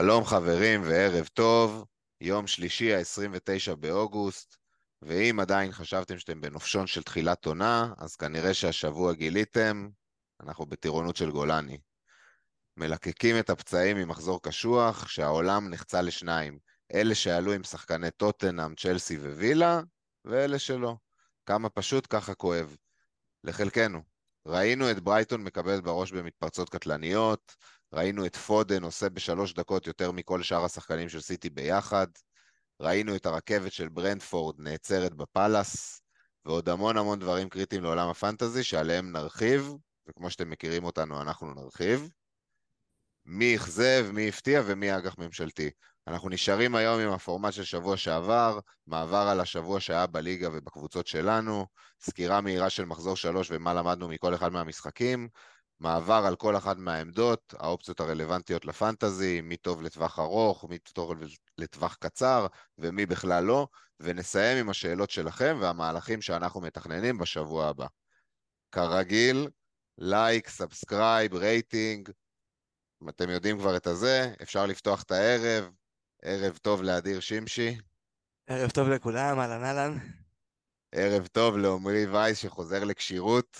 שלום חברים וערב טוב, יום שלישי ה-29 באוגוסט, ואם עדיין חשבתם שאתם בנופשון של תחילת עונה, אז כנראה שהשבוע גיליתם, אנחנו בטירונות של גולני. מלקקים את הפצעים ממחזור קשוח, שהעולם נחצה לשניים, אלה שעלו עם שחקני טוטנאם, צ'לסי ווילה, ואלה שלא. כמה פשוט, ככה כואב. לחלקנו. ראינו את ברייטון מקבל בראש במתפרצות קטלניות, ראינו את פודן עושה בשלוש דקות יותר מכל שאר השחקנים של סיטי ביחד, ראינו את הרכבת של ברנדפורד נעצרת בפאלאס, ועוד המון המון דברים קריטיים לעולם הפנטזי שעליהם נרחיב, וכמו שאתם מכירים אותנו אנחנו נרחיב. מי אכזב, מי הפתיע ומי אג"ח ממשלתי. אנחנו נשארים היום עם הפורמט של שבוע שעבר, מעבר על השבוע שהיה בליגה ובקבוצות שלנו, סקירה מהירה של מחזור שלוש ומה למדנו מכל אחד מהמשחקים, מעבר על כל אחת מהעמדות, האופציות הרלוונטיות לפנטזי, מי טוב לטווח ארוך, מי טוב לטווח קצר ומי בכלל לא, ונסיים עם השאלות שלכם והמהלכים שאנחנו מתכננים בשבוע הבא. כרגיל, לייק, subscribe, רייטינג, אתם יודעים כבר את הזה, אפשר לפתוח את הערב, ערב טוב לאדיר שמשי. ערב טוב לכולם, אהלן אהלן. ערב טוב לעמרי וייס שחוזר לכשירות.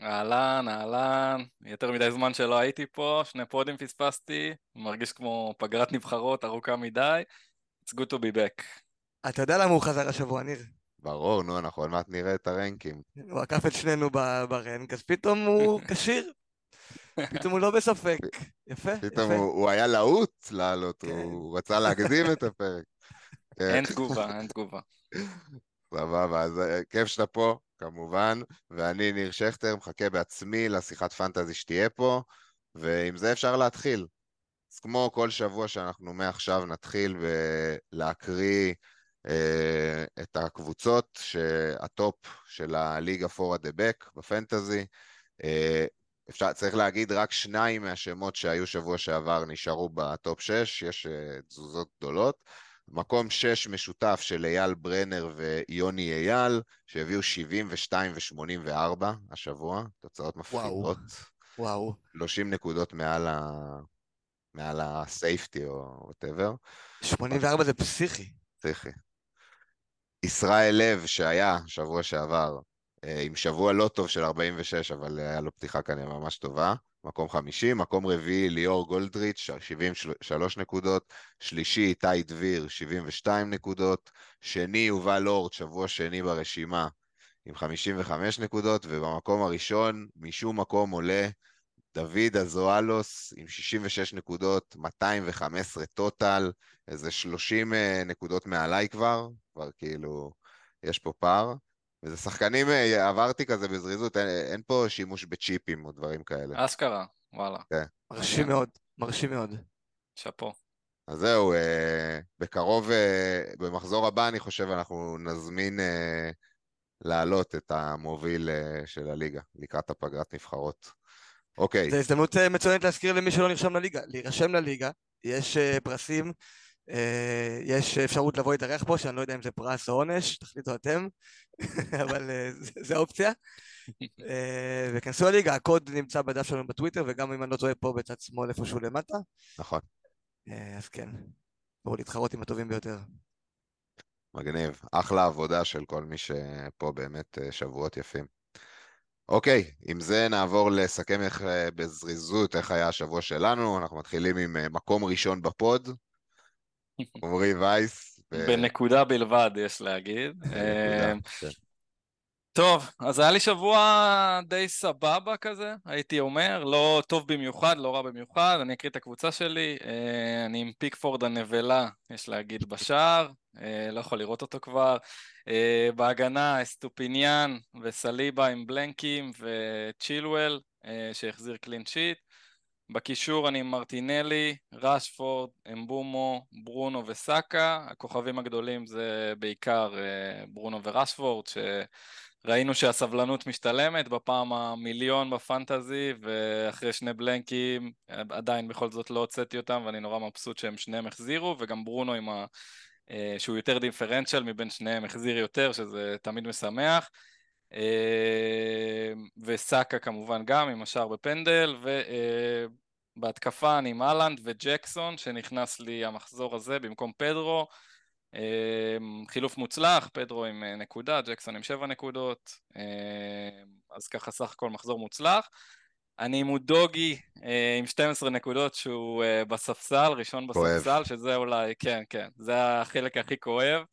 אהלן, אהלן, יותר מדי זמן שלא הייתי פה, שני פודים פספסתי, מרגיש כמו פגרת נבחרות ארוכה מדי, it's good to be back. אתה יודע למה הוא חזר השבוע, ניר? ברור, נו, אנחנו עוד מעט נראה את הרנקים. הוא עקף את שנינו ברנק, אז פתאום הוא כשיר. פתאום הוא לא בספק. יפה, פתאום יפה. הוא, הוא היה להוט לעלות, כן. הוא רצה להקדים את הפרק. כן, אין תגובה, אין תגובה. סבבה, אז אה, כיף שאתה פה, כמובן, ואני ניר שכטר, מחכה בעצמי לשיחת פנטזי שתהיה פה, ועם זה אפשר להתחיל. אז כמו כל שבוע שאנחנו מעכשיו נתחיל להקריא אה, את הקבוצות שב top של הליגה Four at the Back בפנטזי. אה, אפשר, צריך להגיד, רק שניים מהשמות שהיו שבוע שעבר נשארו ב top 6, יש אה, תזוזות גדולות. מקום 6 משותף של אייל ברנר ויוני אייל, שהביאו 72 ו-84 השבוע, תוצאות מפחידות. וואו. 30 נקודות מעל ה... מעל ה safety או whatever. 84 זה פסיכי. פסיכי. ישראל לב, שהיה שבוע שעבר, אה, עם שבוע לא טוב של 46, אבל היה לו פתיחה כנראה ממש טובה. מקום חמישי, מקום רביעי ליאור גולדריץ', 73 נקודות, שלישי איתי דביר, 72 נקודות, שני יובל אורט, שבוע שני ברשימה, עם 55 נקודות, ובמקום הראשון, משום מקום עולה דוד אזואלוס עם 66 נקודות, 215 טוטל, איזה 30 אה, נקודות מעליי כבר, כבר כאילו, יש פה פער. וזה שחקנים, אה, עברתי כזה בזריזות, אין, אין פה שימוש בצ'יפים או דברים כאלה. אשכרה, וואלה. כן. מרשים מאוד, מרשים מאוד. שאפו. אז זהו, אה, בקרוב, אה, במחזור הבא, אני חושב, אנחנו נזמין אה, להעלות את המוביל אה, של הליגה, לקראת הפגרת נבחרות. אוקיי. זו הזדמנות אה, מצוינת להזכיר למי שלא נרשם לליגה, להירשם לליגה, יש אה, פרסים, אה, יש אפשרות לבוא להתארח פה, שאני לא יודע אם זה פרס או עונש, תחליטו אתם, אבל אה, זה- אופציה. אה, וכנסו לליגה, הקוד נמצא בדף שלנו בטוויטר, וגם אם אני לא טועה פה בצד שמאל איפשהו למטה, נכון, אה, אז כן, בואו להתחרות עם הטובים ביותר. מגניב. אחלה עבודה של כל מי שפה באמת שבועות יפים. אוקיי, עם זה נעבור לסכם איך, בזריזות איך היה השבוע שלנו. אנחנו מתחילים עם מקום ראשון בפוד, עמרי וייס. בנקודה בלבד, יש להגיד. בנקודה, אה, כן. טוב, אז היה לי שבוע די סבבה כזה, הייתי אומר, לא טוב במיוחד, לא רע במיוחד, אני אקריא את הקבוצה שלי, אה, אני עם פיקפורד הנבלה, יש להגיד, בשער, אה, לא יכול לראות אותו כבר, בהגנה אסטופיניאן וסליבה עם בלנקים וצ'ילואל, שהחזיר clean sheet, בקישור אני עם מרטינלי, רשפורד, אמבומו, ברונו וסאקה, הכוכבים הגדולים זה בעיקר אה, ברונו ורשפורד, ש... ראינו שהסבלנות משתלמת בפעם המיליון בפנטזי, ואחרי שני בלנקים עדיין בכל זאת לא הוצאתי אותם, ואני נורא מבסוט שהם שניהם החזירו, וגם ברונו עם ה... אה, שהוא יותר דיפרנציאל מבין שניהם החזיר יותר, שזה תמיד משמח. אה, וסאקה כמובן גם עם השער בפנדל, בהתקפה אני עם אהלנד וג'קסון, שנכנס לי המחזור הזה במקום פדרו. אמ, חילוף מוצלח, פדרו עם אה, נקודה, ג'קסון עם שבע נקודות, אמ, אז ככה סך הכל מחזור מוצלח. אני עם אודוגי אה, עם 12 נקודות שהוא אה, בספסל, ראשון בספסל, כואב. שזה אולי, כן, כן, זה החלק הכי כואב.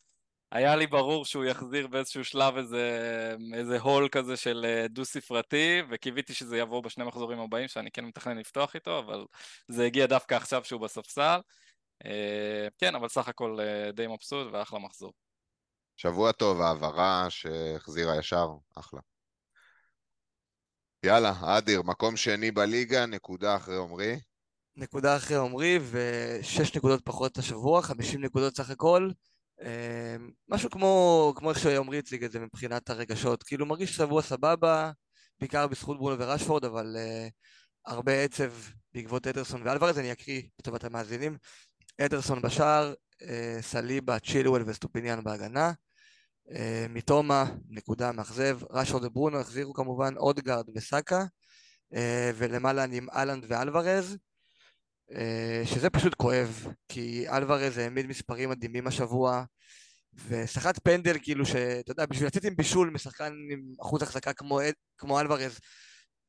היה לי ברור שהוא יחזיר באיזשהו שלב איזה, איזה הול כזה של דו-ספרתי, וקיוויתי שזה יבוא בשני מחזורים הבאים, שאני כן מתכנן לפתוח איתו, אבל זה הגיע דווקא עכשיו שהוא בספסל. אה, כן, אבל סך הכל אה, די מבסוט ואחלה מחזור. שבוע טוב, העברה שהחזירה ישר, אחלה. יאללה, אדיר, מקום שני בליגה, נקודה אחרי עומרי. נקודה אחרי עומרי ושש נקודות פחות השבוע, חמישים נקודות סך הכל. אה, משהו כמו, כמו איך שעומרי הציג את זה מבחינת הרגשות. כאילו מרגיש שבוע סבבה, בעיקר בזכות ברונו ורשפורד, אבל אה, הרבה עצב בעקבות אדרסון ואלוורז, אני אקריא לטובת המאזינים. אדרסון בשער, אה, סליבה, צ'ילואל וסטופיניאן בהגנה. אה, מיטומה, נקודה מאכזב. ראשו וברונו החזירו כמובן אודגרד וסאקה. אה, ולמעלה אני עם האלנד ואלוורז. שזה פשוט כואב, כי אלוורז העמיד מספרים מדהימים השבוע, וסחט פנדל כאילו שאתה יודע, בשביל לצאת עם בישול משחקן עם אחוז החזקה כמו, כמו אלוורז,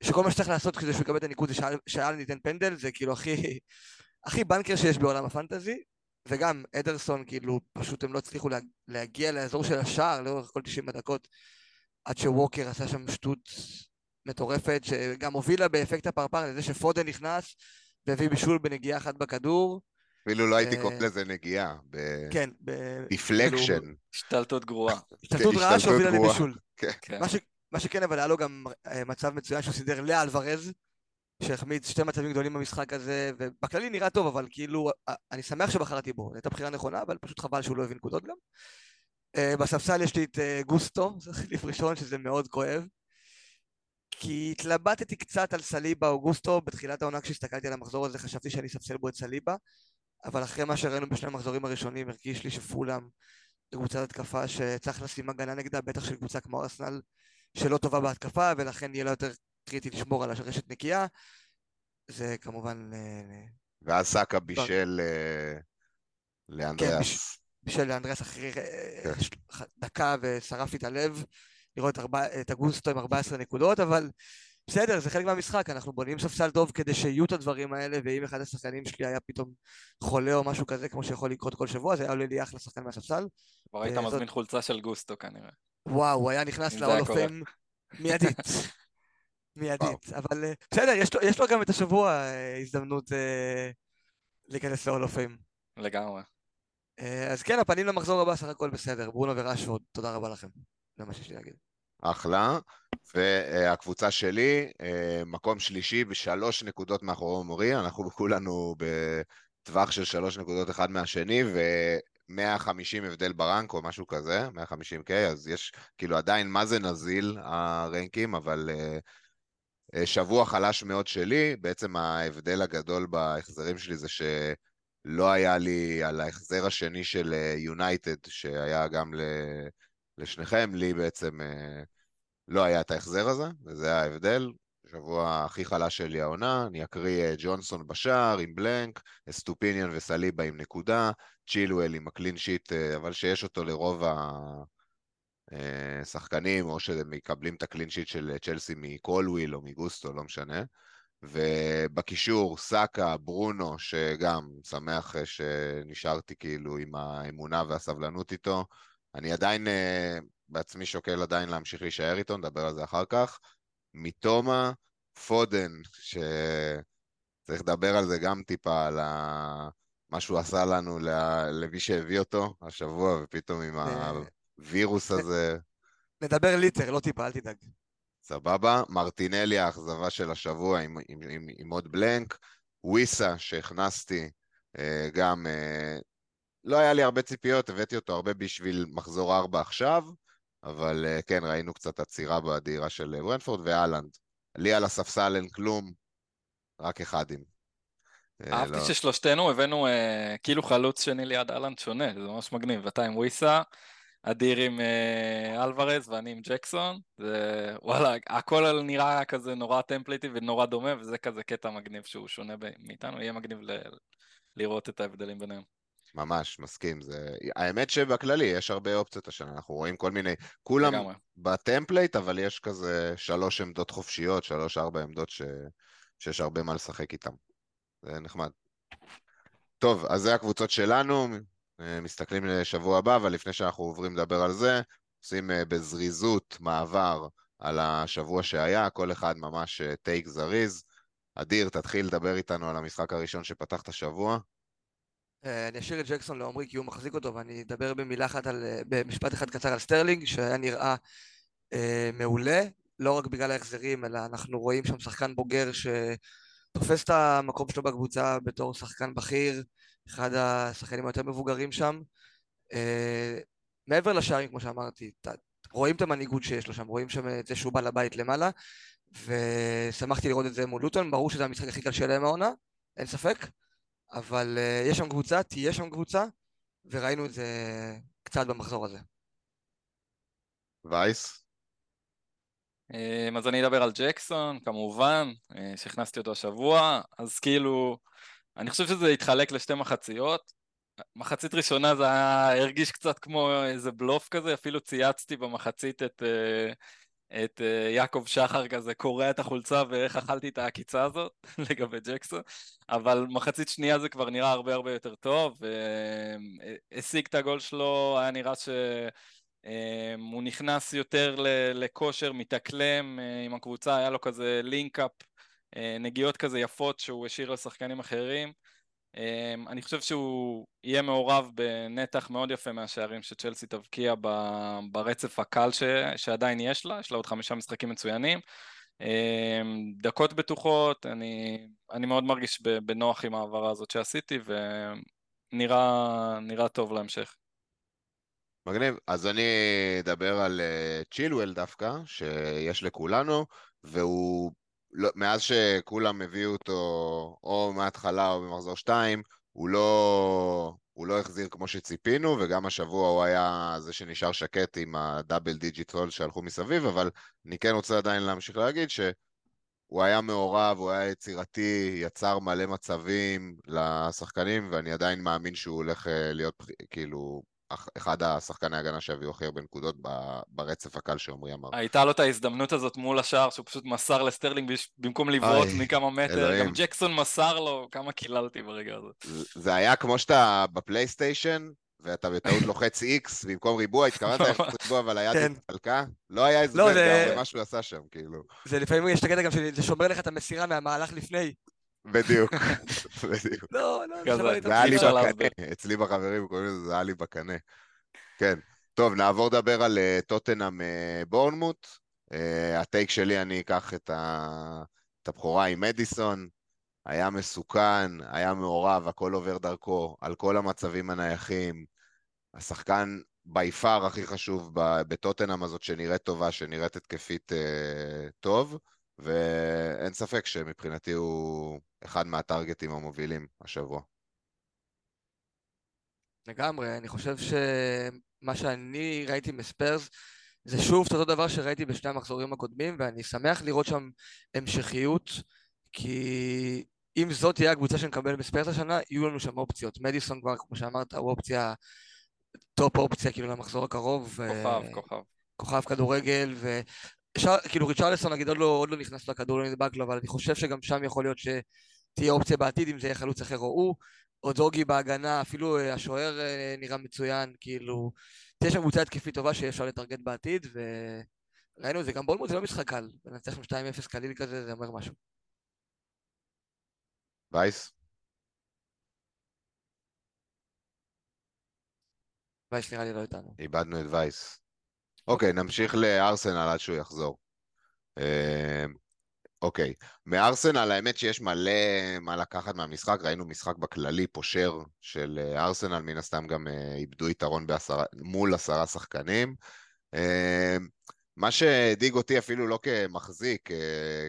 שכל מה שצריך לעשות כדי שהוא יקבל את הניקוד זה שהאלנד ייתן פנדל, זה כאילו הכי, הכי banker שיש בעולם הפנטזי, וגם אדרסון, כאילו, פשוט הם לא הצליחו לה, להגיע לאזור של השער לאורך כל 90 הדקות, עד שווקר עשה שם שטות מטורפת, שגם הובילה באפקט הפרפר לזה שפודן נכנס והביא בישול בנגיעה אחת בכדור. אפילו לא הייתי אה, קורא לזה נגיעה, כן, deflection. השתלטות גרועה. השתלטות רעה שהובילה לבישול. כן. מה שכן, אבל היה לו גם אה, מצב מצוין שהוא סידר לאלוורז, שהחמיץ שתי מצבים גדולים במשחק הזה, ובכללי נראה טוב, אבל כאילו, אני שמח שבחרתי בו, זו הייתה בחירה נכונה, אבל פשוט חבל שהוא לא הביא נקודות גם. בספסל יש לי את גוסטו, זה חליף ראשון, שזה מאוד כואב. כי התלבטתי קצת על סליבה או גוסטו, בתחילת העונה כשהסתכלתי על המחזור הזה חשבתי שאני אספסל בו את סליבה, אבל אחרי מה שראינו בשני המחזורים הראשונים הרגיש לי שפולאם זו קבוצת התקפה שצריך לשים הגנה נגדה, בטח של קבוצה כמו ארסנל שלא טובה בהתקפה, ולכן יהיה לה יותר קריטי לשמור על הרשת נקייה. זה כמובן... אה, ואז סאקה בישל אה, לאנדריאס. כן, בישל לאנדריאס אחרי אה, כן. דקה ושרף לי את הלב לראות את אגוסטו עם 14 נקודות, אבל בסדר, זה חלק מהמשחק, אנחנו בונים ספסל טוב כדי שיהיו את הדברים האלה, ואם אחד השחקנים שלי היה פתאום חולה או משהו כזה, כמו שיכול לקרות כל שבוע, זה היה עולה לי אחלה שחקן מהספסל. כבר היית מזמין חולצה של גוסטו כנראה. וואו, הוא היה נכנס לאולופים מיידית. מיידית, אבל אה, בסדר, יש לו, יש לו גם את השבוע אה, הזדמנות אה, להיכנס לאולופים. לגמרי. אז כן, הפנים למחזור הבא, סך הכל בסדר. ברונו ורשוורד, תודה רבה לכם. זה מה שיש לי להגיד. אחלה. והקבוצה שלי, מקום שלישי בשלוש נקודות מאחורי מורי, אנחנו כולנו בטווח של שלוש נקודות אחד מהשני, ו-150 הבדל ברנק או משהו כזה, 150K, אז יש כאילו עדיין מה זה נזיל הרנקים, אבל אה, שבוע חלש מאוד שלי, בעצם ההבדל הגדול בהחזרים שלי זה שלא היה לי על ההחזר השני של יונייטד, אה, שהיה גם לשניכם, לי בעצם אה, לא היה את ההחזר הזה, וזה ההבדל. שבוע הכי חלש שלי העונה, אני אקריא ג'ונסון בשער עם blank, סטופיניאן וסליבה עם נקודה, צ'ילואל עם ה clean sheet, אבל שיש אותו לרוב ה... אה, שחקנים, או שהם מקבלים את ה clean sheet של צ'לסי מקולוויל או מגוסטו, לא משנה. ובקישור, סאקה, ברונו, שגם שמח שנשארתי כאילו עם האמונה והסבלנות איתו. אני עדיין אה, בעצמי שוקל עדיין להמשיך להישאר איתו, נדבר על זה אחר כך. מתומה, פודן, שצריך לדבר על זה גם טיפה, על ה... מה שהוא עשה לנו למי שהביא אותו השבוע, ופתאום עם ה... הווירוס הזה. נדבר ליטר, לא טיפה, אל תדאג. סבבה. מרטינלי, האכזבה של השבוע עם, עם, עם, עם עוד בלנק. וויסה, שהכנסתי אה, גם... אה, לא היה לי הרבה ציפיות, הבאתי אותו הרבה בשביל מחזור ארבע עכשיו, אבל אה, כן, ראינו קצת עצירה בדהירה של ברנפורד ואלנד. לי על הספסל אין כלום, רק אחדים. אהבתי לא... ששלושתנו הבאנו כאילו חלוץ שני ליד אהלנד שונה, זה ממש מגניב. אתה עם וויסה, אדיר עם אה, אלוורז ואני עם ג'קסון, וואלה, הכל נראה כזה נורא טמפליטי ונורא דומה, וזה כזה קטע מגניב שהוא שונה מאיתנו, יהיה מגניב ל- לראות את ההבדלים ביניהם. ממש, מסכים. זה... האמת שבכללי יש הרבה אופציות השנה, אנחנו רואים כל מיני... כולם לגמרי. ב template, אבל יש כזה שלוש עמדות חופשיות, שלוש-ארבע עמדות ש... שיש הרבה מה לשחק איתן. זה נחמד. טוב, אז זה הקבוצות שלנו, אה, מסתכלים לשבוע הבא, אבל לפני שאנחנו עוברים לדבר על זה, עושים אה, בזריזות מעבר על השבוע שהיה, כל אחד ממש טייק זריז. אדיר, תתחיל לדבר איתנו על המשחק הראשון שפתח את השבוע. אה, אני אשאיר את ג'קסון לעומרי כי הוא מחזיק אותו ואני אדבר במילה אחת על, אה, במשפט אחד קצר על סטרלינג שהיה נראה אה, מעולה, לא רק בגלל ההחזרים אלא אנחנו רואים שם שחקן בוגר שתופס את המקום שלו בקבוצה בתור שחקן בכיר, אחד השחקנים היותר מבוגרים שם. אה, מעבר לשערים כמו שאמרתי, ת, רואים את המנהיגות שיש לו שם, רואים שם את זה שהוא בא לבית למעלה ושמחתי לראות את זה מול לוטון, ברור שזה המשחק הכי קשה להם העונה, אין ספק. אבל uh, יש שם קבוצה, תהיה שם קבוצה, וראינו את זה קצת במחזור הזה. וייס? אמ, אז אני אדבר על ג'קסון, כמובן, אה, שהכנסתי אותו השבוע, אז כאילו, אני חושב שזה התחלק לשתי מחציות. מחצית ראשונה זה היה, הרגיש קצת כמו איזה בלוף כזה, אפילו צייצתי במחצית את, אה, את uh, יעקב שחר כזה קורע את החולצה ואיך אכלתי את העקיצה הזאת לגבי ג'קסון, אבל מחצית שנייה זה כבר נראה הרבה הרבה יותר טוב, השיג את הגול שלו, היה נראה שהוא נכנס יותר לכושר, מתאקלם עם הקבוצה, היה לו כזה לינק-אפ, נגיעות כזה יפות שהוא השאיר לשחקנים אחרים. אמ, אני חושב שהוא יהיה מעורב בנתח מאוד יפה מהשערים שצ'לסי תבקיע ברצף הקל ש... שעדיין יש לה, יש לה עוד חמישה משחקים מצוינים. אמ, דקות בטוחות, אני, אני מאוד מרגיש בנוח עם ההעברה הזאת שעשיתי ונראה טוב להמשך. מגניב. אז אני אדבר על צ'ילוול אה, דווקא, שיש לכולנו, והוא לא, מאז שכולם הביאו אותו או מההתחלה או במחזור 2, הוא לא, הוא לא החזיר כמו שציפינו, וגם השבוע הוא היה זה שנשאר שקט עם ה double digit haul שהלכו מסביב, אבל אני כן רוצה עדיין להמשיך להגיד שהוא היה מעורב, הוא היה יצירתי, יצר מלא מצבים לשחקנים, ואני עדיין מאמין שהוא הולך אה, להיות כאילו אחד השחקני ההגנה שהביאו הכי הרבה נקודות ברצף הקל שעמרי אמר. הייתה לו את ההזדמנות הזאת מול השער שהוא פשוט מסר לסטרלינג במקום לבעוט מכמה מטר, אלוהים. גם ג'קסון מסר לו, כמה קיללתי ברגע הזה. זה היה כמו שאתה בפלייסטיישן, ואתה בטעות לוחץ איקס במקום ריבוע, התכוונת ללחוץ ריבוע אבל היד כן. התפלקה? לא היה הסבר לא, גם למה שהוא עשה שם, כאילו. זה לפעמים יש את הקטע גם שזה שומר לך את המסירה מהמהלך לפני. בדיוק, בדיוק. לא, לא, זה היה לי בקנה, אצלי בחברים קוראים לזה, זה היה לי בקנה. כן. טוב, נעבור לדבר על אה, טוטנאם אה, בורנמוט. אה, הטייק שלי, אני אקח את, הבכורה עם מדיסון. היה מסוכן, היה מעורב, הכל עובר דרכו, על כל המצבים הנייחים. השחקן בי פאר הכי חשוב בטוטנאם הזאת שנראית טובה, שנראית התקפית טוב, ואין ספק שמבחינתי הוא אחד מהטרגטים המובילים השבוע. לגמרי, אני חושב שמה שאני ראיתי מספיירס זה שוב את אותו דבר שראיתי בשני המחזורים הקודמים ואני שמח לראות שם המשכיות כי אם זאת תהיה הקבוצה שנקבל בספיירס השנה יהיו לנו שם אופציות מדיסון כבר כמו שאמרת הוא אופציה top אופציה כאילו למחזור הקרוב כוכב, ו... כוכב כוכב כדורגל אפשר, כאילו ריצ'רלסון נגיד עוד לא, עוד לא נכנס לכדור, לא נדבק לו, אבל אני חושב שגם שם יכול להיות שתהיה אופציה בעתיד אם זה יהיה חלוץ אחר או הוא, או אודוגי בהגנה, אפילו אה, השוער אה, נראה מצוין, כאילו, תהיה שם קבוצה התקפית טובה שאפשר לטרגט בעתיד, וראינו את זה, גם בורנמות' זה לא משחק קל, לנצח שם 2-0 קליל כזה, זה אומר משהו. וייס? וייס נראה לי לא איתנו. איבדנו את וייס. אוקיי, נמשיך לארסנל עד שהוא יחזור. אה, אוקיי, מארסנל האמת שיש מלא מה לקחת מהמשחק, ראינו משחק בכללי פושר של אה, ארסנל, מן הסתם גם אה, איבדו יתרון בעשרה, מול עשרה שחקנים. מה שהדאיג אותי אפילו לא כמחזיק,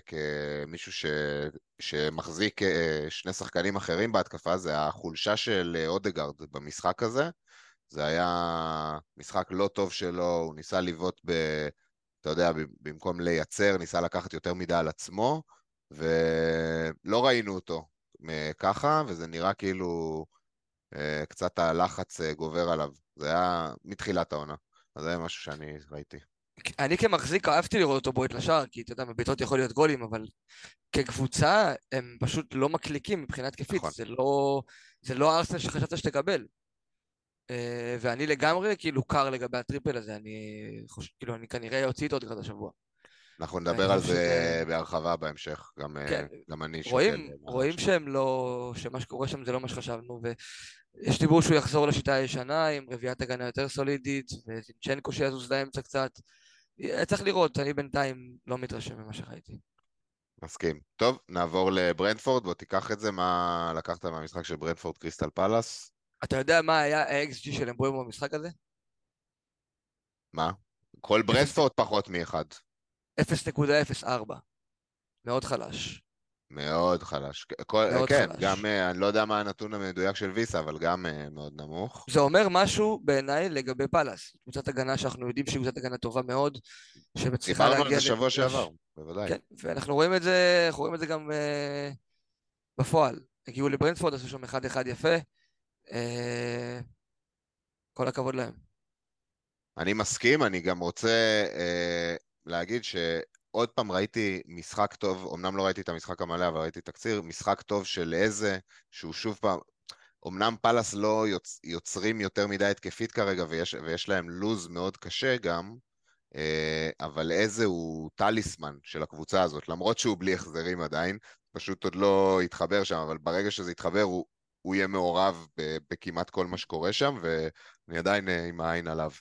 כמישהו ש... שמחזיק שני שחקנים אחרים בהתקפה, זה החולשה של אודגרד במשחק הזה. זה היה משחק לא טוב שלו, הוא ניסה לבעוט ב... אתה יודע, במקום לייצר, ניסה לקחת יותר מדי על עצמו, ולא ראינו אותו ככה, וזה נראה כאילו אה, קצת הלחץ אה, גובר עליו. זה היה מתחילת העונה. אז זה היה משהו שאני ראיתי. אני כמחזיק אהבתי לראות אותו בועט לשער, כי אתה יודע, בביתות יכול להיות גולים, אבל כקבוצה הם פשוט לא מקליקים מבחינה התקפית. נכון. זה לא, זה לא ארסנל שחשבת שתקבל. אה, ואני לגמרי כאילו קר לגבי הטריפל הזה, אני חושב, כאילו, אני כנראה אוציא איתו לקראת השבוע. אנחנו נדבר על זה בהרחבה בהמשך, גם, כן. גם אני שוקל. רואים, רואים שהם לא, שמה שקורה שם זה לא מה שחשבנו, ויש דיבור שהוא יחזור לשיטה הישנה עם רביעיית הגנה יותר סולידית, וזינצ'נקו שיזוז לאמצע קצת. צריך לראות, אני בינתיים לא מתרשם ממה שראיתי. מסכים. טוב, נעבור לברנדפורד, בוא תיקח את זה, מה לקחת מהמשחק של ברנדפורד קריסטל פלאס? אתה יודע מה היה ה-XG של אמבוימו במשחק הזה? מה? כל ברנדפורד פחות מאחד. 0.04. מאוד חלש. מאוד חלש. כל, מאוד כן, חלש. גם, אה, אני לא יודע מה הנתון המדויק של ויסה, אבל גם אה, מאוד נמוך. זה אומר משהו בעיניי לגבי פאלאס. קבוצת הגנה שאנחנו יודעים שהיא קבוצת הגנה טובה מאוד, שמצליחה להגיע... דיברנו על זה שבוע שעבר, בוודאי. כן, ואנחנו רואים את זה, אנחנו רואים את זה גם uh, בפועל. הגיעו לברנדפורד, עשו שם אחד אחד יפה. Uh, כל הכבוד להם. אני מסכים, אני גם רוצה uh, להגיד ש... עוד פעם ראיתי משחק טוב, אמנם לא ראיתי את המשחק המלא, אבל ראיתי תקציר, משחק טוב של איזה, שהוא שוב פעם, אמנם פאלאס לא יוצ, יוצרים יותר מדי התקפית כרגע, ויש, ויש להם לוז מאוד קשה גם, אה, אבל איזה הוא טליסמן של הקבוצה הזאת, למרות שהוא בלי החזרים עדיין, פשוט עוד לא התחבר שם, אבל ברגע שזה יתחבר הוא, הוא יהיה מעורב בכמעט כל מה שקורה שם, ואני עדיין אה, עם העין עליו.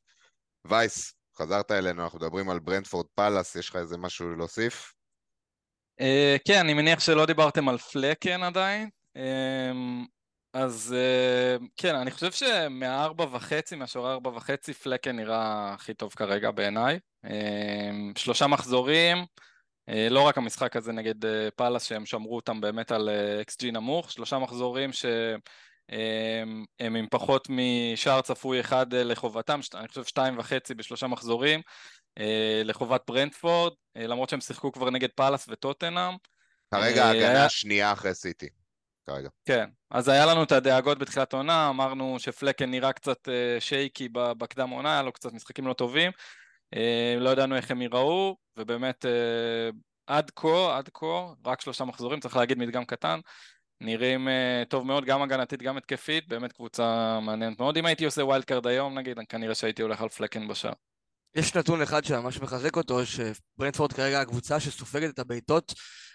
וייס, חזרת אלינו, אנחנו מדברים על ברנדפורד פאלאס, יש לך איזה משהו להוסיף? Uh, כן, אני מניח שלא דיברתם על פלקן עדיין. Uh, אז uh, כן, אני חושב שמהארבע וחצי, מהשורה ארבע וחצי, פלקן נראה הכי טוב כרגע בעיניי. אה, שלושה מחזורים, לא רק המשחק הזה נגד אה, פאלאס שהם שמרו אותם באמת על X אה, G נמוך, שלושה מחזורים ש... הם, הם עם פחות משער צפוי אחד אה, לחובתם, אני חושב שתיים וחצי בשלושה מחזורים אה, לחובת ברנטפורד, אה, למרות שהם שיחקו כבר נגד פאלאס וטוטנאם. כרגע ההגנה היה... השנייה אחרי סיטי. כרגע. כן, אז היה לנו את הדאגות בתחילת העונה, אמרנו שפלקן נראה קצת shaky בקדם עונה, היה לו קצת משחקים לא טובים, לא ידענו איך הם ייראו, ובאמת עד כה, עד כה, רק שלושה מחזורים, צריך להגיד מדגם קטן, נראים אה, טוב מאוד, גם הגנתית, גם התקפית, באמת קבוצה מעניינת מאוד. אם הייתי עושה wild card היום, נגיד, כנראה שהייתי הולך על פלקן בשער. יש נתון אחד שממש מחזק אותו, שברנטפורד כרגע הקבוצה שסופגת את הבעיטות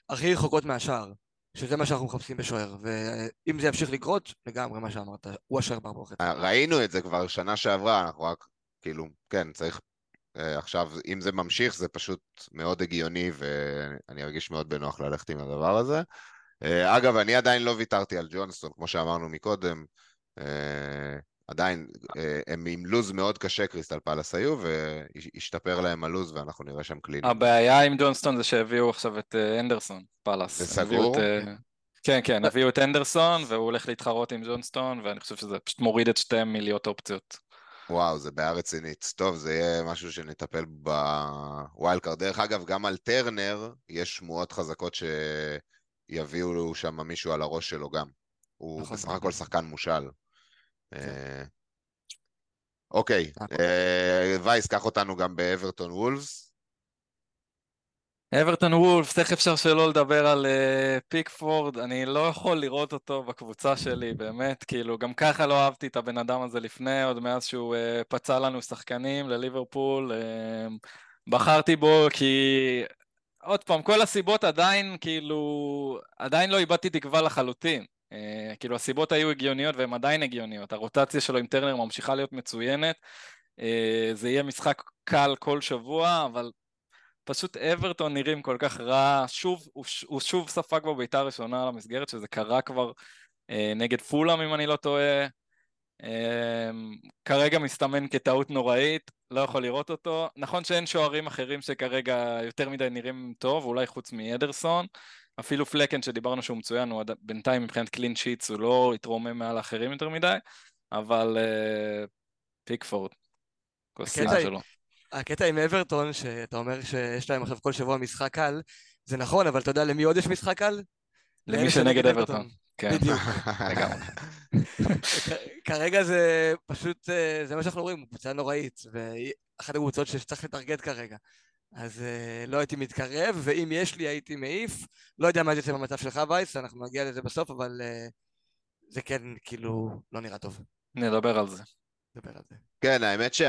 הכי רחוקות מהשער, שזה מה שאנחנו מחפשים בשוער, ואם זה ימשיך לקרות, לגמרי מה שאמרת, הוא השוער בארבע וחצי. אה, ראינו את זה כבר שנה שעברה, אנחנו רק, כאילו, כן, צריך עכשיו, אם זה ממשיך, זה פשוט מאוד הגיוני, ואני ארגיש מאוד בנוח ללכת עם הדבר הזה. אה, אגב, אני עדיין לא ויתרתי על ג'ונסטון, כמו שאמרנו מקודם. אה, עדיין, אה, הם עם לוז מאוד קשה, קריסטל פלאס היו, והשתפר להם הלוז, ואנחנו נראה שם קלינים. הבעיה עם ג'ונסטון זה שהביאו עכשיו את אנדרסון, פלאס. זה סגור? כן, כן, הביאו את אנדרסון, והוא הולך להתחרות עם ג'ונסטון, ואני חושב שזה פשוט מוריד את שתיהם מלהיות אופציות. וואו, זה בעיה רצינית. טוב, זה יהיה משהו שנטפל ב wild card. דרך אגב, גם על טרנר יש שמועות חזקות ש... יביאו שם מישהו על הראש שלו גם. הוא נכון. בסך הכל שחקן מושאל. כן. אה, אוקיי, אה, וייס, קח אותנו גם באברטון וולפס. אברטון וולפס, איך אפשר שלא לדבר על uh, פיקפורד? אני לא יכול לראות אותו בקבוצה שלי, באמת, כאילו, גם ככה לא אהבתי את הבן אדם הזה לפני, עוד מאז שהוא uh, פצע לנו שחקנים לליברפול. Uh, בחרתי בו כי עוד פעם, כל הסיבות עדיין, כאילו, עדיין לא איבדתי תקווה לחלוטין. Uh, כאילו, הסיבות היו הגיוניות והן עדיין הגיוניות. הרוטציה שלו עם טרנר ממשיכה להיות מצוינת. Uh, זה יהיה משחק קל כל שבוע, אבל פשוט אברטון נראים כל כך רע. שוב, הוא, הוא שוב ספג בביתה הראשונה על המסגרת, שזה קרה כבר uh, נגד פולאם, אם אני לא טועה. Um, כרגע מסתמן כטעות נוראית, לא יכול לראות אותו. נכון שאין שוערים אחרים שכרגע יותר מדי נראים טוב, אולי חוץ מאדרסון. אפילו פלקן שדיברנו שהוא מצוין, הוא בינתיים מבחינת קלין שיטס הוא לא התרומם מעל האחרים יותר מדי, אבל uh, פיקפורד. קוסינה היא- שלו. הקטע עם אברטון, שאתה אומר שיש להם עכשיו כל שבוע משחק קל, זה נכון, אבל אתה יודע למי עוד יש משחק קל? למי שנגד אברטון. כן, בדיוק. כרגע זה פשוט, אה, זה מה שאנחנו רואים, קבוצה נוראית, ואחת הקבוצות שצריך לטרגט כרגע. אז אה, לא הייתי מתקרב, ואם יש לי הייתי מעיף. לא יודע מה זה יוצא במצב שלך וייס, אנחנו נגיע לזה בסוף, אבל אה, זה כן, כאילו, לא נראה טוב. נדבר על זה. נדבר על זה. כן, האמת ש...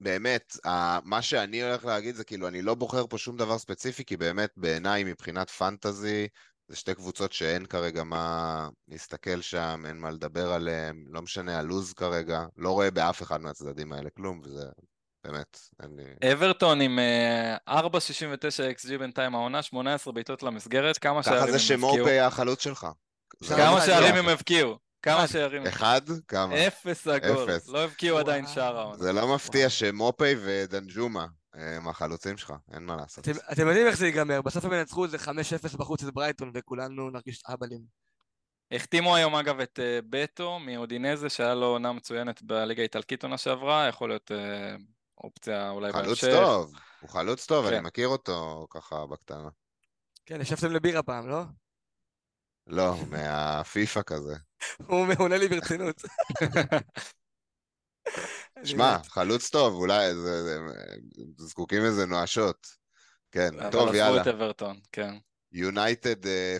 באמת, מה שאני הולך להגיד זה כאילו, אני לא בוחר פה שום דבר ספציפי, כי באמת, בעיניי, מבחינת פנטזי, זה שתי קבוצות שאין כרגע מה להסתכל שם, אין מה לדבר עליהן, לא משנה הלוז כרגע, לא רואה באף אחד מהצדדים האלה כלום, וזה באמת, אין לי... אברטון עם אה, 4.69 XG בינתיים העונה, 18 בעיטות למסגרת, כמה שערים ככה הם זה? שמורפי החלוץ שלך. כמה. שערים הם הבקיעו? כמה שערים? אחד? כמה? אפס עגול. אפס. לא הבקיעו עדיין. שער העונה. זה לא מפתיע שמופי ודנג'ומה הם החלוצים שלך, אין מה לעשות. אתם, יודעים איך זה ייגמר, בסוף הם ינצחו איזה 5-0 בחוץ את ברייטון, וכולנו נרגיש אהבלים. החתימו היום אגב את אה, בטו מאודינזה, שהיה לו עונה מצוינת בליגה האיטלקית עונה שעברה, יכול להיות אה, אופציה אולי בהמשך. חלוץ טוב, הוא חלוץ טוב, אני כן. מכיר אותו ככה בקטנה. כן, ישבתם לבירה פעם, לא? לא, מהפיפא כזה. הוא מעונה לי ברצינות. שמע. חלוץ טוב, אולי זה- זה- זקוקים לזה נואשות. כן, אבל טוב, עזבו יאללה. את אברטון, כן. יונייטד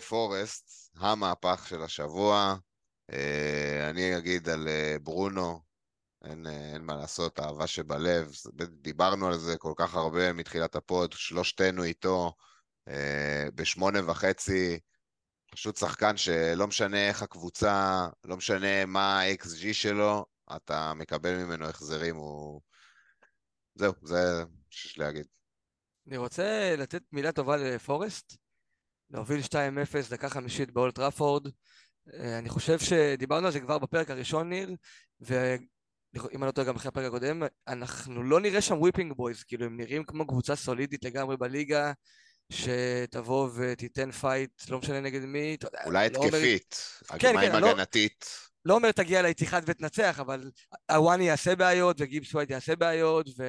פורסט, המהפך של השבוע. אה, אני אגיד על אה, ברונו, אין, אה, אין מה לעשות, אהבה שבלב. דיברנו על זה כל כך הרבה מתחילת ה pod, שלושתנו איתו, אה, בשמונה וחצי. פשוט שחקן שלא משנה איך הקבוצה, לא משנה מה ה-XG שלו, אתה מקבל ממנו החזרים, הוא... זהו, זה מה שיש להגיד. אני רוצה לתת מילה טובה לפורסט, להוביל 2-0 דקה חמישית באולד טראפורד. אה, אני חושב שדיברנו על זה כבר בפרק הראשון, ניר, ואם אני לא טועה גם אחרי הפרק הקודם, אנחנו לא נראה שם whipping boys, כאילו הם נראים כמו קבוצה סולידית לגמרי בליגה, שתבוא ותיתן fight, לא משנה נגד מי. אולי לא התקפית, כן, מה עם כן, לא- הגנתית? לא אומר תגיע לאיתיחד ותנצח, אבל אוואניי יעשה בעיות וגיבס ווייט יעשה בעיות, ו...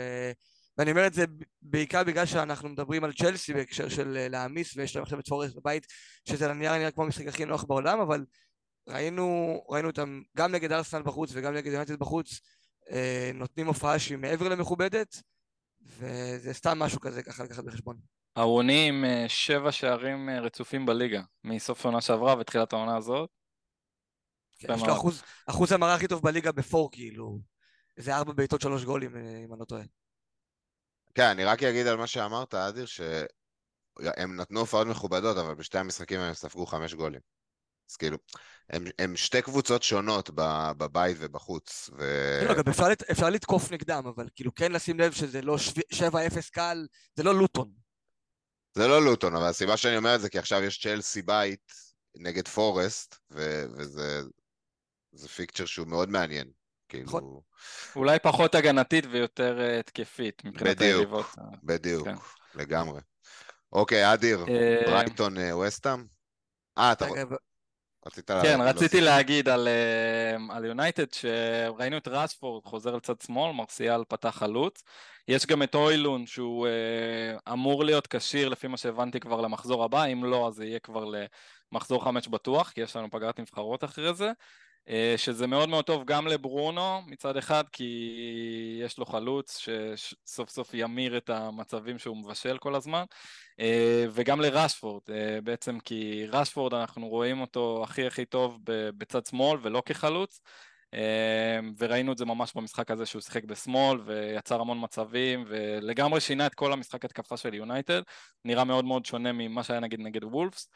ואני אומר את זה בעיקר בגלל שאנחנו מדברים על צ'לסי בהקשר של אה, להעמיס, ויש להם עכשיו את פורסט בבית, שעל הנייר נראה כמו המשחק הכי נוח בעולם, אבל ראינו, ראינו אותם גם נגד ארסנל בחוץ וגם נגד יונטד בחוץ, אה, נותנים הופעה שהיא מעבר למכובדת, וזה סתם משהו כזה ככה לקחת בחשבון. ארוני עם אה, שבע שערים אה, רצופים בליגה, מסוף העונה שעברה ותחילת העונה הזאת. כן, יש. לו אחוז, אחוז המרה הכי טוב בליגה בפור, כאילו, איזה ארבע בעיטות שלוש גולים, אה, אם אני לא טועה. כן, אני רק אגיד על מה שאמרת, אדיר, שהם נתנו הופעות מכובדות, אבל בשתי המשחקים הם ספגו חמש גולים. אז כאילו, הם, הם שתי קבוצות שונות ב- בבית ובחוץ, ו... לא, גם אפשר, אפשר לתקוף נגדם, אבל כאילו כן לשים לב שזה לא שו- 7-0 קל, זה לא לוטון. זה לא לוטון, אבל הסיבה שאני אומר את זה, כי עכשיו יש צ'לסי בית נגד פורסט, ו- וזה זה פיקצ'ר שהוא מאוד מעניין. כאילו, נכון. אולי פחות הגנתית ויותר אה, התקפית מבחינת בדיוק. היריבות. בדיוק, כן. לגמרי. אוקיי, אדיר, אה, ברייטון אה, וסטאם? אה, אתה רגע, רצית כן, להוסיף. רציתי להגיד על, אה, על יונייטד, שראינו את רשפורד חוזר לצד שמאל, מרסיאל פתח חלוץ. יש גם את אוילון שהוא אה, אמור להיות כשיר לפי מה שהבנתי כבר למחזור הבא, אם לא אז זה יהיה כבר למחזור חמש בטוח, כי יש לנו פגרת נבחרות אחרי זה. אה, שזה מאוד מאוד טוב גם לברונו מצד אחד, כי יש לו חלוץ שסוף סוף ימיר את המצבים שהוא מבשל כל הזמן, אה, וגם לרשפורד, אה, בעצם כי רשפורד אנחנו רואים אותו הכי הכי טוב בצד שמאל ולא כחלוץ, וראינו את זה ממש במשחק הזה שהוא שיחק בשמאל ויצר המון מצבים ולגמרי שינה את כל המשחק התקפה של יונייטד, נראה מאוד מאוד שונה ממה שהיה נגיד נגד וולפס.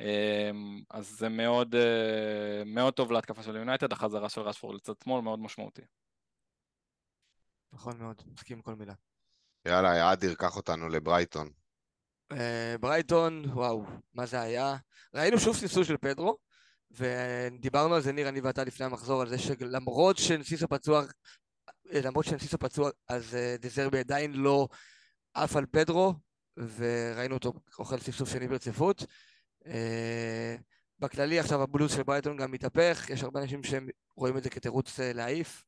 אמ, אז זה מאוד, אה, מאוד טוב להתקפה של יונייטד, החזרה של רשפורד לצד שמאל מאוד משמעותי. נכון מאוד, מסכים עם כל מילה. יאללה, אדיר, קח אותנו לברייטון. אה, ברייטון, וואו, מה זה היה? ראינו שוב ספסול של פדרו, ודיברנו על זה, ניר, אני ואתה לפני המחזור, על זה שלמרות שנסיסו פצוע, אה, למרות שנסיסו פצוע, אז דזרבי עדיין לא עף על פדרו, וראינו אותו אוכל ספסול שני ברציפות. אה, בכללי עכשיו הבלוז של ברייטון גם מתהפך, יש הרבה אנשים שרואים את זה כתירוץ אה, להעיף.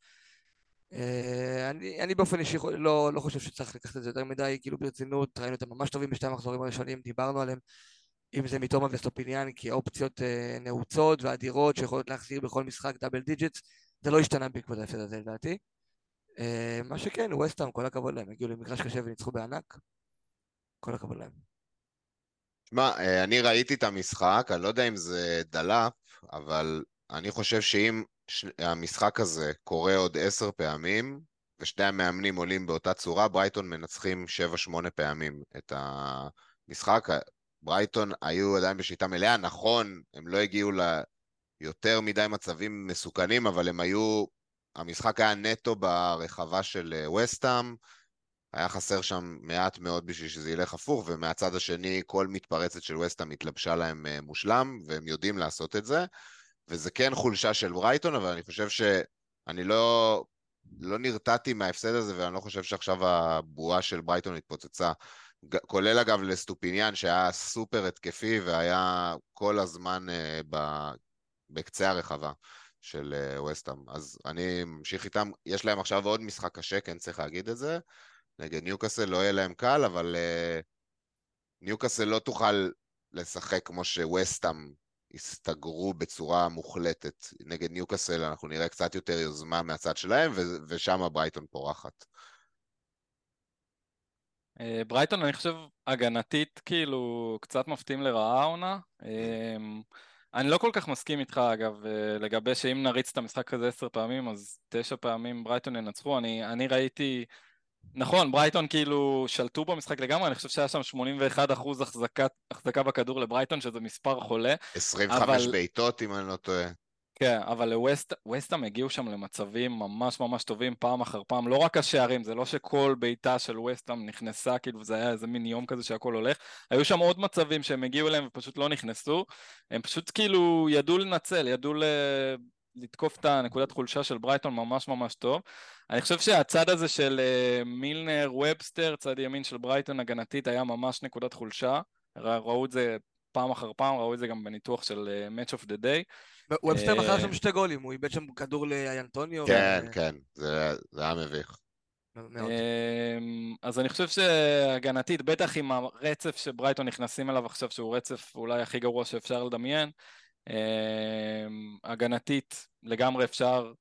אה, אני, אני באופן אישי לא, לא חושב שצריך לקחת את זה יותר מדי, כאילו ברצינות, ראינו אותם ממש טובים בשתי המחזורים הראשונים, דיברנו עליהם, אם זה מיטומה ואסטופיניאן, כאופציות אה, נעוצות ואדירות שיכולות להחזיר בכל משחק double digits, זה לא השתנה בעקבות ההפסד הזה לדעתי. מה שכן, ווסטהאם, כל הכבוד להם, הגיעו למגרש קשה וניצחו בענק, כל הכבוד להם. שמע, אה, אני ראיתי את המשחק, אני לא יודע אם זה דלאפ, אבל אני חושב שאם המשחק הזה קורה עוד עשר פעמים, ושני המאמנים עולים באותה צורה, ברייטון מנצחים שבע, שמונה פעמים את המשחק. ברייטון היו עדיין בשיטה מלאה, נכון, הם לא הגיעו ליותר מדי מצבים מסוכנים, אבל הם היו, המשחק היה נטו ברחבה של וסטאם, היה חסר שם מעט מאוד בשביל שזה ילך הפוך, ומהצד השני כל מתפרצת של וסטאם התלבשה להם אה, מושלם, והם יודעים לעשות את זה. וזה כן חולשה של ברייטון, אבל אני חושב שאני לא, לא נרתעתי מההפסד הזה, ואני לא חושב שעכשיו הבועה של ברייטון התפוצצה. כולל אגב לאסטופיניאן, שהיה סופר התקפי והיה כל הזמן אה, ב, בקצה הרחבה של אה, ווסטהאם. אז אני ממשיך איתם, יש להם עכשיו עוד משחק קשה, כן צריך להגיד את זה. נגד ניוקאסל לא יהיה להם קל, אבל אה, ניוקאסל לא תוכל לשחק כמו שווסטאם הסתגרו בצורה מוחלטת. נגד ניוקאסל אנחנו נראה קצת יותר יוזמה מהצד שלהם, ו- ושם ברייטון פורחת. אה, ברייטון, אני חושב, הגנתית, כאילו, קצת מפתיעים לרעה העונה. אמ, אני לא כל כך מסכים איתך, אגב, אה, לגבי שאם נריץ את המשחק הזה עשר פעמים, אז תשע פעמים ברייטון ינצחו. אני, אני ראיתי... נכון, ברייטון כאילו שלטו במשחק לגמרי, אני חושב שהיה שם 81% אחוז החזקה בכדור לברייטון, שזה מספר חולה. 25 אבל... בעיטות, אם אני לא טועה. כן, אבל לווסטהאם הגיעו שם למצבים ממש ממש טובים פעם אחר פעם, לא רק השערים, זה לא שכל בעיטה של ווסטהאם נכנסה, כאילו זה היה איזה מין יום כזה שהכל הולך, היו שם עוד מצבים שהם הגיעו אליהם ופשוט לא נכנסו, הם פשוט כאילו ידעו לנצל, ידעו ל... לתקוף את הנקודת חולשה של ברייטון ממש ממש טוב. אני חושב שהצד הזה של uh, מילנר, ובסטר, צד ימין של ברייטון הגנתית היה ממש נקודת חולשה. ראו את זה פעם אחר פעם, ראו את זה גם בניתוח של uh, Match of the Day. וובסטר מכר שם שתי גולים, הוא איבד שם כדור לאנטוניו. כן, ו... כן, זה, זה היה מביך. אמ, אז אני חושב שהגנתית, בטח עם הרצף שברייטון נכנסים אליו עכשיו, שהוא רצף אולי הכי גרוע שאפשר לדמיין, הגנתית לגמרי אפשר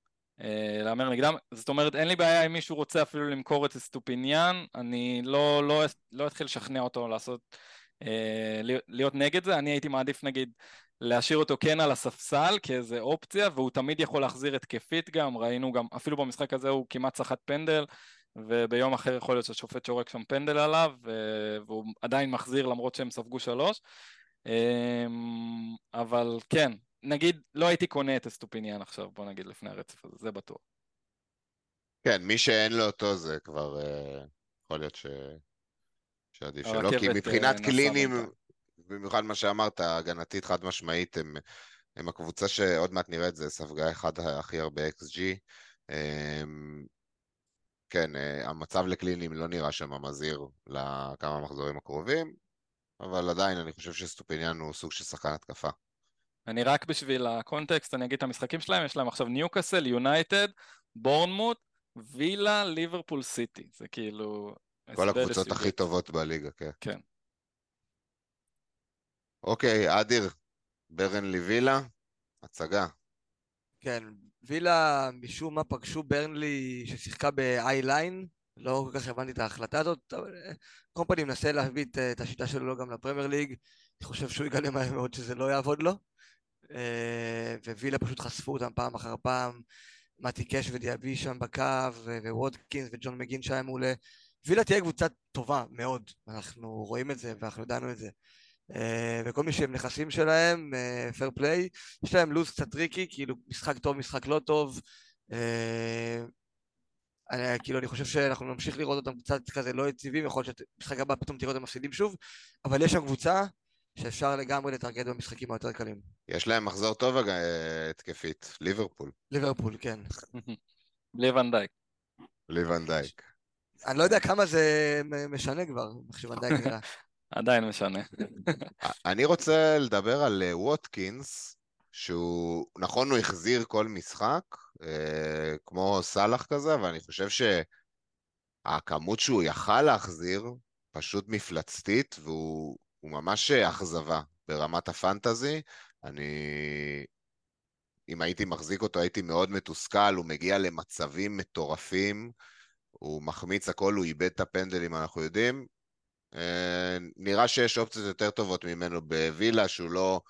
אה, להמר נגדם. זאת אומרת, אין לי בעיה אם מישהו רוצה אפילו למכור את סטופיניאן, אני לא, לא, לא אתחיל לשכנע אותו לעשות, אה, להיות נגד זה. אני הייתי מעדיף נגיד להשאיר אותו כן על הספסל כאיזה אופציה, והוא תמיד יכול להחזיר התקפית גם, ראינו גם, אפילו במשחק הזה הוא כמעט סחט פנדל, וביום אחר יכול להיות שהשופט שורק שם פנדל עליו, והוא עדיין מחזיר למרות שהם ספגו שלוש. אמ, אבל כן, נגיד לא הייתי קונה את אסטופיניאן עכשיו, בוא נגיד לפני הרצף הזה, זה בטוח. כן, מי שאין לו אותו זה כבר uh, יכול להיות ש... שעדיף שלא, כי אה, מבחינת קלינים, במיוחד מה שאמרת, הגנתית חד משמעית, הם, הם הקבוצה שעוד מעט נראה את זה, ספגה אחד הכי הרבה XG. אמ, כן, אה, המצב לקלינים לא נראה שם מזהיר לכמה מחזורים הקרובים, אבל עדיין אני חושב שסטופיניאן הוא סוג של שחקן התקפה. אני רק בשביל הקונטקסט, אני אגיד את המשחקים שלהם, יש להם עכשיו ניוקאסל, יונייטד, בורנמוט, וילה, ליברפול סיטי. זה כאילו... כל הקבוצות הכי טובות בליגה, כן. כן. אוקיי, אדיר, ברנלי וילה, הצגה. כן, וילה משום מה פגשו ברנלי ששיחקה ב-i-line, לא כל כך הבנתי את ההחלטה הזאת, אבל קודם כל אני מנסה להביא את השיטה שלו גם לפרמייר ליג, אני חושב שהוא יגלה מהר מאוד שזה לא יעבוד לו, אה, ווילה פשוט חשפו אותם פעם אחר פעם, מתי קאש ודיאבי שם בקו, וווטקינס וג'ון מגין שהיה מעולה. וילה תהיה קבוצה טובה מאוד, אנחנו רואים את זה ואנחנו ידענו את זה. אה, וכל מי שהם נכסים שלהם, fair play, יש להם לו"ז קצת טריקי, כאילו משחק טוב, משחק לא טוב. אני, כאילו אני חושב שאנחנו נמשיך לראות אותם קצת כזה לא יציבים, יכול להיות שבמשחק הבא פתאום תראו אותם מפסידים שוב, אבל יש שם קבוצה שאפשר לגמרי לטרגט במשחקים היותר קלים. יש להם מחזור טוב התקפית, ליברפול. ליברפול, כן. בלי ונדייק. בלי ונדייק. אני לא יודע כמה זה משנה כבר, איך שוונדייק נראה. עדיין משנה. אני רוצה לדבר על אה, ווטקינס, שהוא, נכון, הוא החזיר כל משחק, אה, כמו סאלח כזה, אבל אני חושב שהכמות שהוא יכל להחזיר, פשוט מפלצתית, והוא ממש אכזבה ברמת הפנטזי. אני... אם הייתי מחזיק אותו הייתי מאוד מתוסכל, הוא מגיע למצבים מטורפים, הוא מחמיץ הכל, הוא איבד את הפנדלים, אנחנו יודעים. אה, נראה שיש אופציות יותר טובות ממנו בווילה, שהוא לא,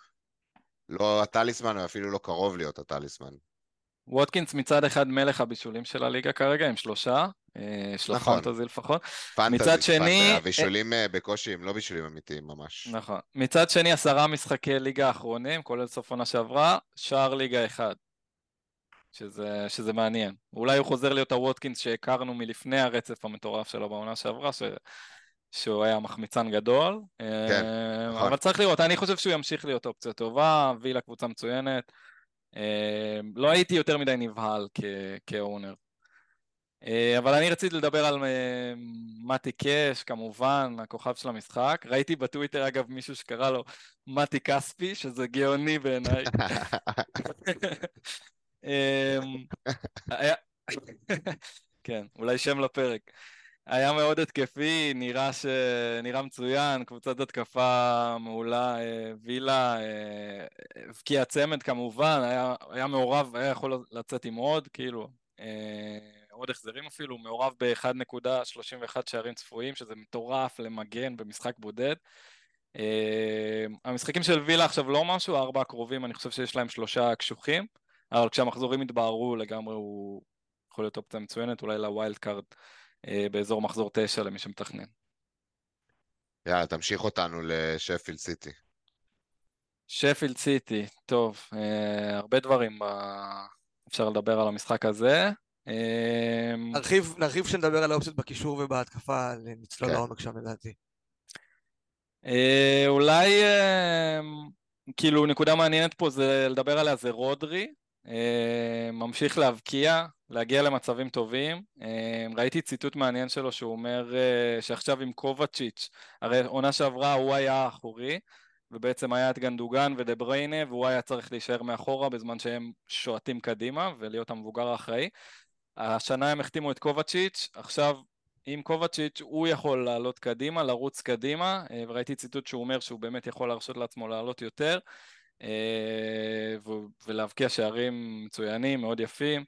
לא הטליסמן, ואפילו לא קרוב להיות הטליסמן. ווטקינס מצד אחד מלך הבישולים של הליגה כרגע, עם שלושה, אה, של נכון. הפנטזי לפחות. פנטזי, מצד שני... פנטזי, הבישולים אה, בקושי הם לא בישולים אמיתיים ממש. נכון. מצד שני, עשרה משחקי ליגה האחרונים, כולל סוף עונה שעברה, שער ליגה אחד. שזה, שזה מעניין. אולי הוא חוזר להיות הווטקינס שהכרנו מלפני הרצף המטורף שלו בעונה שעברה, ש... שהוא היה מחמיצן גדול. כן, אה, נכון. אבל צריך לראות, אני חושב שהוא ימשיך להיות אופציה טובה, וילה קבוצה מצוינת. אה, לא הייתי יותר מדי נבהל כאונר. אה, אבל אני רציתי לדבר על מתי קאש, כמובן, הכוכב של המשחק. ראיתי בטוויטר, אגב, מישהו שקרא לו מתי כספי, שזה גאוני בעיניי. כן, אולי שם לפרק. היה מאוד התקפי, נראה, ש... נראה מצוין, קבוצת התקפה מעולה, אה, וילה, אה, הבקיע צמד כמובן, היה, היה מעורב, היה יכול לצאת עם עוד, כאילו, אה, עוד החזרים אפילו, מעורב ב-1.31 שערים צפויים, שזה מטורף למגן במשחק בודד. המשחקים של וילה עכשיו לא משהו, הארבע הקרובים, אני חושב שיש להם שלושה קשוחים, אבל כשהמחזורים יתבהרו לגמרי הוא יכול להיות אופציה מצוינת, אולי ל wild card. אה, באזור מחזור תשע למי שמתכנן. יאללה, תמשיך אותנו לשפילד סיטי. שפילד סיטי, טוב, אה, הרבה דברים ב... אפשר לדבר על המשחק הזה. אה, נרחיב, נרחיב שנדבר על האופציות בקישור ובהתקפה, נצלול כן. לעומק שם לדעתי. אה, אולי, אה, כאילו, נקודה מעניינת פה זה לדבר עליה זה רודרי, אה, ממשיך להבקיע, להגיע למצבים טובים. אה, ראיתי ציטוט מעניין שלו שהוא אומר אה, שעכשיו עם קובצ'יץ', הרי עונה שעברה הוא היה האחורי, ובעצם היה את גנדוגן ודה בריינה, והוא היה צריך להישאר מאחורה בזמן שהם שועטים קדימה ולהיות המבוגר האחראי. השנה הם החתימו את קובצ'יץ', עכשיו עם קובצ'יץ' הוא יכול לעלות קדימה, לרוץ קדימה, וראיתי ציטוט שהוא אומר שהוא באמת יכול להרשות לעצמו לעלות יותר. אה, ולהבקיע שערים מצוינים, מאוד יפים.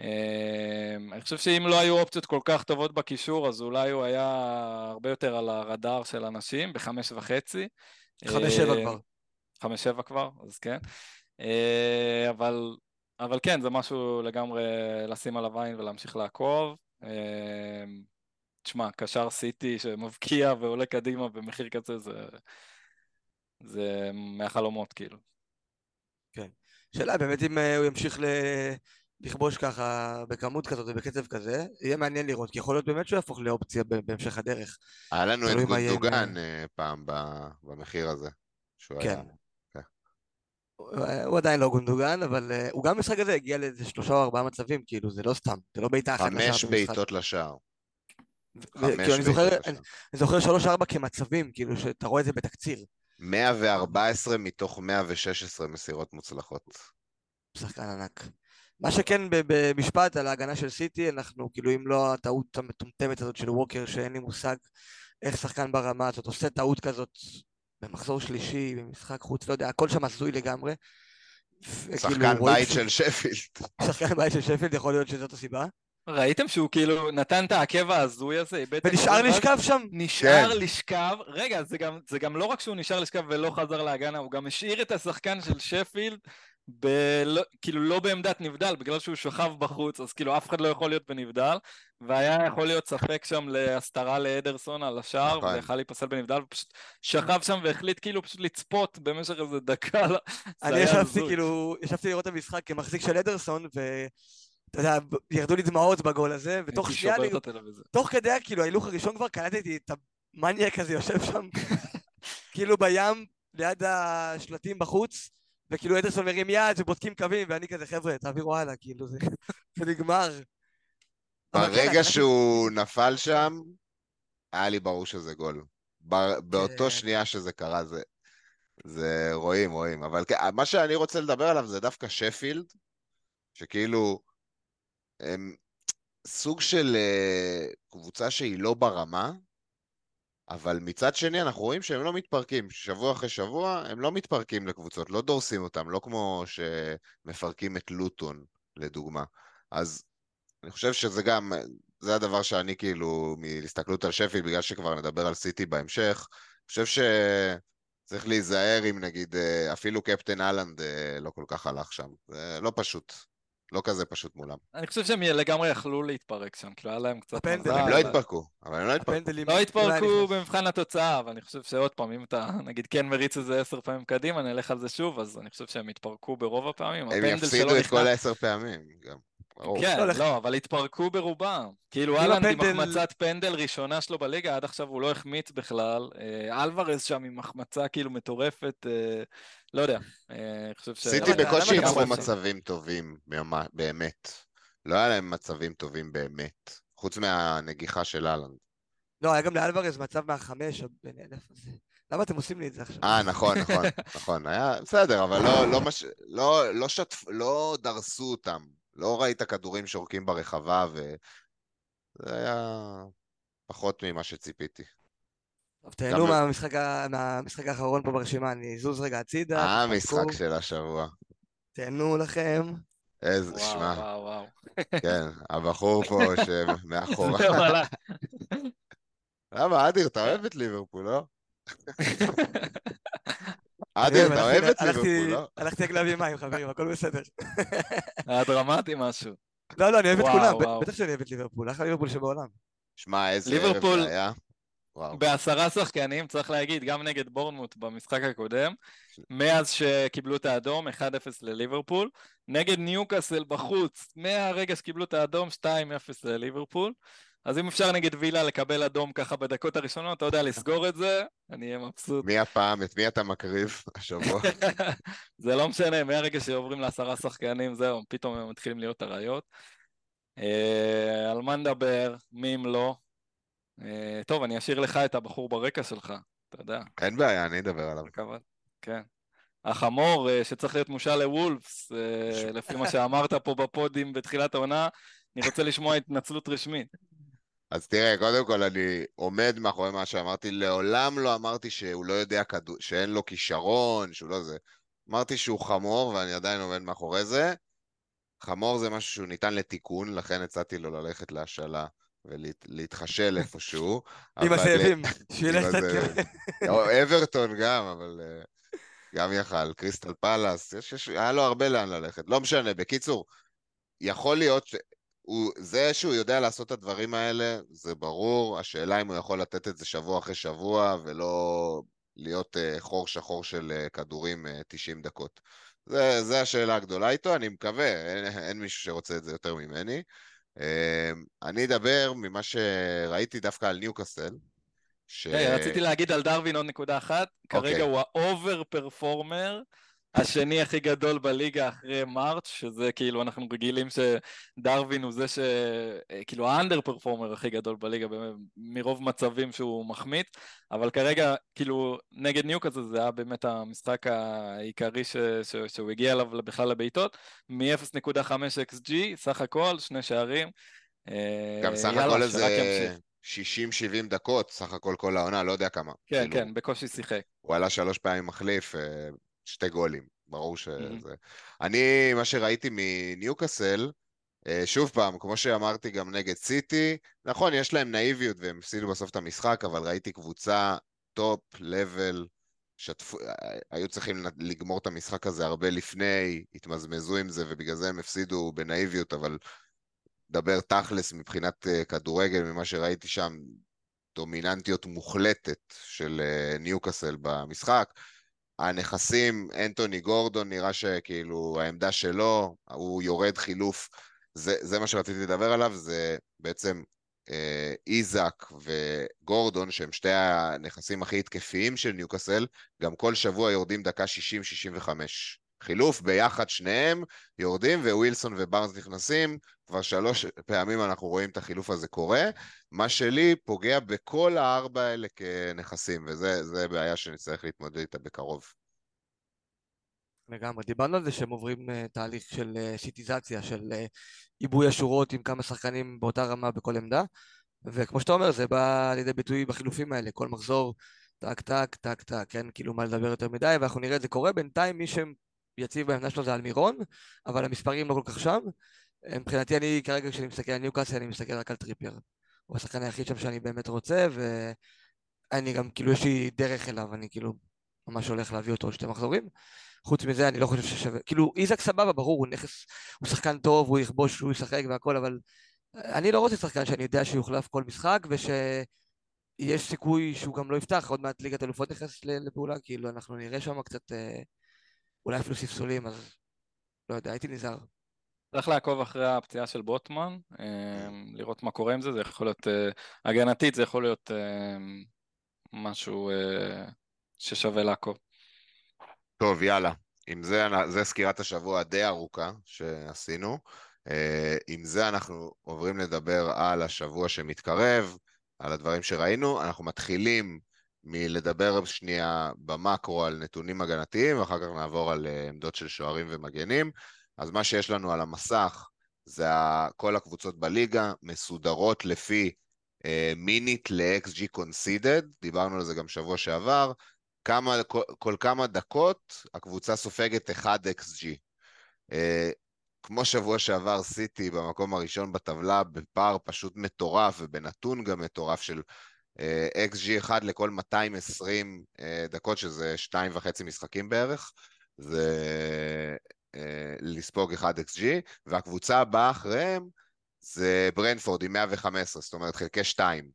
אה, אני חושב שאם לא היו אופציות כל כך טובות בקישור, אז אולי הוא היה הרבה יותר על הרדאר של אנשים, בחמש וחצי. חמש שבע אה, כבר. חמש שבע כבר, אז כן. אבל, אבל כן, זה משהו לגמרי לשים עליו עין ולהמשיך לעקוב. תשמע, קשר סיטי שמבקיע ועולה קדימה במחיר כזה, זה, זה מהחלומות כאילו. כן. שאלה באמת אם אה, הוא ימשיך ל... לכבוש ככה בכמות כזאת ובקצב כזה, יהיה מעניין לראות, כי יכול להיות באמת שהוא יהפוך לאופציה בהמשך הדרך. היה לנו את גונדוגן אה, פעם במחיר הזה. כן. היה... כן. הוא עדיין לא גונדוגן, אבל הוא גם במשחק הזה הגיע לאיזה שלושה או ארבעה מצבים, כאילו זה לא סתם, זה לא בעיטה אחת. חמש בעיטות לשער. כאילו אני זוכר, אני זוכר שלוש ארבע כמצבים, כאילו שאתה רואה את זה בתקציר. 114 מתוך 116 מסירות מוצלחות. שחקן ענק. מה שכן במשפט על ההגנה של סיטי, אנחנו כאילו אם לא הטעות המטומטמת הזאת של ווקר, שאין לי מושג איך שחקן ברמה הזאת עושה טעות כזאת במחזור שלישי, במשחק חוץ, לא יודע, הכל שם הזוי לגמרי. שחקן בית של שפילד. שחקן בית של שפילד, יכול להיות שזאת הסיבה. ראיתם שהוא כאילו נתן את העקב ההזוי הזה? ונשאר לשכב שם? נשאר כן. לשכב, רגע, זה גם, זה גם לא רק שהוא נשאר לשכב ולא חזר להגנה, הוא גם השאיר את השחקן של שפילד, ב... כאילו לא בעמדת נבדל, בגלל שהוא שכב בחוץ, אז כאילו אף אחד לא יכול להיות בנבדל, והיה יכול להיות ספק שם להסתרה לאדרסון על השער, נכון. ויכל להיפסל בנבדל, ופשוט שכב שם והחליט כאילו פשוט לצפות במשך איזה דקה. אני ישבתי כאילו, ישבתי לראות את המשחק כמחזיק של אדרסון, ו... אתה יודע, ירדו לי דמעות בגול הזה, ותוך שנייה, לי, תוך כדי כאילו ההילוך הראשון כבר קלטתי את המניאק הזה יושב שם, כאילו בים, ליד השלטים בחוץ, וכאילו אדרסון מרים יד ובודקים קווים, ואני כזה, חבר'ה, תעבירו הלאה, כאילו, זה, זה נגמר. ברגע כן, שהוא נפל שם, היה לי ברור שזה גול. באותו כן. שנייה שזה קרה, זה... זה רואים, רואים. אבל כן, מה שאני רוצה לדבר עליו זה דווקא שפילד, שכאילו, הם סוג של אה, קבוצה שהיא לא ברמה, אבל מצד שני אנחנו רואים שהם לא מתפרקים. שבוע אחרי שבוע הם לא מתפרקים לקבוצות, לא דורסים אותם, לא כמו שמפרקים את לוטון, לדוגמה. אז אני חושב שזה גם, זה הדבר שאני כאילו, מהסתכלות על שפילד, בגלל שכבר נדבר על סיטי בהמשך, אני חושב שצריך להיזהר אם נגיד אה, אפילו קפטן אהלנד אה, לא כל כך הלך שם. זה לא פשוט. לא כזה פשוט מולם. אני חושב שהם לגמרי יכלו להתפרק שם, כאילו היה להם קצת. מזל. הם לא התפרקו, אבל הם לא התפרקו. לא התפרקו. במבחן התוצאה, אבל אני חושב שעוד פעם, אם אתה נגיד כן מריץ את זה עשר פעמים קדימה, נלך על זה שוב, אז אני חושב שהם התפרקו ברוב הפעמים. הם הפנדל יפסידו את כל העשר פעמים, גם. כן, לא, לא, אבל התפרקו ברובם. כאילו אהלנד עם החמצת פנדל ראשונה שלו בליגה, עד עכשיו הוא לא החמיץ בכלל. אה, אלוורז שם עם החמצה כאילו מטורפת, אה, לא יודע. אה. סיטי אתה- בקושי יצרו? מצבים טובים, באמת. לא היה להם מצבים טובים באמת, חוץ מהנגיחה של אהלנד. לא, היה גם לאלוורז מצב מהחמש. למה אתם עושים לי את זה עכשיו? אה, נכון, נכון, נכון, היה בסדר, אבל לא, לא, מש... לא, לא, שטפ... לא דרסו אותם. לא ראית כדורים שורקים ברחבה, וזה היה פחות ממה שציפיתי. טוב, תהנו גם- מהמשחק ה- מהמשחק האחרון פה ברשימה, אני אזוז רגע הצידה. אה, המשחק של השבוע. תהנו לכם. איזה, שמע, וואו, וואו. כן, הבחור פה שמאחורה. למה, אדיר, אתה אוהב את ליברפול, לא? אוהב, אתה אוהב את ליברפול, לא? הלכתי רק להביא מים, חברים, הכל בסדר. היה דרמטי משהו. לא, לא, אני אוהב את כולם. בטח שאני אוהב את ליברפול, אחלה ליברפול שבעולם. שמע, איזה ערב ליברפול- זה היה. וואו. בעשרה שחקנים, צריך להגיד, גם נגד בורנמוט במשחק הקודם, מאז שקיבלו את האדום, 1-0 לליברפול, נגד ניוקאסל בחוץ, מהרגע שקיבלו את האדום, 2-0 לליברפול. אז אם אפשר נגד וילה לקבל אדום ככה בדקות הראשונות, אתה יודע, לסגור את זה, אני אהיה מבסוט. מי הפעם, את מי אתה מקריב השבוע? זה לא משנה, מהרגע שעוברים לעשרה שחקנים, זהו, פתאום הם מתחילים להיות אריות. אה, על מה נדבר, מי אם לא. אה, טוב, אני אשאיר לך את הבחור ברקע שלך, אתה יודע. אין בעיה, אני אדבר עליו. בכבוד, כן. החמור אה, שצריך להיות מושל לוולפס, אה, לפי מה שאמרת פה בפודים בתחילת העונה, אני רוצה לשמוע התנצלות רשמית. אז תראה, קודם כל אני עומד מאחורי מה שאמרתי, לעולם לא אמרתי שהוא לא יודע כדור, שאין לו כישרון, שהוא לא זה. אמרתי שהוא חמור, ואני עדיין עומד מאחורי זה. חמור זה משהו שהוא ניתן לתיקון, לכן הצעתי לו ללכת להשאלה ולהתחשל איפשהו. עם הזאבים. הזאבים. או אברטון גם, אבל אה, גם יכל. קריסטל פלאס, היה לו הרבה לאן ללכת. לא משנה, בקיצור, יכול להיות. הוא, זה שהוא יודע לעשות את הדברים האלה, זה ברור. השאלה אם הוא יכול לתת את זה שבוע אחרי שבוע, ולא להיות uh, חור שחור של uh, כדורים uh, 90 דקות. זה, זה השאלה הגדולה איתו, אני מקווה, אין, אין מישהו שרוצה את זה יותר ממני. Uh, אני אדבר ממה שראיתי דווקא על ניוקאסל. ש... היי, רציתי להגיד על דרווין עוד נקודה אחת, כרגע אוקיי. הוא ה over performer. השני הכי גדול בליגה אחרי מרץ', שזה כאילו אנחנו רגילים שדרווין הוא זה ש... אה, כאילו האנדר פרפורמר הכי גדול בליגה מרוב מצבים שהוא מחמיץ, אבל כרגע כאילו נגד ניוקאסל זה היה באמת המשחק העיקרי ש... ש... שהוא הגיע אליו בכלל לבעיטות, מ-0.5 XG, סך הכל, שני שערים. אה, גם סך הכל איזה ימשיך. 60-70 דקות, סך הכל כל העונה, לא יודע כמה. כן, כאילו, כן, בקושי שיחק. הוא עלה שלוש פעמים מחליף, אה, שתי גולים, ברור שזה... אני, מה שראיתי מניוקאסל, אה, שוב פעם, כמו שאמרתי גם נגד סיטי, נכון, יש להם נאיביות והם הפסידו בסוף את המשחק, אבל ראיתי קבוצה top, level, שתפו, אה, היו צריכים לגמור את המשחק הזה הרבה לפני, התמזמזו עם זה, ובגלל זה הם הפסידו בנאיביות, אבל דבר תכלס מבחינת אה, כדורגל, ממה שראיתי שם, דומיננטיות מוחלטת של ניוקאסל במשחק. הנכסים, אנטוני גורדון, נראה שכאילו העמדה שלו, הוא יורד חילוף. זה, זה מה שרציתי לדבר עליו, זה בעצם אה, איזק וגורדון, שהם שתי הנכסים הכי התקפיים של ניוקאסל, גם כל שבוע יורדים דקה 60-65. חילוף ביחד שניהם, יורדים, ווילסון ובארנס נכנסים, כבר שלוש פעמים אנחנו רואים את החילוף הזה קורה. מה שלי פוגע בכל הארבע האלה כנכסים, וזה זה בעיה שנצטרך להתמודד איתה בקרוב. לגמרי. דיברנו על זה שהם עוברים uh, תהליך של uh, שיטיזציה, של uh, עיבוי השורות עם כמה שחקנים באותה רמה בכל עמדה, וכמו שאתה אומר, זה בא לידי ביטוי בחילופים האלה, כל מחזור, טק, טק, טק, טק, כן, כאילו מה לדבר יותר מדי, ואנחנו נראה את זה קורה. בינתיים מי שיציב בעמדה שלו זה אלמירון, אבל המספרים לא כל כך שם. מבחינתי, אני כרגע, כשאני מסתכל על ניוקאסל, אני מסתכל רק על טריפייר. הוא השחקן היחיד שם שאני באמת רוצה, ואני גם, כאילו, יש לי דרך אליו, אני כאילו ממש הולך להביא אותו עוד שתי מחזורים. חוץ מזה, אני לא חושב ששווה... כאילו, איזק סבבה, ברור, הוא נכס, הוא שחקן טוב, הוא יכבוש, הוא ישחק והכל, אבל אני לא רוצה שחקן שאני יודע שיוחלף כל משחק, ושיש סיכוי שהוא גם לא יפתח, עוד מעט ליגת אלופות נכנס לפעולה, כאילו, אנחנו נראה שם קצת, אה, אולי אפילו ספסולים, אז לא יודע, הייתי נזהר. צריך לעקוב אחרי הפציעה של בוטמן, אה, לראות מה קורה עם זה, זה יכול להיות אה, הגנתית, זה יכול להיות משהו ששווה לעקוב. טוב, יאללה. עם זה, זה סקירת השבוע הדי ארוכה שעשינו. אה, עם זה אנחנו עוברים לדבר על השבוע שמתקרב, על הדברים שראינו. אנחנו מתחילים מלדבר שנייה במקרו על נתונים הגנתיים, ואחר כך נעבור על אה, עמדות של שוערים ומגנים. אז מה שיש לנו על המסך זה כל הקבוצות בליגה, מסודרות לפי מינית ל-XG conceded, דיברנו על זה גם שבוע שעבר, כמה, כל, כל כמה דקות הקבוצה סופגת 1XG. אה, כמו שבוע שעבר סיטי במקום הראשון בטבלה בפער פשוט מטורף ובנתון גם מטורף של אה, XG 1 לכל 220 אה, דקות, שזה שתיים וחצי משחקים בערך, זה אה, לספוג 1 XG, והקבוצה הבאה אחריהם זה ברנפורד עם 115, זאת אומרת חלקי 2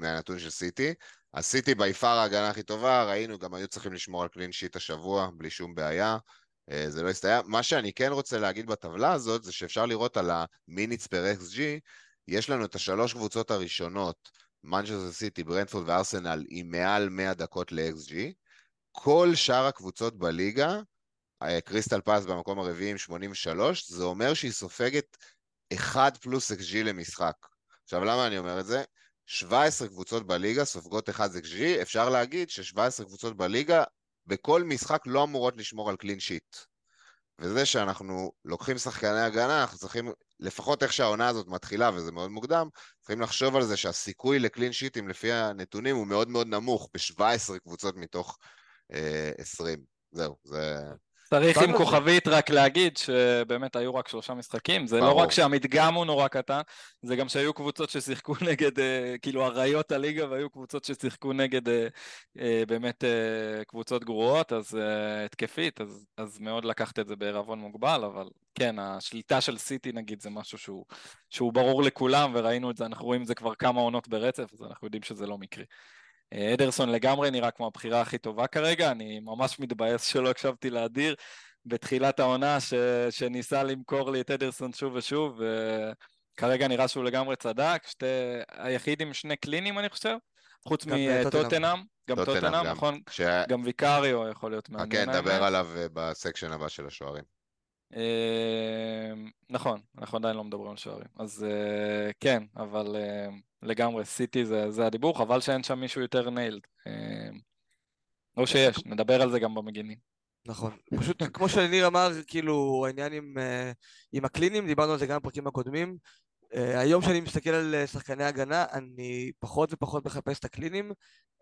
מהנתון של סיטי. אז סיטי בי פאר ההגנה הכי טובה, ראינו, גם היו צריכים לשמור על קלין שיט השבוע, בלי שום בעיה. אה, זה לא הסתייע. מה שאני כן רוצה להגיד בטבלה הזאת, זה שאפשר לראות על המיניץ פר XG, יש לנו את השלוש קבוצות הראשונות, מנצ'סטר סיטי, ברנפורד וארסנל, עם מעל 100 דקות ל-XG. כל שאר הקבוצות בליגה, אה, קריסטל פאלאס במקום הרביעי עם 83, זה אומר שהיא סופגת 1 פלוס XG למשחק. עכשיו, למה אני אומר את זה? 17 קבוצות בליגה סופגות 1 XG, אפשר להגיד ש-17 קבוצות בליגה בכל משחק לא אמורות לשמור על clean sheet. וזה שאנחנו לוקחים שחקני הגנה, אנחנו צריכים, לפחות איך שהעונה הזאת מתחילה, וזה מאוד מוקדם, צריכים לחשוב על זה שהסיכוי לקלין שיטים לפי הנתונים הוא מאוד מאוד נמוך, ב-17 קבוצות מתוך אה, 20. זהו, זה... צריך עם כוכבית רק להגיד שבאמת היו רק שלושה משחקים, זה לא רק שהמדגם הוא נורא קטן, זה גם שהיו קבוצות ששיחקו נגד, אה, כאילו אריות הליגה, והיו קבוצות ששיחקו נגד אה, אה, באמת קבוצות גרועות, אז התקפית, אז, אז מאוד לקחת את זה בערבון מוגבל, אבל כן, השליטה של סיטי נגיד זה משהו שהוא, שהוא ברור לכולם, וראינו את זה, אנחנו רואים את זה כבר כמה עונות ברצף, אז אנחנו יודעים שזה לא מקרי. אדרסון לגמרי נראה כמו הבחירה הכי טובה כרגע, אני ממש מתבאס שלא הקשבתי לאדיר בתחילת העונה ש... שניסה למכור לי את אדרסון שוב ושוב, וכרגע נראה שהוא לגמרי צדק, שתי... היחיד עם שני קלינים אני חושב, חוץ מטוטנאם, גם טוטנאם, נכון? ש... גם ויקאריו יכול להיות מעניין. כן, נדבר עליו אה, ב section הבא של השוערים. אמ, נכון, אנחנו עדיין לא מדברים על שוערים. אז אה, כן, אבל אה, לגמרי, סיטי זה, זה הדיבור, חבל שאין שם מישהו יותר nailed. אמ, או שיש, נדבר על זה גם במגינים. נכון. פשוט, כמו שניר אמר, כאילו, העניין עם, אה, עם הקלינים, דיברנו על זה גם בפרקים הקודמים. היום שאני מסתכל על שחקני הגנה, אני פחות ופחות מחפש את הקלינים,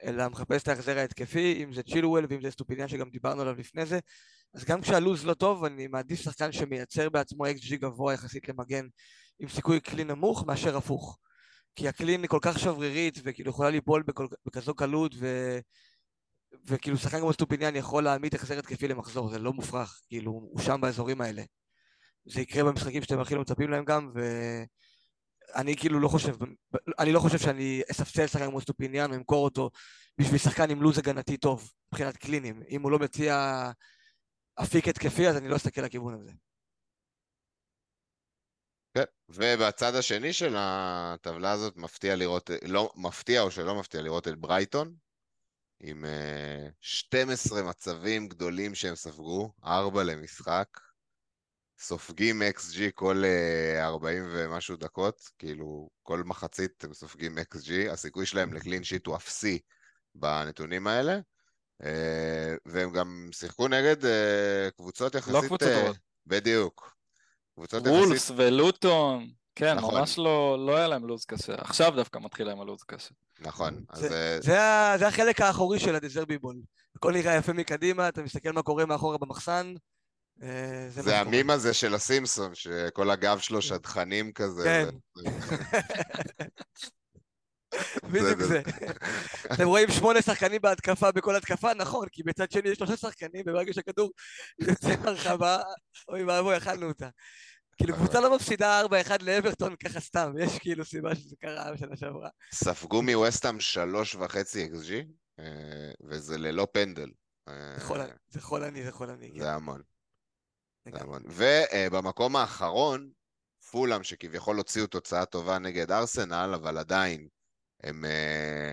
אלא מחפש את ההחזר ההתקפי, אם זה צ'ילואל ואם זה סטופיניאן שגם דיברנו עליו לפני זה. אז גם כשהלו"ז לא טוב, אני מעדיף שחקן שמייצר בעצמו XG גבוה יחסית למגן עם סיכוי clean נמוך מאשר הפוך. כי ה clean היא כל כך שברירית וכאילו יכולה ליפול בכל, בכזו קלות ו... וכאילו שחקן כמו סטופיניאן יכול להעמיד החזר התקפי למחזור, זה לא מופרך, כאילו הוא שם באזורים האלה. זה יקרה במשחקים שאתם הכי לא מצפים להם גם, ואני כאילו לא חושב, אני לא חושב שאני אספסל שחקן כמו סטופיניאן או אמכור אותו בשביל שחקן עם לו"ז הגנתי טוב מבחינת קלינים. אם הוא לא מציע אפיק התקפי, אז אני לא אסתכל לכיוון הזה. כן, ובצד השני של הטבלה הזאת מפתיע לראות, לא מפתיע או שלא מפתיע לראות את ברייטון, עם 12 אה, מצבים גדולים שהם ספגו, 4 למשחק, סופגים XG כל 40 אה, ומשהו דקות, כאילו כל מחצית הם סופגים XG, הסיכוי שלהם לקלין שיט הוא אפסי בנתונים האלה. אה, והם גם שיחקו נגד קבוצות יחסית... לא קבוצות טובות. בדיוק. קבוצות וולס יחסית... ולוטון, כן, נכון. ממש לא, לא היה להם לו"ז קשה. עכשיו דווקא מתחיל להם הלו"ז קשה. נכון, אז זה- אה, זה זה החלק האחורי של הדזרבי בול. הכל נראה יפה מקדימה, אתה מסתכל מה קורה מאחורה במחסן. אה, זה זה. המים הזה של הסימפסון, שכל הגב שלו שדכנים כזה. כן. בדיוק זה-. אתם רואים שמונה שחקנים בהתקפה בכל התקפה, נכון, כי בצד שני יש שלושה שחקנים, וברגע שהכדור יוצא מהרחבה, אוי ואבוי, אכלנו אותה. כאילו, קבוצה לא מפסידה 4-1 לאברטון ככה סתם, יש כאילו סיבה שזה קרה בשנה שעברה. ספגו מווסטהאם שלוש וחצי אקס ג'י, וזה ללא פנדל. אה, זה חולני, זה חולני, זה חולני. כן. זה המון, זה. המון. ובמקום האחרון, פולאם, שכביכול הוציאו תוצאה טובה נגד ארסנל, אבל עדיין הם אה,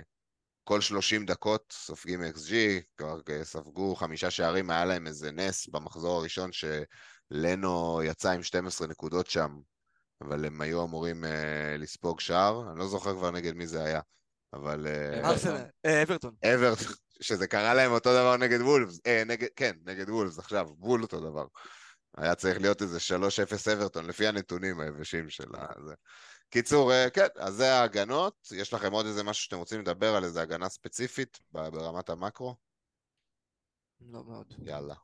כל 30 דקות סופגים ג'י, כבר אה, ספגו חמישה שערים, היה להם איזה נס במחזור הראשון שלנו יצא עם 12 נקודות שם, אבל הם היו אמורים אה, לספוג שער, אני לא זוכר כבר נגד מי זה היה, אבל... אברטון. אברטון. שזה קרה להם אותו דבר נגד וולפס, כן, נגד וולפס עכשיו, וול אותו דבר. היה צריך להיות איזה 3-0 אברטון, לפי הנתונים היבשים של ה... זה. קיצור, אה, כן, אז זה ההגנות. יש לכם עוד איזה משהו שאתם רוצים לדבר על איזה הגנה ספציפית ברמת המקרו? לא מאוד. יאללה.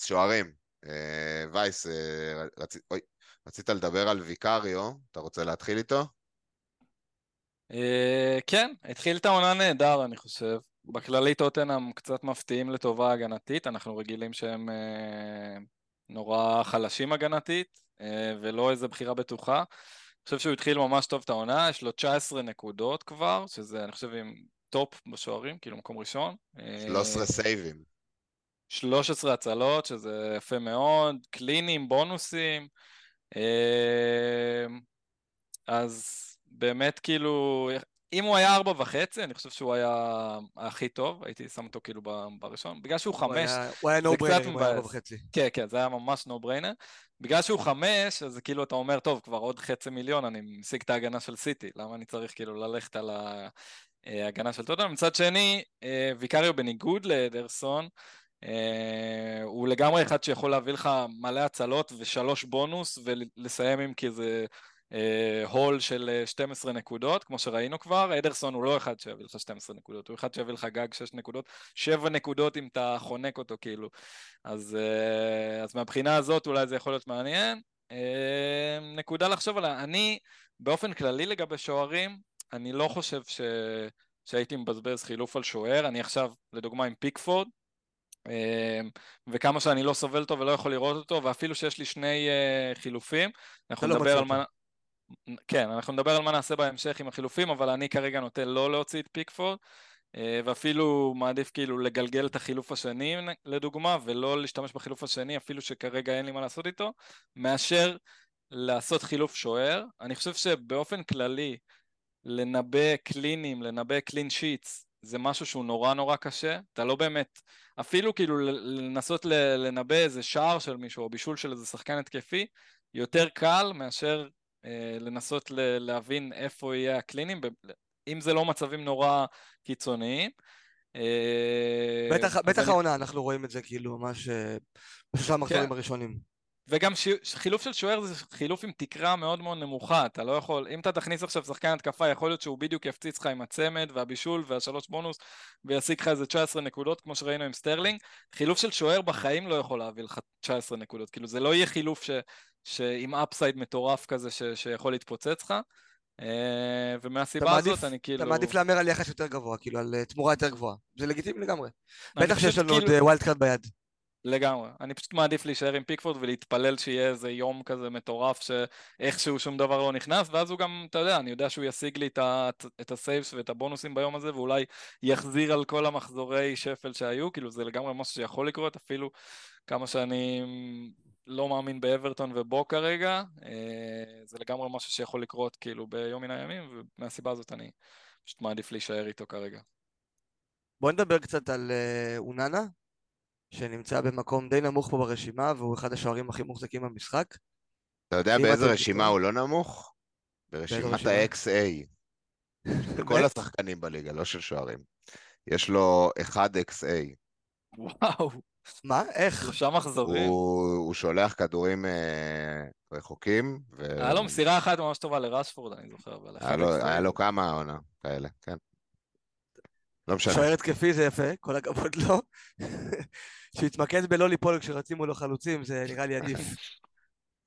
שוערים, אה, וייס, אה, רצ... אוי, רצית לדבר על ויקריו, אתה רוצה להתחיל איתו? אה, כן, התחיל את העונה נהדר, אני חושב. בכללי טוטנאם קצת מפתיעים לטובה הגנתית, אנחנו רגילים שהם אה, נורא חלשים הגנתית, אה, ולא איזה בחירה בטוחה. אני חושב שהוא התחיל ממש טוב את העונה, יש לו 19 נקודות כבר, שזה אני חושב עם טופ בשוערים, כאילו מקום ראשון. אה, 13 סייבים. 13 הצלות, שזה יפה מאוד, קלינים, בונוסים. אה, אז באמת כאילו, אם הוא היה ארבע וחצי, אני חושב שהוא היה הכי טוב, הייתי שם אותו כאילו בראשון. בגלל שהוא הוא חמש, הוא היה no brainer, הוא היה ארבע. וחצי. כן, כן, זה היה ממש no brainer. בגלל שהוא חמש, אז כאילו אתה אומר, טוב, כבר עוד חצי מיליון, אני משיג את ההגנה של סיטי, למה אני צריך כאילו ללכת על ההגנה של טוטנאם? מצד שני, אה, ויקריו בניגוד לאדרסון, אה, הוא לגמרי אחד שיכול להביא לך מלא הצלות ושלוש בונוס ולסיים עם כזה אה, הול של אה, 12 נקודות, כמו שראינו כבר. אדרסון הוא לא אחד שיביא לך 12 נקודות, הוא אחד שיביא לך גג 6 נקודות, 7 נקודות אם אתה חונק אותו כאילו. אז, אה, אז מהבחינה הזאת אולי זה יכול להיות מעניין. אה, נקודה לחשוב עליה. אני, באופן כללי לגבי שוערים, אני לא חושב ש... שהייתי מבזבז חילוף על שוער. אני עכשיו, לדוגמה, עם פיקפורד, אה, וכמה שאני לא סובל אותו ולא יכול לראות אותו, ואפילו שיש לי שני אה, חילופים, אנחנו לא נדבר על מה... כן, אנחנו נדבר על מה נעשה בהמשך עם החילופים, אבל אני כרגע נוטה לא להוציא את פיקפורד, אה, ואפילו מעדיף כאילו לגלגל את החילוף השני, לדוגמה, ולא להשתמש בחילוף השני, אפילו שכרגע אין לי מה לעשות איתו, מאשר לעשות חילוף שוער. אני חושב שבאופן כללי, לנבא קלינים, לנבא קלין שיטס, זה משהו שהוא נורא נורא קשה. אתה לא באמת, אפילו כאילו לנסות לנבא איזה שער של מישהו או בישול של איזה שחקן התקפי, יותר קל מאשר לנסות ל- להבין איפה יהיה הקלינים, אם זה לא מצבים נורא קיצוניים. אה, בטח- העונה, אנחנו רואים את זה כאילו ממש אה, בשלושה המחזורים כן. הראשונים. וגם ש... חילוף של שוער זה חילוף עם תקרה מאוד מאוד נמוכה, אתה לא יכול, אם אתה תכניס עכשיו שחקן התקפה, יכול להיות שהוא בדיוק יפציץ לך עם הצמד והבישול והשלוש בונוס וישיג לך איזה 19 נקודות, כמו שראינו עם סטרלינג. חילוף של שוער בחיים לא יכול להביא לך 19 נקודות, כאילו זה לא יהיה חילוף ש... שעם upside מטורף כזה ש... שיכול להתפוצץ לך. אה, ומהסיבה אתה מעדיף- הזאת אני כאילו... אתה מעדיף להמר על יחס יותר גבוה, כאילו על אה, תמורה יותר גבוהה. זה לגיטימי לגמרי. בטח שיש לנו עוד כאילו- wild card ביד. לגמרי. אני פשוט מעדיף להישאר עם פיקפורד ולהתפלל שיהיה איזה יום כזה מטורף שאיכשהו שום דבר לא נכנס, ואז הוא גם, אתה יודע, אני יודע שהוא ישיג לי את, ה saves ואת הבונוסים ביום הזה, ואולי יחזיר על כל המחזורי שפל שהיו, כאילו זה לגמרי משהו שיכול לקרות, אפילו כמה שאני לא מאמין באברטון ובו כרגע, אה, זה לגמרי משהו שיכול לקרות כאילו ביום מן הימים, ומהסיבה הזאת אני פשוט מעדיף להישאר איתו כרגע. בוא נדבר קצת על אה, אוננה, שנמצא במקום די נמוך פה ברשימה, והוא אחד השוערים הכי מוחזקים במשחק. אתה יודע באיזה רשימה הוא לא נמוך? ברשימת? ה-XA. של כל? השחקנים בליגה, לא של שוערים. יש לו 1XA. וואו, מה? איך? שלושה מחזורים. הוא, הוא שולח כדורים אה, רחוקים. ו... היה לו מסירה אחת ממש טובה לרשפורד, אני זוכר. אבל היה לו, היה לו כמה עונה כאלה, כן. לא משנה. שוער התקפי זה יפה, כל הכבוד לו. שיתמקד בלא ליפול כשרצים מולו חלוצים, זה נראה לי עדיף.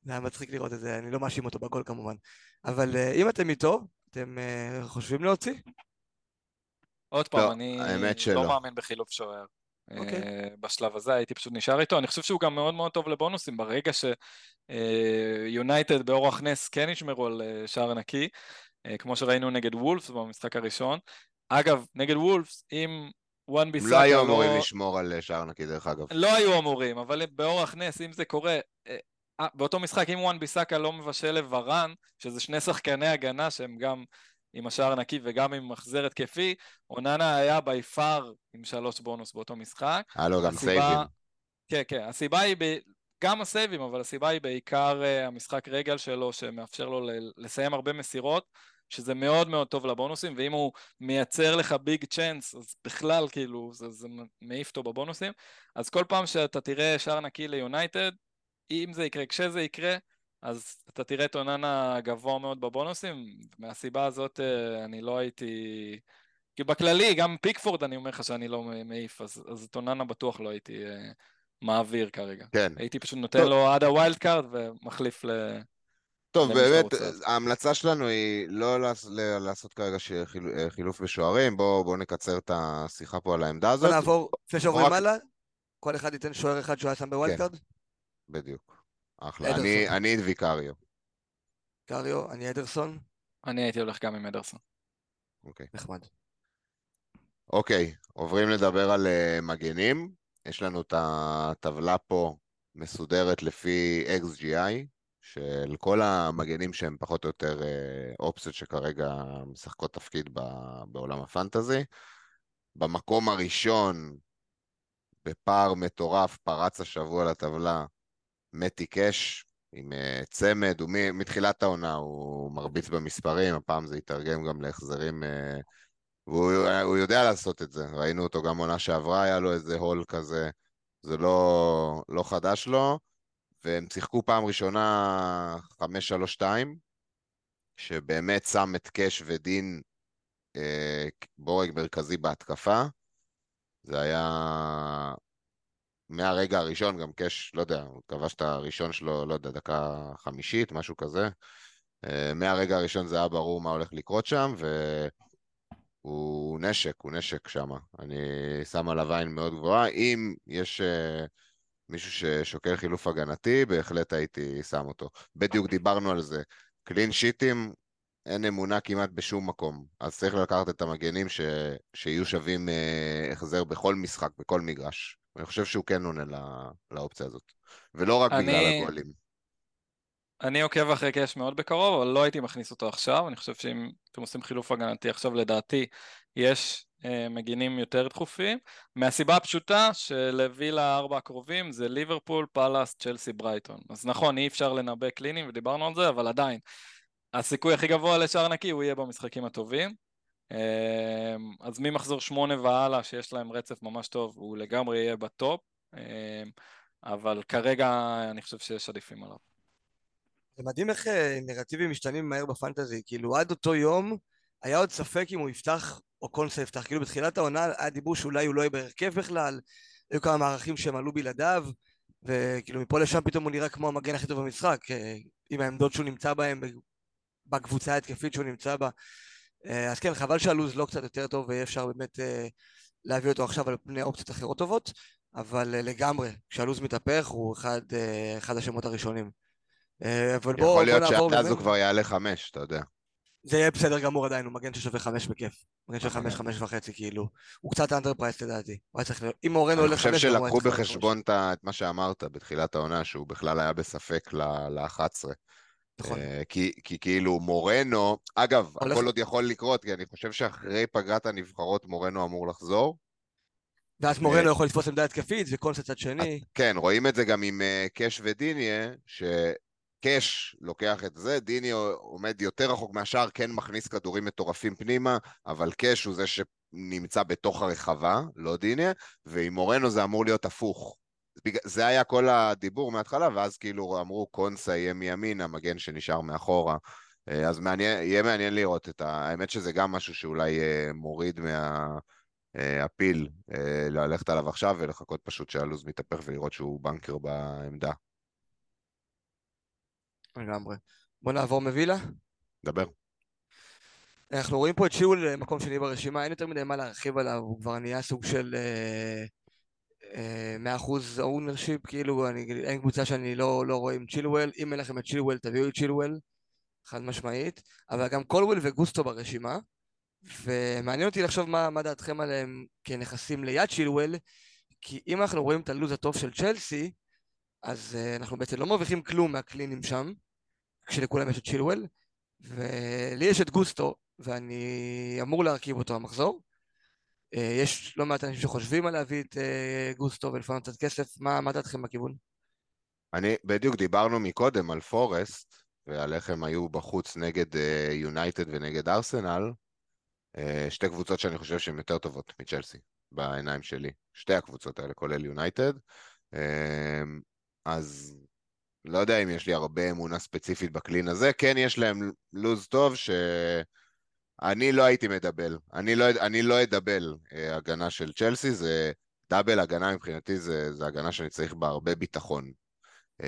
זה היה מצחיק לראות את זה, אני לא מאשים אותו בגול כמובן. אבל אה, אם אתם איתו, אתם אה, חושבים להוציא? עוד פעם, לא, אני האמת שלא. לא מאמין בחילוף שוער. אוקיי. אה, בשלב הזה הייתי פשוט נשאר איתו. אני חושב שהוא גם מאוד מאוד טוב לבונוסים. ברגע שיונייטד באורח נס כן ישמרו על שער נקי, כמו שראינו נגד וולפס במשחק הראשון. אגב, נגד וולפס, אם וואן ביסאקה לא היו אמורים לשמור על אה, שער נקי, דרך אגב. לא היו אמורים, אבל באורח נס, אם זה קורה... אה, אה, באותו משחק, אם וואן ביסאקה לא מבשל לוורן, שזה שני שחקני הגנה שהם גם עם השער הנקי וגם עם מחזר התקפי, אוננה היה ב par עם שלוש בונוס באותו משחק. היה לו גם הסיבה- סייבים. כן, כן, הסיבה היא, ב... גם הסייבים, אבל הסיבה היא בעיקר המשחק רגל שלו, שמאפשר לו לסיים הרבה מסירות, שזה מאוד מאוד טוב לבונוסים, ואם הוא מייצר לך ביג צ'אנס, אז בכלל, כאילו, זה, זה מעיף אותו בבונוסים. אז כל פעם שאתה תראה שער נקי ליונייטד, אם זה יקרה, כשזה יקרה, אז אתה תראה את אוננה גבוה מאוד בבונוסים, מהסיבה הזאת אה, אני לא הייתי... כי בכללי, גם פיקפורד אני אומר לך שאני לא מעיף, אז, אז את אוננה בטוח לא הייתי אה, מעביר כרגע. כן. הייתי פשוט נותן טוב. לו עד הווילד קארד ומחליף ל... טוב, באמת. ההמלצה שלנו היא לא לעשות כרגע אה, חילוף בשוערים, בואו נקצר את השיחה פה על העמדה בוא הזאת. נעבור, לפני שעוברים הלאה, כל אחד ייתן שוער אחד שהוא היה שם ב wild כן. בדיוק. אחלה. אני- אני את ויקריו. קריו, אני אדרסון, אני הייתי הולך גם עם אדרסון. אוקיי. נחמד. אוקיי, עוברים לדבר על אה, מגנים. יש לנו את הטבלה פה מסודרת לפי XGI, של כל המגנים שהם פחות או יותר אה, אופציות שכרגע משחקות תפקיד בעולם הפנטזי. במקום הראשון, בפער מטורף, פרץ השבוע לטבלה, מתי קאש עם אה, צמד, הוא מ- מתחילת העונה הוא מרביץ במספרים, הפעם זה יתרגם גם להחזרים אה, והוא הוא יודע לעשות את זה, ראינו אותו גם עונה שעברה, היה לו איזה הול כזה, זה לא, לא חדש לו, והם שיחקו פעם ראשונה 5-3-2, שבאמת שם את קאש ודין אה, בורג מרכזי בהתקפה. זה היה מהרגע הראשון, גם קאש, לא יודע, הוא כבש את הראשון שלו, לא יודע, דקה חמישית, משהו כזה. אה, מהרגע הראשון זה היה ברור מה הולך לקרות שם, והוא נשק, הוא נשק שם. אני שם עליו עין מאוד גבוהה. אם יש אה, מישהו ששוקל חילוף הגנתי, בהחלט הייתי שם אותו. בדיוק דיברנו על זה. קלין שיטים, אין אמונה כמעט בשום מקום. אז צריך לקחת את המגנים ש... שיהיו שווים אה, החזר בכל משחק, בכל מגרש. אני חושב שהוא כן עונה לא... לאופציה הזאת. ולא רק אני- בגלל הגולים. אני עוקב אחרי קאש מאוד בקרוב, אבל לא הייתי מכניס אותו עכשיו. אני חושב שאם אתם עושים חילוף הגנתי עכשיו, לדעתי, יש מגינים יותר דחופים. מהסיבה הפשוטה שלווילה הארבע הקרובים זה ליברפול, פאלאס, צ'לסי, ברייטון. אז נכון, אי אפשר לנבא קלינים, ודיברנו על זה, אבל עדיין. הסיכוי הכי גבוה לשער נקי הוא יהיה במשחקים הטובים. אה, אז ממחזור שמונה והלאה, שיש להם רצף ממש טוב, הוא לגמרי יהיה בטופ. אה, אבל כרגע אני חושב שיש עדיפים עליו. זה מדהים איך אה, נרטיבים משתנים מהר בפנטזי, כאילו עד אותו יום היה עוד ספק אם הוא יפתח או קונסה יפתח, כאילו בתחילת העונה היה דיבור שאולי הוא לא יהיה בהרכב בכלל, היו כמה מערכים שהם עלו בלעדיו, וכאילו מפה לשם פתאום הוא נראה כמו המגן הכי טוב במשחק, אה, עם העמדות שהוא נמצא בהן, בקבוצה ההתקפית שהוא נמצא בה. אה, אז כן, חבל שהלו"ז לא קצת יותר טוב ויהיה אפשר באמת אה, להביא אותו עכשיו על פני אופציות אחרות טובות, אבל לגמרי, כשהלו"ז מתהפך הוא אחד, אחד השמות הראשונים. אבל בואו יכול בוא להיות נעבור שעד אז באמת. הוא כבר יעלה חמש, אתה יודע. זה יהיה בסדר גמור עדיין, הוא מגן ששווה חמש בכיף. מגן של אוקיי. חמש, חמש וחצי, כאילו. הוא קצת אנדר פרייס לדעתי. הוא היה צריך להיות... אם אני עולה חושב חמש, הוא היה שלקחו בחשבון את מה שאמרת בתחילת העונה, שהוא בכלל היה בספק ל-11. חמש. נכון. כי כי כאילו מורנו, אגב, הולך- הכל עוד יכול לקרות, כי אני חושב שאחרי פגרת הנבחרות מורנו אמור לחזור. ואז אה, מורנו יכול לתפוס עמדה התקפית, וקונסה צד שני. כן, רואים את זה גם עם אה, קאש ודיניה, שקאש לוקח את זה, דיניה עומד יותר רחוק מהשאר, כן מכניס כדורים מטורפים פנימה, אבל קאש הוא זה נמצא בתוך הרחבה, לא דיניה, ועם מורנו זה אמור להיות הפוך. זה היה כל הדיבור מההתחלה, ואז כאילו אמרו קונסה יהיה מימין, המגן שנשאר מאחורה. אה, אז מעניין, יהיה מעניין לראות את ה... האמת שזה גם משהו שאולי אה, מוריד מהפיל אה, ללכת עליו עכשיו ולחכות פשוט שהלו"ז מתהפך ולראות שהוא בנקר בעמדה. לגמרי. בוא נעבור מווילה. דבר. אנחנו רואים פה את צ'ילואל מקום שני ברשימה, אין יותר מדי מה להרחיב עליו, הוא כבר נהיה סוג של מאה אחוז ownership, כאילו אני, אין קבוצה שאני לא, לא רואה עם צ'ילואל, אם אין לכם את צ'ילואל תביאו את צ'ילואל, חד משמעית, אבל גם קולוויל וגוסטו ברשימה, ומעניין אותי לחשוב מה, מה דעתכם עליהם כנכסים ליד צ'ילואל, כי אם אנחנו רואים את הלו"ז הטוב של צ'לסי, אז אה, אנחנו בעצם לא מרוויחים כלום מהקלינים שם, כשלכולם יש את צ'ילואל, ולי יש את גוסטו, ואני אמור להרכיב אותו המחזור. אה, יש לא מעט אנשים שחושבים על להביא את אה, גוסטו ולפנות קצת כסף, מה, מה דעתכם בכיוון? אני, בדיוק דיברנו מקודם על פורסט, ועל איך הם היו בחוץ נגד יונייטד uh, ונגד ארסנל, uh, שתי קבוצות שאני חושב שהן יותר טובות מצ'לסי, בעיניים שלי. שתי הקבוצות האלה, כולל יונייטד. אז לא יודע אם יש לי הרבה אמונה ספציפית בקלין הזה, כן יש להם לוז טוב שאני לא הייתי מדבל, אני לא, אני לא אדבל uh, הגנה של צ'לסי, זה double הגנה מבחינתי, זה, זה הגנה שאני צריך בה הרבה ביטחון. אה,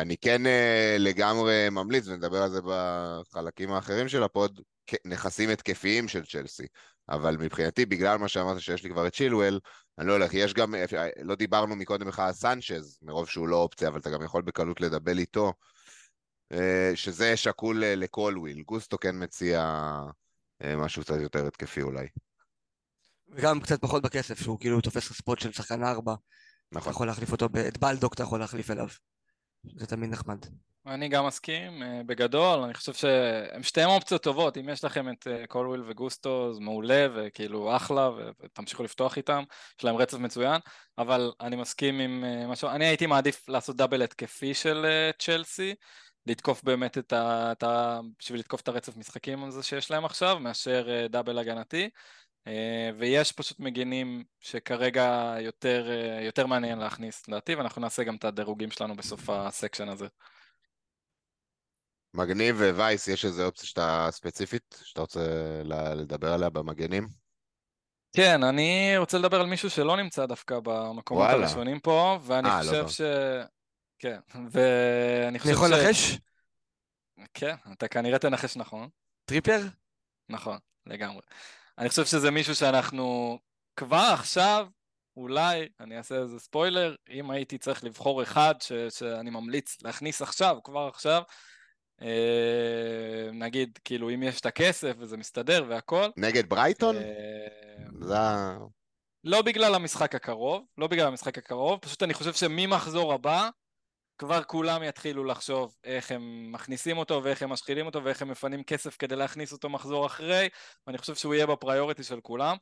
אני כן אה, לגמרי ממליץ, ונדבר על זה בחלקים האחרים של הפוד, נכסים התקפיים של צ'לסי. אבל מבחינתי, בגלל מה שאמרת שיש לי כבר את צ'ילואל, אני לא הולך, יש גם, לא דיברנו מקודם לך על סנצ'ז, מרוב שהוא לא אופציה, אבל אתה גם יכול בקלות לדבל איתו, אה, שזה שקול לקולוויל. גוסטו כן מציע משהו קצת יותר התקפי אולי. וגם קצת פחות בכסף, שהוא כאילו תופס spot של שחקן ארבע. נכון. אתה יכול להחליף אותו, את בלדוק אתה יכול להחליף אליו. זה תמיד נחמד. אני גם מסכים, אה, בגדול, אני חושב שהם שתיהם אופציות טובות, אם יש לכם את אה, קולוויל וגוסטו, זה מעולה, וכאילו אחלה, ותמשיכו לפתוח איתם, יש להם רצף מצוין, אבל אני מסכים עם אה, משהו, אני הייתי מעדיף לעשות double התקפי של צ'לסי, לתקוף באמת את ה... בשביל לתקוף את הרצף משחקים הזה שיש להם עכשיו, מאשר דאבל הגנתי. אה, ויש פשוט מגינים שכרגע יותר, אה, יותר מעניין להכניס לדעתי, ואנחנו נעשה גם את הדירוגים שלנו בסוף הסקשן הזה. מגניב ווייס, יש איזה אופציה שאתה ספציפית, שאתה רוצה לדבר עליה במגנים? כן, אני רוצה לדבר על מישהו שלא נמצא דווקא במקומות וואלה. הראשונים פה, ואני 아, אה, לא חושב לא ש... כן, ואני חושב ש... אני יכול לנחש? כן, אתה כנראה תנחש נכון. טריפר? נכון, לגמרי. אני חושב שזה מישהו שאנחנו כבר עכשיו, אולי, אני אעשה איזה ספוילר, אם הייתי צריך לבחור אחד ש, שאני ממליץ להכניס עכשיו, כבר עכשיו, אה, נגיד, כאילו, אם יש את הכסף וזה מסתדר והכל. נגד ברייטון? אה, זה... לא בגלל המשחק הקרוב, לא בגלל המשחק הקרוב, פשוט אני חושב שממחזור הבא, כבר כולם יתחילו לחשוב איך הם מכניסים אותו ואיך הם משחילים אותו ואיך הם מפנים כסף כדי להכניס אותו מחזור אחרי ואני חושב שהוא יהיה בפריוריטי של כולם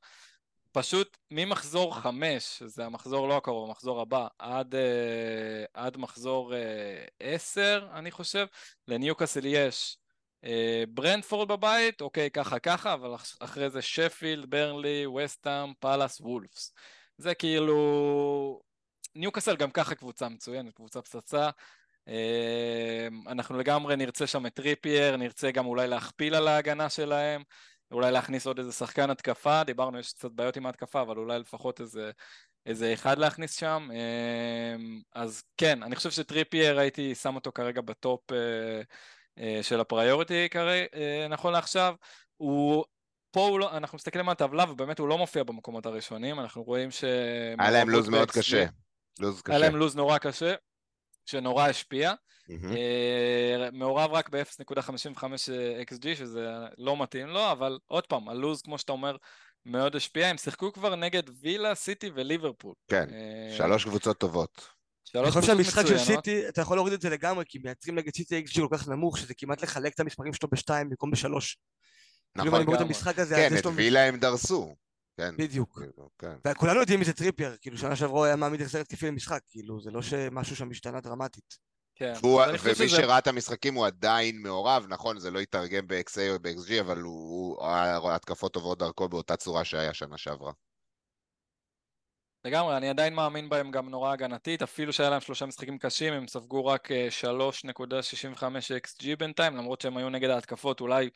פשוט ממחזור חמש, שזה המחזור לא הקרוב, המחזור הבא, עד, uh, עד מחזור uh, עשר, אני חושב, לניוקאסל יש uh, ברנדפורד בבית, אוקיי, ככה ככה, אבל אחרי זה שפילד, ברנלי, ווסטהאם, פאלאס, וולפס. זה כאילו ניוקאסל גם ככה קבוצה מצוינת, קבוצה פצצה. אמ, אנחנו לגמרי נרצה שם את טריפייר, נרצה גם אולי להכפיל על ההגנה שלהם, אולי להכניס עוד איזה שחקן התקפה, דיברנו, יש קצת בעיות עם ההתקפה, אבל אולי לפחות איזה, איזה אחד להכניס שם. אמ, אז כן, אני חושב שטריפייר הייתי שם אותו כרגע בטופ אה, אה, של הפריוריטי אה, נכון לעכשיו. הוא פה הוא לא, אנחנו מסתכלים על הטבלה ובאמת הוא לא מופיע במקומות הראשונים, אנחנו רואים ש... היה להם לו"ז מאוד קשה. לוז קשה. היה להם לוז נורא קשה, שנורא השפיע. Mm-hmm. מעורב רק ב-0.55 XG, שזה לא מתאים לו, אבל עוד פעם, הלוז, כמו שאתה אומר, מאוד השפיע. הם שיחקו כבר נגד וילה, סיטי וליברפול. כן, אה, שלוש קבוצות טובות. אני חושב שהמשחק של סיטי, אתה יכול להוריד את זה לגמרי, כי מייצרים נגד סיטי XG כל כך נמוך, שזה כמעט לחלק את המספרים שלו בשתיים במקום בשלוש. נכון, כאילו, כן, את וילה הם דרסו. כן. בדיוק. כאילו, כן. וכולנו יודעים מי זה טריפייר, כאילו שנה שעברה היה מעמיד החזר התקפי למשחק, כאילו זה לא שמשהו שם השתנה דרמטית. כן. חושב ומי שזה- שראה את המשחקים הוא עדיין מעורב, נכון, זה לא יתרגם ב-XA או ב-XG, אבל הוא, הוא ההתקפות עוברות דרכו באותה צורה שהיה שנה שעברה. לגמרי, אני עדיין מאמין בהם גם נורא הגנתית, אפילו שהיה להם שלושה משחקים קשים, הם ספגו רק אה, 3.65 XG בינתיים, למרות שהם היו נגד ההתקפות, אולי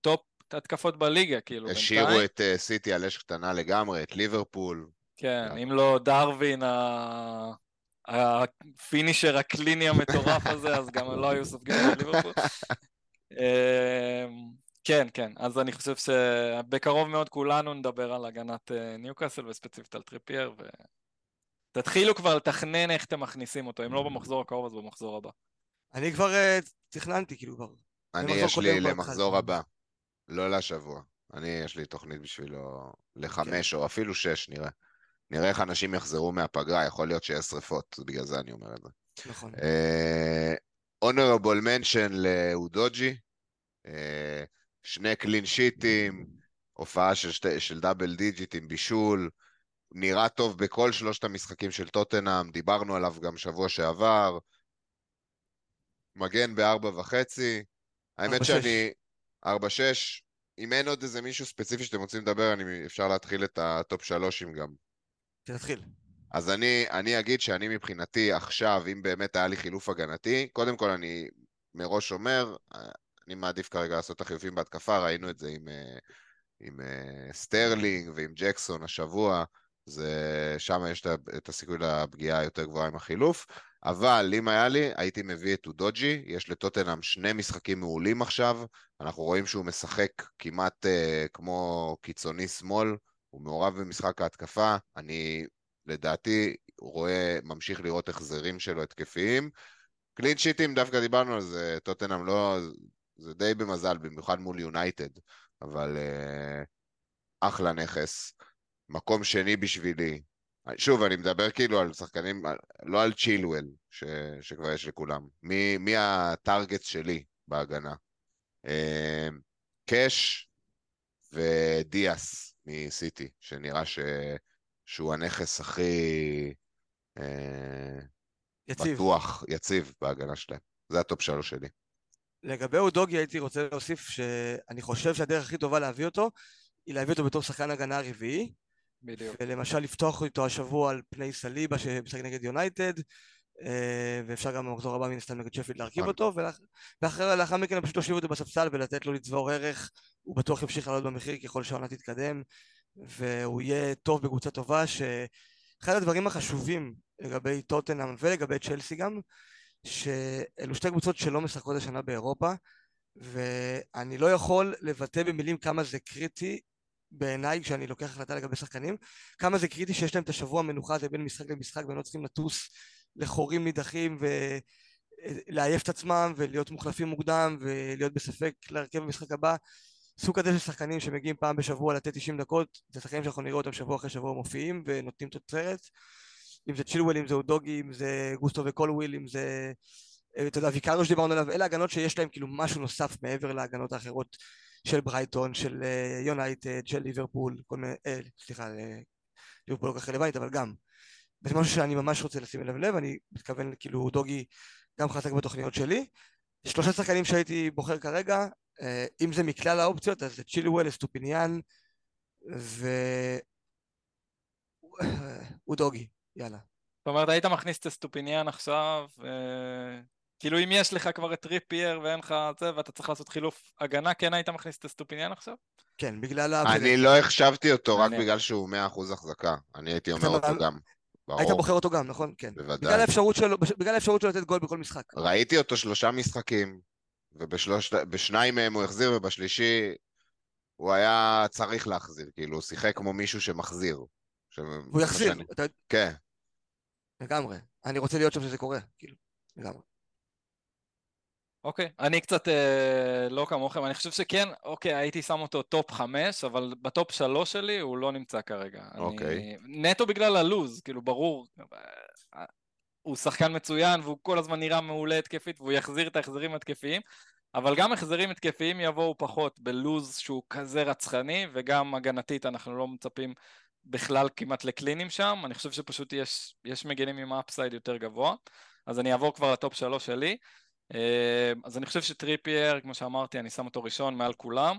top התקפות בליגה, כאילו, השאירו בינתיים. את אה, סיטי על אש קטנה לגמרי, את ליברפול. כן. אם לא דרווין, ה finisher הקליני המטורף הזה, אז גם לא היו סופגים את ליברפול. אמ, כן, כן, אז אני חושב שבקרוב מאוד כולנו נדבר על הגנת אה, ניוקאסל וספציפית על טריפייר, ותתחילו כבר לתכנן איך אתם מכניסים אותו, אם לא במחזור הקרוב אז במחזור הבא. אני כבר אה, תכננתי, כאילו, כבר. אני, יש לי למחזור. הבא, לא לשבוע. אני, יש לי תוכנית בשבילו לחמש או אפילו שש, נראה. נראה איך אנשים יחזרו מהפגרה, יכול להיות שיש שריפות, בגלל זה אני אומר את זה. נכון. honorable mention לאודוג'י, אה, שני clean sheet ים, הופעה של, שתי, של double digit עם בישול, נראה טוב בכל שלושת המשחקים של טוטנאם, דיברנו עליו גם שבוע שעבר, מגן בארבע וחצי, האמת שאני... ארבע שש, אם אין עוד איזה מישהו ספציפי שאתם רוצים לדבר, אני, אפשר להתחיל את ה top שלוש גם. תתחיל. אז אני, אני אגיד שאני מבחינתי עכשיו, אם באמת היה לי חילוף הגנתי, קודם כל אני מראש אומר, אני מעדיף כרגע לעשות את החילופים בהתקפה, ראינו את זה עם, אה, עם אה, סטרלינג ועם ג'קסון השבוע, זה, שם יש את הסיכוי לפגיעה היותר גבוהה עם החילוף, אבל אם היה לי, הייתי מביא את אודוג'י, יש לטוטנאם שני משחקים מעולים עכשיו, אנחנו רואים שהוא משחק כמעט אה, כמו קיצוני שמאל, הוא מעורב במשחק ההתקפה, אני לדעתי רואה, ממשיך לראות החזרים שלו התקפיים. clean sheet ים, דווקא דיברנו על זה, טוטנאם לא, זה די במזל, במיוחד מול יונייטד, אבל uh, אחלה נכס. מקום שני בשבילי. שוב, אני מדבר כאילו על שחקנים, לא על צ'ילואל, ש, שכבר יש לכולם. מי, מי הטארגט שלי בהגנה? אה, קאש ודיאס מסיטי, שנראה ש, שהוא הנכס הכי אה, יציב. בטוח, יציב בהגנה שלהם. זה ה top שלוש שלי. לגבי אודוגי הייתי רוצה להוסיף שאני חושב שהדרך הכי טובה להביא אותו היא להביא אותו בתור שחקן הגנה רביעי בדיוק. ולמשל לפתוח איתו השבוע על פני סליבה שמשחק נגד יונייטד אה, ואפשר גם במחזור הבא מן הסתם נגד שפילד להרכיב נכון. אותו ולאח- ואחר לאחר מכן פשוט להושיב אותו בספסל ולתת לו לצבור ערך הוא בטוח ימשיך לעלות במחיר ככל שהעונה תתקדם והוא יהיה טוב בקבוצה טובה שאחד הדברים החשובים לגבי טוטנאם ולגבי צ'לסי גם שאלו שתי קבוצות שלא משחקות השנה באירופה ואני לא יכול לבטא במילים כמה זה קריטי בעיניי כשאני לוקח החלטה לגבי שחקנים כמה זה קריטי שיש להם את השבוע המנוחה הזה בין משחק למשחק והם לא צריכים לטוס לחורים נידחים ולעייף את עצמם ולהיות מוחלפים מוקדם ולהיות בספק להרכב במשחק הבא. סוג כזה של שחקנים שמגיעים פעם בשבוע לתת 90 דקות זה שחקנים שאנחנו נראה אותם שבוע אחרי שבוע מופיעים ונותנים תוצרת. אם זה צ'ילואל, אם זה אודוגי, אם זה גוסטו וקולוויל, אם זה אה, אתה יודע, ויקארו שדיברנו עליו, אלה הגנות שיש להם כאילו משהו נוסף מעבר להגנות האחרות של ברייטון, של אה, יונייטד, של ליברפול, כל מיני, אה, סליחה, אה, ליברפול לא כל כך רלוונטית, אבל גם. וזה משהו שאני ממש רוצה לשים אליו לב, אני מתכוון, כאילו, אודוגי גם חזק בתוכניות שלי. שלושה שחקנים שהייתי בוחר כרגע, אה, אם זה מכלל האופציות, אז זה צ'ילואל, אסטופיניאן ואודוגי, יאללה. זאת אומרת, היית מכניס את אסטופיניאן עכשיו, כאילו אם יש לך כבר את טריפייר ואין לך זה, ואתה צריך לעשות חילוף הגנה, כן היית מכניס את אסטופיניאן עכשיו? כן, בגלל ה... אני לא החשבתי אותו רק. בגלל שהוא 100% החזקה. אני הייתי אומר אותו גם. היית ברור, בוחר אותו גם, נכון? כן. בוודאי. בגלל האפשרות שלו, בגלל האפשרות שלו לתת גול בכל משחק. ראיתי אותו שלושה משחקים, ובשניים מהם הוא החזיר, ובשלישי הוא היה צריך להחזיר, כאילו, הוא שיחק כמו מישהו שמחזיר. ש- מה יחזיר, שאני- אתה- כן, לגמרי. אני רוצה להיות שם שזה קורה, כאילו, לגמרי. אוקיי, אני קצת אה, לא כמוכם, אני חושב שכן, אוקיי, הייתי שם אותו top חמש, אבל ב top שלוש שלי הוא לא נמצא כרגע. אוקיי. אני... נטו בגלל הלוז, כאילו, ברור, אה, הוא שחקן מצוין, והוא כל הזמן נראה מעולה התקפית, והוא יחזיר את ההחזרים התקפיים, אבל גם החזרים התקפיים יבואו פחות בלוז שהוא כזה רצחני, וגם הגנתית אנחנו לא מצפים בכלל כמעט ל clean ים שם, אני חושב שפשוט יש, יש מגנים עם upside יותר גבוה, אז אני אעבור כבר ל top שלוש שלי. אה, אז אני חושב שטריפייר, כמו שאמרתי, אני שם אותו ראשון מעל כולם.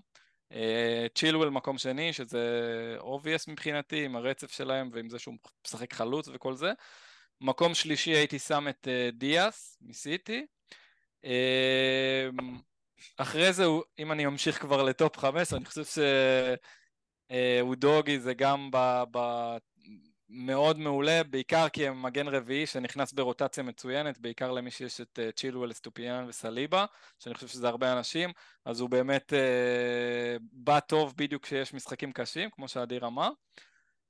צ'ילואל מקום שני, שזה obvious מבחינתי, עם הרצף שלהם ועם זה שהוא משחק חלוץ וכל זה. מקום שלישי הייתי שם את דיאס מסיטי. אחרי זה, אם אני אמשיך כבר לטופ חמש, אני חושב שאודוגי זה גם ב, ב, מאוד מעולה, בעיקר כי הם מגן רביעי שנכנס ברוטציה מצוינת, בעיקר למי שיש את צ'ילואל, סטופיאן וסליבה, שאני חושב שזה הרבה אנשים, אז הוא באמת uh, בא טוב בדיוק כשיש משחקים קשים, כמו שאדיר אמר.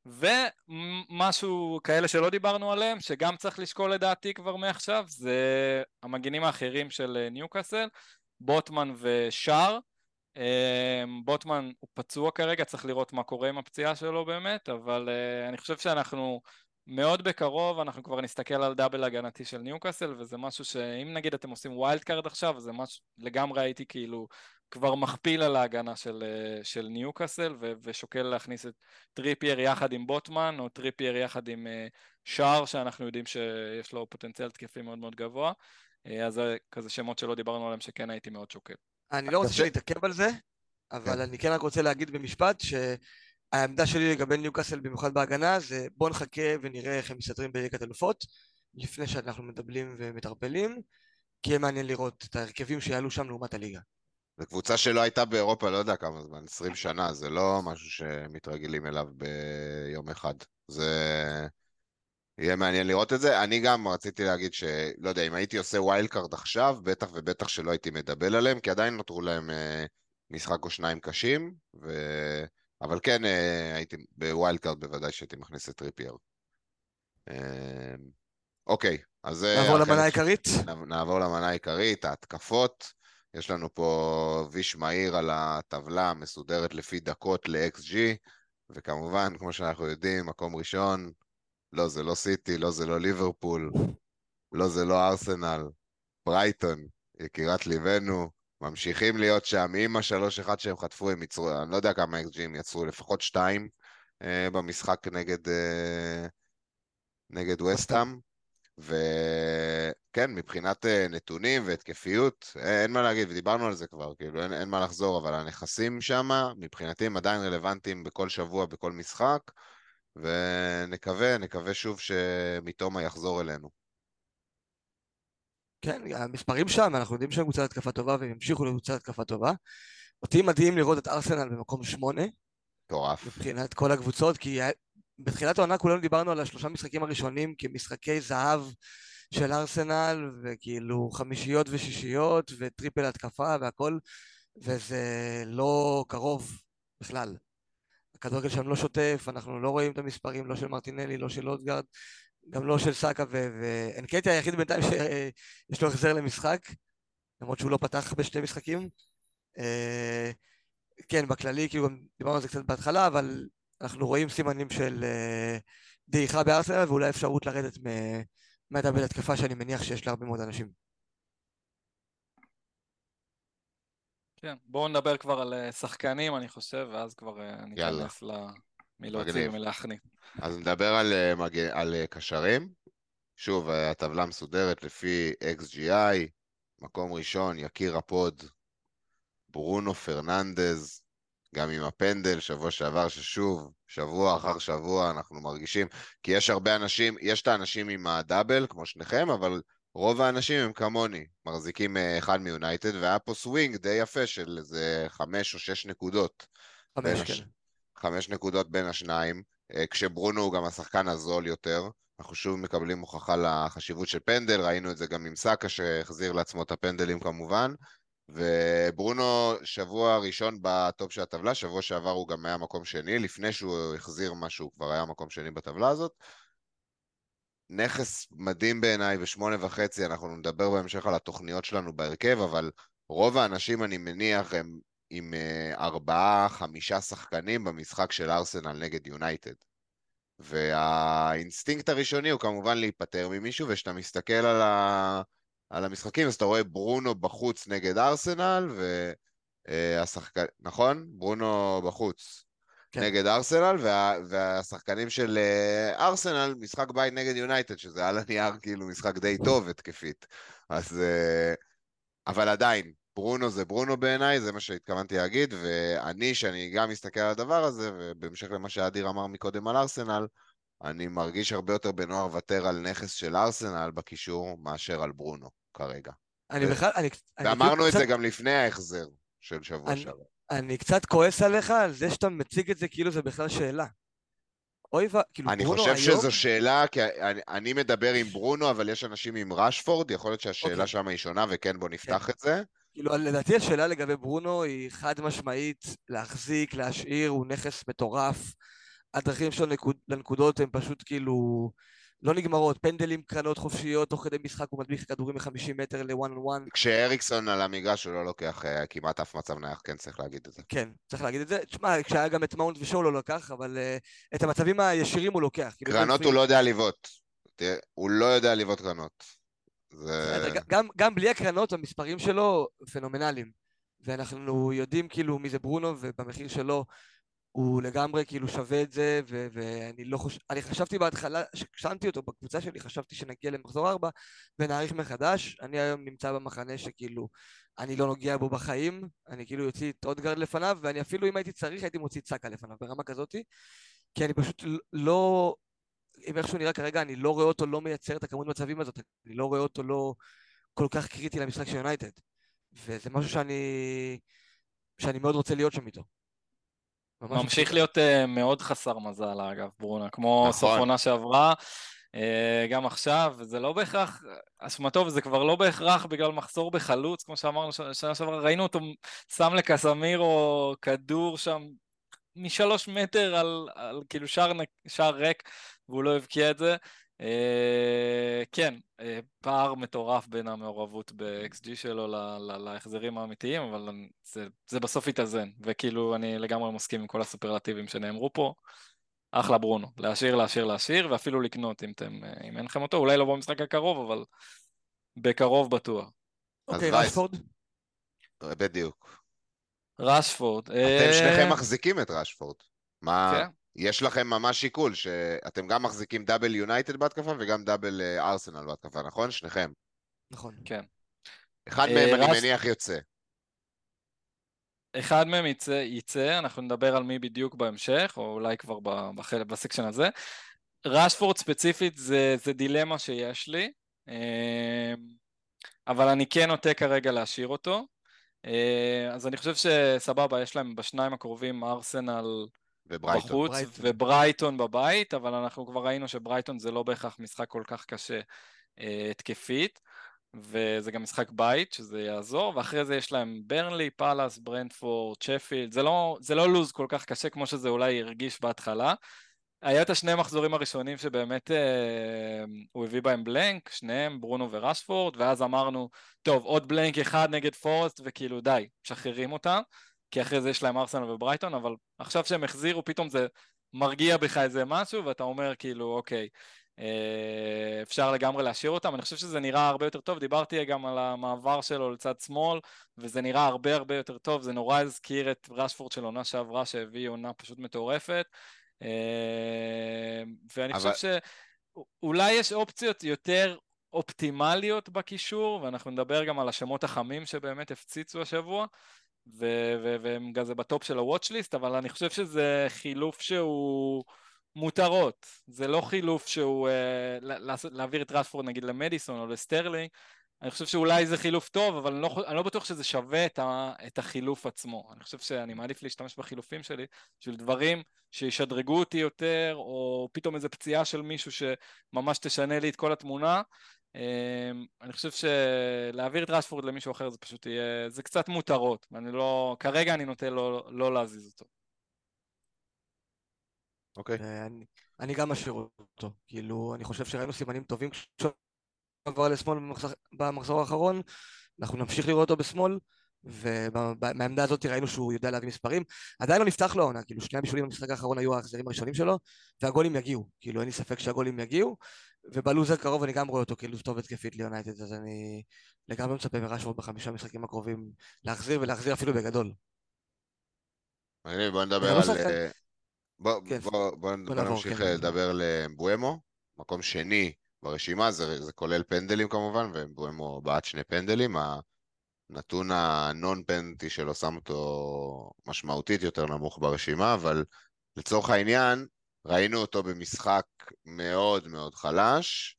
ומשהו כאלה שלא דיברנו עליהם, שגם צריך לשקול לדעתי כבר מעכשיו, זה המגנים האחרים של אה, ניוקאסל, בוטמן ושער. אמ, בוטמן הוא פצוע כרגע, צריך לראות מה קורה עם הפציעה שלו באמת, אבל אה, אני חושב שאנחנו מאוד בקרוב, אנחנו כבר נסתכל על double הגנתי של ניוקאסל, וזה משהו שאם נגיד אתם עושים wild card עכשיו, זה משהו, לגמרי הייתי כאילו כבר מכפיל על ההגנה של, אה, של ניוקאסל, ו- ושוקל להכניס את טריפייר יחד עם בוטמן, או טריפייר יחד עם אה, שער, שאנחנו יודעים שיש לו פוטנציאל התקפי מאוד מאוד גבוה. אז זה כזה שמות שלא דיברנו עליהם שכן הייתי מאוד שוקל. אני לא רוצה שנתעכב על זה, אבל כן. אני כן רק רוצה להגיד במשפט שהעמדה שלי לגבי ניוקאסל, במיוחד בהגנה, זה בוא נחכה ונראה איך הם מסתדרים בליגת אלופות, לפני שאנחנו מדבלים ומטרפלים, כי יהיה מעניין לראות את ההרכבים שיעלו שם לעומת הליגה. זו קבוצה שלא הייתה באירופה לא יודע כמה זמן, 20 שנה, זה לא משהו שמתרגלים אליו ביום אחד. זה... יהיה מעניין לראות את זה. אני גם רציתי להגיד שלא יודע, אם הייתי עושה wild card עכשיו, בטח ובטח שלא הייתי מדבל עליהם, כי עדיין נותרו להם אה, משחק או שניים קשים, ו... אבל כן, אה, הייתי ב wild card בוודאי שהייתי מכניס את טריפייר. אה, אוקיי, אז... אה, נעבור למנה העיקרית? נעבור למנה העיקרית, ההתקפות. יש לנו פה ויש מהיר על הטבלה מסודרת לפי דקות ל-XG, וכמובן, כמו שאנחנו יודעים, מקום ראשון, לא, זה לא סיטי, לא, זה לא ליברפול, לא, זה לא ארסנל, ברייטון, יקירת ליבנו, ממשיכים להיות שם, עם השלוש אחד שהם חטפו, הם יצרו, אני לא יודע כמה אקס הם יצרו, לפחות שתיים אה, במשחק נגד, אה, נגד וסטאם. וכן, מבחינת אה, נתונים והתקפיות, אה, אין מה להגיד, ודיברנו על זה כבר, כאילו אין, אין מה לחזור, אבל הנכסים שם, מבחינתי הם עדיין רלוונטיים בכל שבוע, בכל משחק. ונקווה, נקווה שוב שמתומה יחזור אלינו. כן, המספרים שם, אנחנו יודעים שהם קבוצת התקפה טובה והם ימשיכו לקבוצת התקפה טובה. אותי מדהים לראות את ארסנל במקום שמונה. מטורף. מבחינת כל הקבוצות, כי בתחילת העונה כולנו דיברנו על השלושה משחקים הראשונים כמשחקי זהב של ארסנל, וכאילו חמישיות ושישיות, וטריפל התקפה והכל, וזה לא קרוב בכלל. הכדורגל שם לא שוטף, אנחנו לא רואים את המספרים, לא של מרטינלי, לא של אודגרד, גם לא של סאקה, ואנקטיה היחיד בינתיים שיש לו החזר למשחק, למרות שהוא לא פתח בשני משחקים. אה, כן, בכללי, כאילו גם דיברנו על זה קצת בהתחלה, אבל אנחנו רואים סימנים של אה, דעיכה בארסנל, ואולי אפשרות לרדת מהדאבל התקפה שאני מניח שיש להרבה מאוד אנשים. כן, בואו נדבר כבר על אה, שחקנים, אני חושב, ואז כבר אה, ניכנס מלהוציא ומלהכניע. אז נדבר על, אה, מג... על קשרים. שוב, הטבלה מסודרת לפי XGI, מקום ראשון, יקיר ה pod, ברונו פרננדז, גם עם הפנדל, שבוע שעבר, ששוב, שבוע אחר שבוע אנחנו מרגישים, כי יש הרבה אנשים, יש את האנשים עם ה double, כמו שניכם, אבל רוב האנשים הם כמוני, מחזיקים אה, אחד מיונייטד, והיה פה סווינג די יפה של איזה חמש או שש נקודות. חמש, כן. הש... חמש נקודות בין השניים, אה, כשברונו הוא גם השחקן הזול יותר. אנחנו שוב מקבלים הוכחה לחשיבות של פנדל, ראינו את זה גם עם סאקה שהחזיר לעצמו את הפנדלים כמובן. וברונו שבוע ראשון בטופ של הטבלה, שבוע שעבר הוא גם היה מקום שני, לפני שהוא החזיר משהו, הוא כבר היה מקום שני בטבלה הזאת. נכס מדהים בעיניי בשמונה וחצי, אנחנו נדבר בהמשך על התוכניות שלנו בהרכב, אבל רוב האנשים, אני מניח, הם עם אה, ארבעה, חמישה שחקנים במשחק של ארסנל נגד יונייטד. והאינסטינקט הראשוני הוא כמובן להיפטר ממישהו, וכשאתה מסתכל על, ה... על המשחקים, אז אתה רואה ברונו בחוץ נגד ארסנל, והשחקן, נכון? ברונו בחוץ. כן. נגד ארסנל, וה, והשחקנים של אה, ארסנל, משחק בית נגד יונייטד, שזה על הנייר כאילו משחק די טוב התקפית. אז... אה, אבל עדיין, ברונו זה ברונו בעיניי, זה מה שהתכוונתי להגיד, ואני, שאני גם מסתכל על הדבר הזה, ובהמשך למה שאדיר אמר מקודם על ארסנל, אני מרגיש הרבה יותר בנוער לוותר על נכס של ארסנל בקישור מאשר על ברונו כרגע. אני בכלל, אני... ואמרנו את זה גם לפני ההחזר של שבוע אני- שעבר. אני קצת כועס עליך על זה שאתה מציג את זה כאילו זה בכלל שאלה. אוי ו... כאילו, אני ברונו חושב היום... שזו שאלה, כי אני, אני מדבר עם ברונו, אבל יש אנשים עם רשפורד, יכול להיות שהשאלה אוקיי. שם היא שונה, וכן, בוא נפתח את זה. כאילו, לדעתי השאלה לגבי ברונו היא חד משמעית להחזיק, להשאיר, הוא נכס מטורף. הדרכים שלו נקוד, לנקודות הן פשוט כאילו לא נגמרות. פנדלים, קרנות חופשיות, תוך כדי משחק הוא מדביך כדורים מ-50 מטר ל-one on one. כשאריקסון על המגרש הוא לא לוקח אה, כמעט אף מצב נייח, כן צריך להגיד את זה. כן, צריך להגיד את זה. תשמע, כשהיה גם את מאונט ושואו לא לקח, אבל uh, את המצבים הישירים הוא לוקח. קרנות הוא לא יודע לבעוט. הוא לא יודע לבעוט קרנות. זה... גם, גם בלי הקרנות המספרים שלו פנומנליים. ואנחנו יודעים כאילו מי זה ברונו, ובמחיר שלו הוא לגמרי כאילו שווה את זה, ו- ואני לא חושב... אני חשבתי בהתחלה, כששמתי אותו בקבוצה שלי, חשבתי שנגיע למחזור ארבע ונעריך מחדש. אני היום נמצא במחנה שכאילו אני לא נוגע בו בחיים, אני כאילו יוציא את אודגרד לפניו, ואני אפילו אם הייתי צריך הייתי מוציא את לפניו, ברמה כזאתי, כי אני פשוט לא... אם איכשהו נראה כרגע, אני לא רואה אותו לא מייצר את הכמות מצבים הזאת, אני לא רואה אותו לא כל כך קריטי למשחק של יונייטד. וזה משהו שאני... שאני מאוד רוצה להיות שם איתו. ממש ממשיך להיות uh, מאוד חסר מזל, אגב, ברונה, כמו נכון. סוף עונה שעברה, uh, גם עכשיו, וזה לא בהכרח, אשמתו, וזה כבר לא בהכרח בגלל מחסור בחלוץ, כמו שאמרנו שנה שעברה, ראינו אותו שם לקסמירו כדור שם משלוש מטר על, על כאילו שער, שער ריק, והוא לא הבקיע את זה. Uh, כן, uh, פער מטורף בין המעורבות ב-XG שלו להחזרים האמיתיים, אבל זה, זה בסוף יתאזן, וכאילו אני לגמרי מסכים עם כל הסופרלטיבים שנאמרו פה. אחלה ברונו, להשאיר, להשאיר, להשאיר, ואפילו לקנות אם, אתם, אה, אם אין לכם אותו, אולי לא במשחק הקרוב, אבל בקרוב בטוח. אוקיי. רשפורד? בדיוק. רשפורד. אתם שניכם מחזיקים את רשפורד. מה... יש לכם ממש שיקול, שאתם גם מחזיקים דאבל יונייטד בהתקפה וגם דאבל אה, ארסנל בהתקפה, נכון? שניכם. נכון. כן. אחד אה, מהם אני מניח יוצא. אחד מהם יצא, יצא, אנחנו נדבר על מי בדיוק בהמשך, או אולי כבר בחלק, ב section הזה. רשפורד ספציפית זה, זה דילמה שיש לי, אה, אבל אני כן נוטה כרגע להשאיר אותו. אז אני חושב שסבבה, יש להם בשניים הקרובים ארסנל וברייטון. בחוץ ברייטון. וברייטון בבית, אבל אנחנו כבר ראינו שברייטון זה לא בהכרח משחק כל כך קשה אה, התקפית, וזה גם משחק בית, שזה יעזור, ואחרי זה יש להם ברנלי, פאלאס, ברנפורד, שפילד, זה לא, זה לא לוז כל כך קשה כמו שזה אולי הרגיש בהתחלה. היה את השני מחזורים הראשונים שבאמת אה, הוא הביא בהם blank, שניהם, ברונו ורשפורד, ואז אמרנו, טוב, עוד blank אחד נגד פורסט, וכאילו די, משחררים אותם, כי אחרי זה יש להם ארסנל וברייטון, אבל עכשיו שהם החזירו, פתאום זה מרגיע בך איזה משהו, ואתה אומר כאילו, אוקיי, אה, אפשר לגמרי להשאיר אותם. אני חושב שזה נראה הרבה יותר טוב, דיברתי גם על המעבר שלו לצד שמאל, וזה נראה הרבה הרבה יותר טוב, זה נורא הזכיר את רשפורד של עונה שעברה, שהביא עונה פשוט מטורפת. אה, ואני אבל- חושב שאולי יש אופציות יותר אופטימליות בקישור, ואנחנו נדבר גם על השמות החמים שבאמת הפציצו השבוע, והם כזה בטופ של ה-watch list, אבל אני חושב שזה חילוף שהוא מותרות. זה לא חילוף שהוא... אה, להעביר את רשפורד נגיד למדיסון או לסטרלינג, אני חושב שאולי זה חילוף טוב, אבל אני לא, אני לא בטוח שזה שווה את, ה, את החילוף עצמו. אני חושב שאני מעדיף להשתמש בחילופים שלי בשביל דברים שישדרגו אותי יותר, או פתאום איזו פציעה של מישהו שממש תשנה לי את כל התמונה. אמ, אני חושב שלהעביר את רשפורד למישהו אחר זה פשוט יהיה, זה קצת מותרות, ואני לא, כרגע אני נוטה לא, לא להזיז אותו. אוקיי. ואני אני גם משאיר אותו. כאילו, אני חושב שראינו סימנים טובים כשהוא עבר לשמאל במחזור- במחזור האחרון, אנחנו נמשיך לראות אותו בשמאל, ומהעמדה הזאת ראינו שהוא יודע להביא מספרים. עדיין לא נפתח לו העונה, כאילו שני הבישולים במשחק האחרון היו ההחזרים הראשונים שלו, והגולים יגיעו, כאילו אין לי ספק שהגולים יגיעו, ובלוז הקרוב אני גם רואה אותו כלוז טוב התקפית ליונייטד, אז אני לגמרי מצפה מרשוורד בחמישה המשחקים הקרובים להחזיר, ולהחזיר אפילו בגדול. מגניב, בוא נדבר על... אה, בוא, נמשיך כן. אה, לדבר למבואמו, מקום שני ברשימה, זה, זה כולל פנדלים כמובן, ומבואמו בעט שני פנדלים, הנתון הנון פנדלטי שלו שם אותו משמעותית יותר נמוך ברשימה, אבל לצורך העניין, ראינו אותו במשחק מאוד מאוד חלש,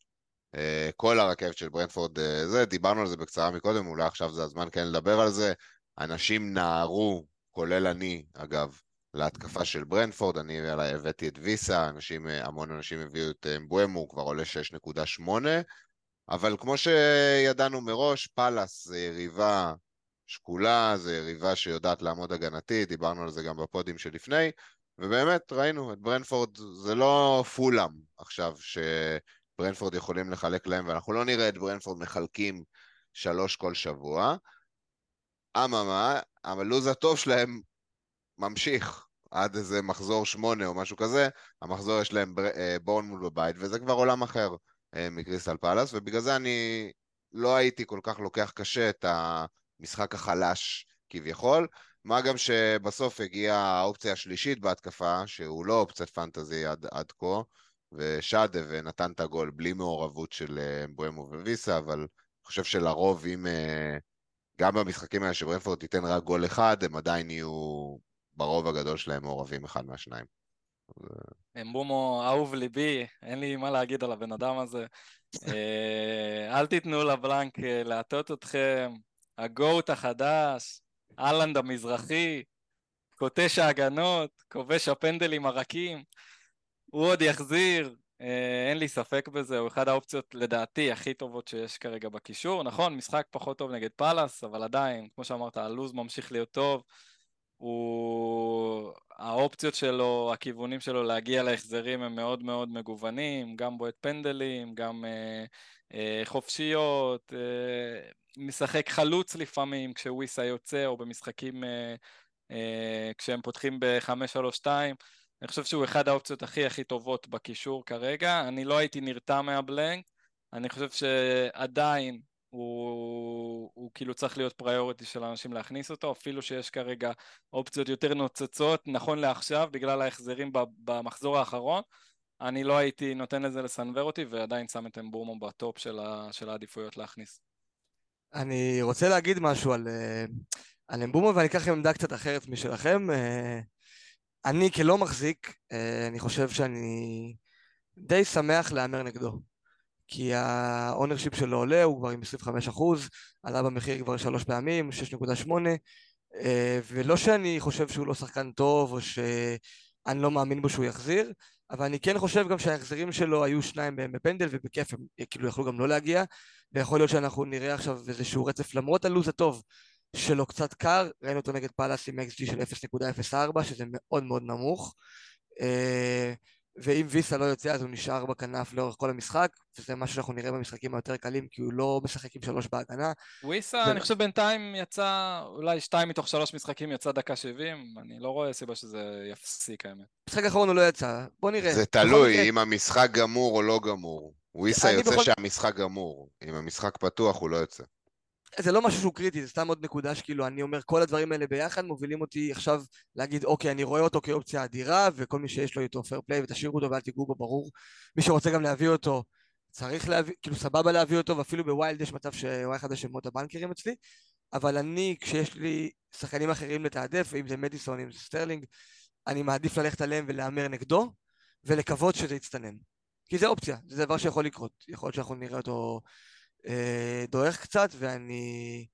אה, כל הרכבת של ברנפורד אה, זה, דיברנו על זה בקצרה מקודם, אולי עכשיו זה הזמן כן לדבר על זה, אנשים נהרו, כולל אני אגב, להתקפה של ברנפורד, אני הבאתי את ויסה, אנשים, אה, המון אנשים הביאו את אמבואמו, הוא כבר עולה 6.8, אבל כמו שידענו מראש, פאלאס זה יריבה שקולה, זה יריבה שיודעת לעמוד הגנתית, דיברנו על זה גם בפודים שלפני, ובאמת ראינו את ברנפורד, זה לא פולאם עכשיו, שברנפורד יכולים לחלק להם, ואנחנו לא נראה את ברנפורד מחלקים שלוש כל שבוע. אממה, הלו"ז הטוב שלהם ממשיך עד איזה מחזור שמונה או משהו כזה, המחזור יש להם אה, בורנמוט בבית, וזה כבר עולם אחר אה, מקריסטל פלאס, ובגלל זה אני לא הייתי כל כך לוקח קשה את המשחק החלש כביכול, מה גם שבסוף הגיעה האופציה השלישית בהתקפה, שהוא לא אופציית פנטזי עד, עד כה, ושאדה ונתן את הגול בלי מעורבות של אה, בואמו וויסה, אבל אני חושב שלרוב אם... גם במשחקים האלה שברנפורד תיתן רק גול אחד, הם עדיין יהיו ברוב הגדול שלהם מעורבים אחד מהשניים. אמבומו אהוב ליבי, אין לי מה להגיד על הבן אדם הזה. אל תיתנו לבלנק להטות אתכם, הגוט החדש, אהלנד המזרחי, קוטש ההגנות, כובש הפנדלים הרכים, הוא עוד יחזיר, אין לי ספק בזה, הוא אחד האופציות לדעתי הכי טובות שיש כרגע בקישור. נכון, משחק פחות טוב נגד פאלאס, אבל עדיין, כמו שאמרת, הלוז ממשיך להיות טוב. הוא... האופציות שלו, הכיוונים שלו להגיע להחזרים הם מאוד מאוד מגוונים, גם בועט פנדלים, גם אה, אה, חופשיות, אה, משחק חלוץ לפעמים כשוויסה יוצא, או במשחקים אה, אה, כשהם פותחים ב-5-3-2. אני חושב שהוא אחד האופציות הכי הכי טובות בקישור כרגע. אני לא הייתי נרתע מהבלנק, אני חושב שעדיין הוא, הוא כאילו צריך להיות פריוריטי של אנשים להכניס אותו, אפילו שיש כרגע אופציות יותר נוצצות, נכון לעכשיו, בגלל ההחזרים במחזור האחרון, אני לא הייתי נותן לזה לסנוור אותי, ועדיין שם את אמבורמו בטופ של, ה, של העדיפויות להכניס. אני רוצה להגיד משהו על, אה, על אמבואמו, ואני אקח עמדה קצת אחרת משלכם. אה, אני כלא מחזיק, אה, אני חושב שאני די שמח להמר נגדו. כי ה ownership שלו עולה, הוא כבר עם 25 אחוז, עלה במחיר כבר שלוש פעמים, 6.8, ולא שאני חושב שהוא לא שחקן טוב, או שאני לא מאמין בו שהוא יחזיר, אבל אני כן חושב גם שההחזרים שלו היו שניים בפנדל, ובכיף הם כאילו יכלו גם לא להגיע, ויכול להיות שאנחנו נראה עכשיו איזשהו רצף למרות הלו"ז הטוב. שלו קצת קר, ראינו אותו נגד פאלאס עם XG של 0.04 שזה מאוד מאוד נמוך ואם ויסה לא יוצא אז הוא נשאר בכנף לאורך כל המשחק וזה משהו שאנחנו נראה במשחקים היותר קלים כי הוא לא משחק עם שלוש בהגנה ויסה ו... אני חושב בינתיים יצא אולי שתיים מתוך שלוש משחקים יצא דקה שבעים אני לא רואה סיבה שזה יפסיק האמת. משחק האחרון הוא לא יצא בוא נראה. זה תלוי אם המשחק גמור או לא גמור וויסה יוצא בכל... שהמשחק גמור אם המשחק פתוח הוא לא יוצא. זה לא משהו שהוא קריטי, זה סתם עוד נקודה שכאילו אני אומר כל הדברים האלה ביחד מובילים אותי עכשיו להגיד אוקיי אני רואה אותו כאופציה אדירה וכל מי שיש לו איתו fair play ותשאירו אותו ואל תיגעו בו ברור. מי שרוצה גם להביא אותו צריך להביא, כאילו סבבה להביא אותו ואפילו ב wild יש מצב שהוא אחד השמות הבנקרים אצלי אבל אני כשיש לי שחקנים אחרים לתעדף אם זה מדיסון אם זה סטרלינג אני מעדיף ללכת עליהם ולהמר נגדו ולקוות שזה יצטנן. כי זה אופציה, זה דבר שיכול לקרות. יכול להיות שאנחנו נראה אותו דועך קצת, ואני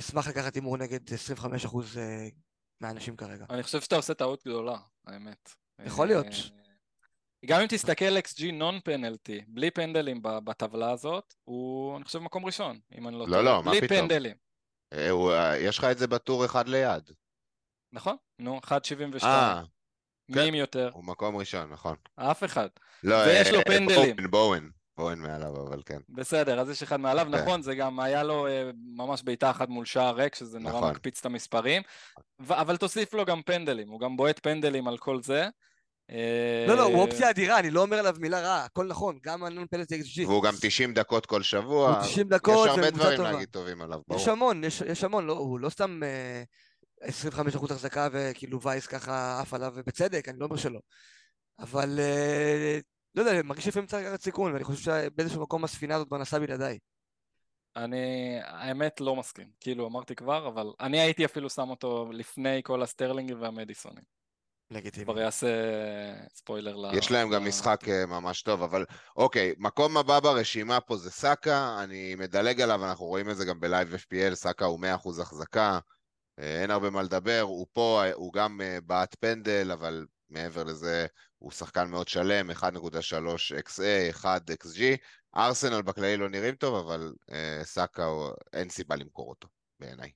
אשמח לקחת הימור נגד 25% אה, מהאנשים כרגע. אני חושב שאתה עושה טעות גדולה, האמת. יכול להיות. אה, גם אם תסתכל XG נון פנלטי, בלי פנדלים בטבלה הזאת, הוא, אני חושב, מקום ראשון, אם אני לא, לא טועה. לא, לא, מה פתאום? בלי פנדלים. יש לך את זה בטור אחד ליד. נכון, נו, 1.72. אה. מי עם יותר? הוא מקום ראשון, נכון. אף אחד. לא, ויש לו פנדלים. בואן, בואן. בוהן מעליו, אבל כן. בסדר, אז יש אחד מעליו, כן. נכון, זה גם היה לו אה, ממש בעיטה אחת מול שער ריק, שזה נורא נכון. מקפיץ את המספרים, ו- אבל תוסיף לו גם פנדלים, הוא גם בועט פנדלים על כל זה. אה, לא, לא, הוא אופציה אדירה, אני לא אומר עליו מילה רעה, הכל נכון, גם הנון פלט XG. והוא גם 90 דקות כל שבוע. הוא 90 דקות, יש הרבה דברים טובה. להגיד טובים עליו, ברור. יש המון, יש, יש המון, לא, הוא לא סתם... אה, 25% החזקה וכאילו וייס ככה עף עליו ובצדק, אני לא אומר שלא. אבל אה, לא יודע, מרגיש לפעמים צריך לקחת סיכון, ואני חושב שבאיזשהו מקום הספינה הזאת כבר נסעה בלעדיי. אני האמת לא מסכים, כאילו אמרתי כבר, אבל אני הייתי אפילו שם אותו לפני כל הסטרלינגים והמדיסונים. לגיטימי. כבר יעשה ספוילר ל... יש להם גם משחק אה, ממש טוב, אבל אוקיי, מקום הבא ברשימה פה זה סאקה, אני מדלג עליו, אנחנו רואים את זה גם ב live FPL, סאקה הוא 100% החזקה, אה, אין הרבה מה לדבר, הוא פה, אה, הוא גם בעט פנדל, אבל מעבר לזה הוא שחקן מאוד שלם, 1.3 XA, 1 XG, ארסנל בכללי לא נראים טוב, אבל סאקה, אין סיבה למכור אותו, בעיניי.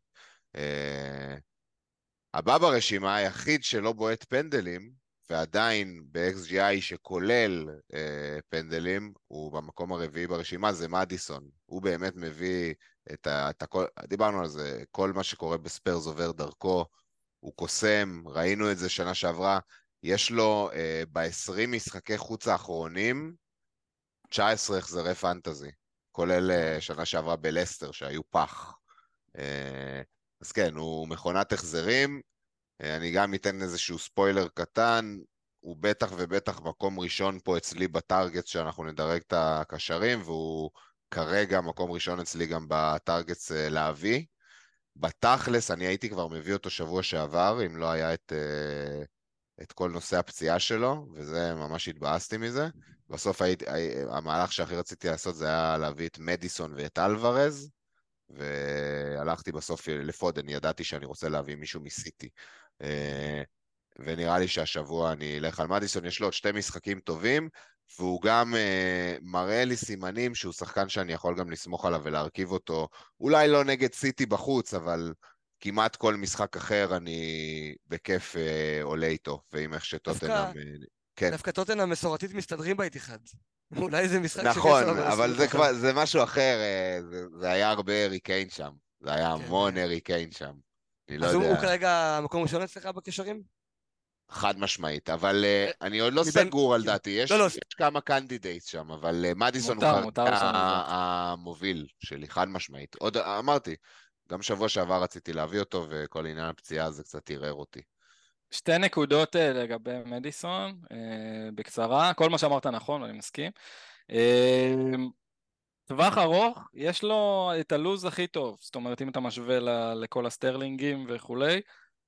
הבא ברשימה, היחיד שלא בועט פנדלים, ועדיין ב-XGI שכולל אה, פנדלים, הוא במקום הרביעי ברשימה, זה מדיסון. הוא באמת מביא את, ה, את הכל, דיברנו על זה, כל מה שקורה בספיירס עובר דרכו, הוא קוסם, ראינו את זה שנה שעברה, יש לו אה, ב-20 משחקי חוץ האחרונים 19 החזרי פנטזי, כולל אה, שנה שעברה בלסטר שהיו פח. אה, אז כן, הוא מכונת החזרים. אה, אני גם אתן איזשהו ספוילר קטן, הוא בטח ובטח מקום ראשון פה אצלי בטארגט שאנחנו נדרג את הקשרים, והוא כרגע מקום ראשון אצלי גם בטארגטס להביא. בתכלס, אני הייתי כבר מביא אותו שבוע שעבר, אם לא היה את, אה, את כל נושא הפציעה שלו, וזה, ממש התבאסתי מזה. בסוף היית, המהלך שהכי רציתי לעשות זה היה להביא את מדיסון ואת אלוורז, והלכתי בסוף לפודן, ידעתי שאני רוצה להביא מישהו מסיטי. אה, ונראה לי שהשבוע אני אלך על מדיסון, יש לו עוד שתי משחקים טובים, והוא גם uh, מראה לי סימנים שהוא שחקן שאני יכול גם לסמוך עליו ולהרכיב אותו, אולי לא נגד סיטי בחוץ, אבל כמעט כל משחק אחר אני בכיף uh, עולה איתו, ועם איך שטוטנאם... דווקא, כן. דווקא טוטנאם מסורתית מסתדרים באיתיחד. אולי זה משחק נכון, אבל זה כבר, זה משהו אחר, אה, זה, זה היה הרבה ארי קיין שם. זה היה כן. המון ארי קיין שם. אני לא יודע. אז הוא כרגע מקום ראשון אצלך בקשרים? חד משמעית, אבל uh, אני עוד לא מבין... סגור על דעתי, יש, לא, לא. יש כמה candidate שם, אבל uh, מדיסון הוא המוביל שלי, חד משמעית. עוד אמרתי, גם שבוע שעבר רציתי להביא אותו, וכל עניין הפציעה הזה קצת ערער אותי. שתי נקודות אה, לגבי מדיסון, אה, בקצרה, כל מה שאמרת נכון, אני מסכים. אה, טווח ארוך, יש לו את הלוז הכי טוב, זאת אומרת אם אתה משווה לכל הסטרלינגים וכולי,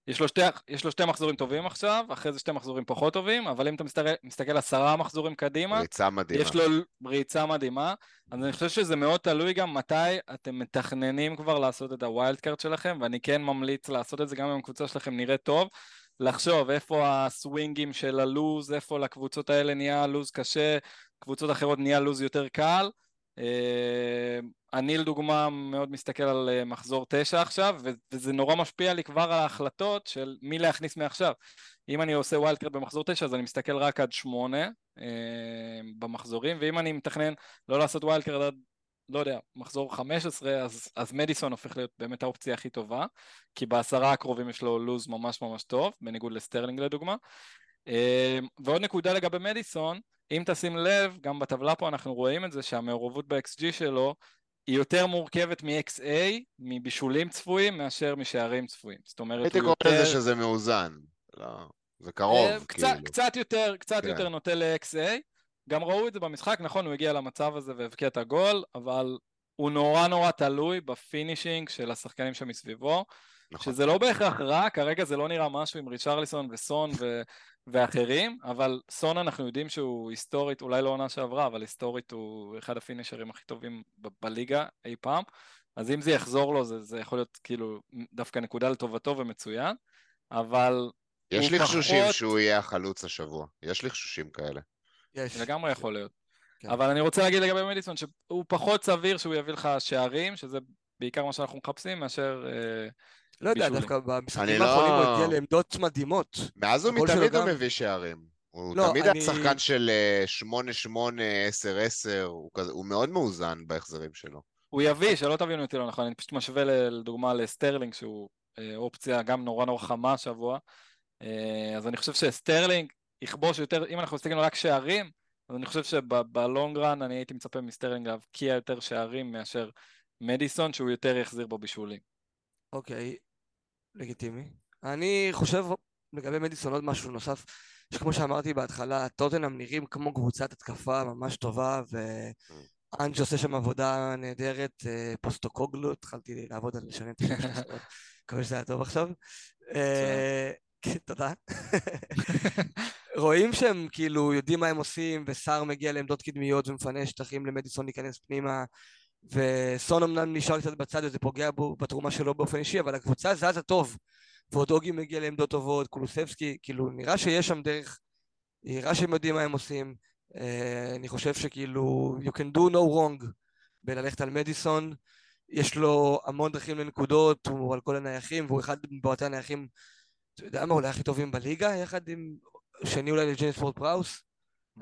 יש לו, שתי, יש לו שתי מחזורים טובים עכשיו, אחרי זה שתי מחזורים פחות טובים, אבל אם אתה מסתכל, מסתכל עשרה מחזורים קדימה, ריצה מדהימה. יש לו ריצה מדהימה, אז אני חושב שזה מאוד תלוי גם מתי אתם מתכננים כבר לעשות את ה wild card שלכם, ואני כן ממליץ לעשות את זה גם אם הקבוצה שלכם נראית טוב, לחשוב איפה הסווינגים של הלוז, איפה לקבוצות האלה נהיה לוז קשה, קבוצות אחרות נהיה לוז יותר קל. אה, אני לדוגמה מאוד מסתכל על אה, מחזור תשע עכשיו, וזה נורא משפיע לי כבר על ההחלטות של מי להכניס מעכשיו. אם אני עושה wild card במחזור תשע, אז אני מסתכל רק עד שמונה אה, במחזורים, ואם אני מתכנן לא לעשות wild card עד לא יודע, מחזור 15, אז, אז מדיסון הופך להיות באמת האופציה הכי טובה, כי בעשרה הקרובים יש לו לוז ממש ממש טוב, בניגוד לסטרלינג לדוגמה. ועוד נקודה לגבי מדיסון, אם תשים לב, גם בטבלה פה אנחנו רואים את זה שהמעורבות ב-XG שלו היא יותר מורכבת מ-XA, מבישולים צפויים, מאשר משערים צפויים. זאת אומרת, הייתי קורא לזה שזה מאוזן. לא, זה קרוב, אה, כאילו. קצת יותר, קצת כן. יותר נוטה ל-XA. גם ראו את זה במשחק, נכון, הוא הגיע למצב הזה והבקיע את הגול, אבל הוא נורא נורא תלוי ב finishing של השחקנים שמסביבו, נכון. שזה לא בהכרח רע, כרגע זה לא נראה משהו עם ריצ'רליסון וסון ו- ואחרים, אבל סון אנחנו יודעים שהוא היסטורית, אולי לא עונה שעברה, אבל היסטורית הוא אחד הפינישרים הכי טובים ב- בליגה אי פעם, אז אם זה יחזור לו זה, זה יכול להיות כאילו דווקא נקודה לטובתו ומצוין, אבל... יש לי חשושים פחות... שהוא יהיה החלוץ השבוע, יש לי חשושים כאלה. יש. לגמרי יכול להיות. כן. אבל אני רוצה להגיד לגבי מדיסון שהוא פחות סביר שהוא יביא לך שערים, שזה בעיקר מה שאנחנו מחפשים, מאשר... אה, לא יודע, דווקא במשחקים האחרונים הוא הגיע לעמדות מדהימות. מאז ומתמיד הוא מביא שערים. הוא לא, תמיד היה שחקן של 8-8, אה, 10-10, הוא מאוד מאוזן בהחזרים שלו. הוא יביא, שלא תבינו אותי לא נכון, אני פשוט משווה לדוגמה לסטרלינג, שהוא אה, אופציה גם נורא נורא חמה השבוע. אז אני חושב שסטרלינג יכבוש יותר, אם אנחנו מסתכלים רק שערים, אז אני חושב שב long run אני הייתי מצפה מסטרלינג להבקיע יותר שערים מאשר מדיסון, שהוא יותר יחזיר בו בישולים. אוקיי, לגיטימי. אני חושב לגבי מדיסון עוד משהו נוסף, שכמו שאמרתי בהתחלה, טוטנאם נראים כמו קבוצת התקפה ממש טובה, ואנג' עושה שם עבודה נהדרת, אה, פוסטוקוגלו, התחלתי לעבוד על את השם שלו, מקווה שזה היה טוב עכשיו. אה, כן, תודה. רואים שהם כאילו יודעים מה הם עושים, וסער מגיע לעמדות קדמיות ומפנה שטחים למדיסון להיכנס פנימה, וסון אמנם נשאר קצת בצד וזה פוגע בו בתרומה שלו באופן אישי, אבל הקבוצה זזה טוב. ואודוגי מגיע לעמדות טובות, קולוסבסקי, כאילו נראה שיש שם דרך, נראה שהם יודעים מה הם עושים. Uh, אני חושב שכאילו, you can do no wrong בללכת על מדיסון. יש לו המון דרכים לנקודות, הוא על כל הנייחים, והוא אחד מבועטי הנייחים, אתה יודע מה, אולי הכי טובים בליגה, יחד עם שני אולי לג'יימס פורט פראוס.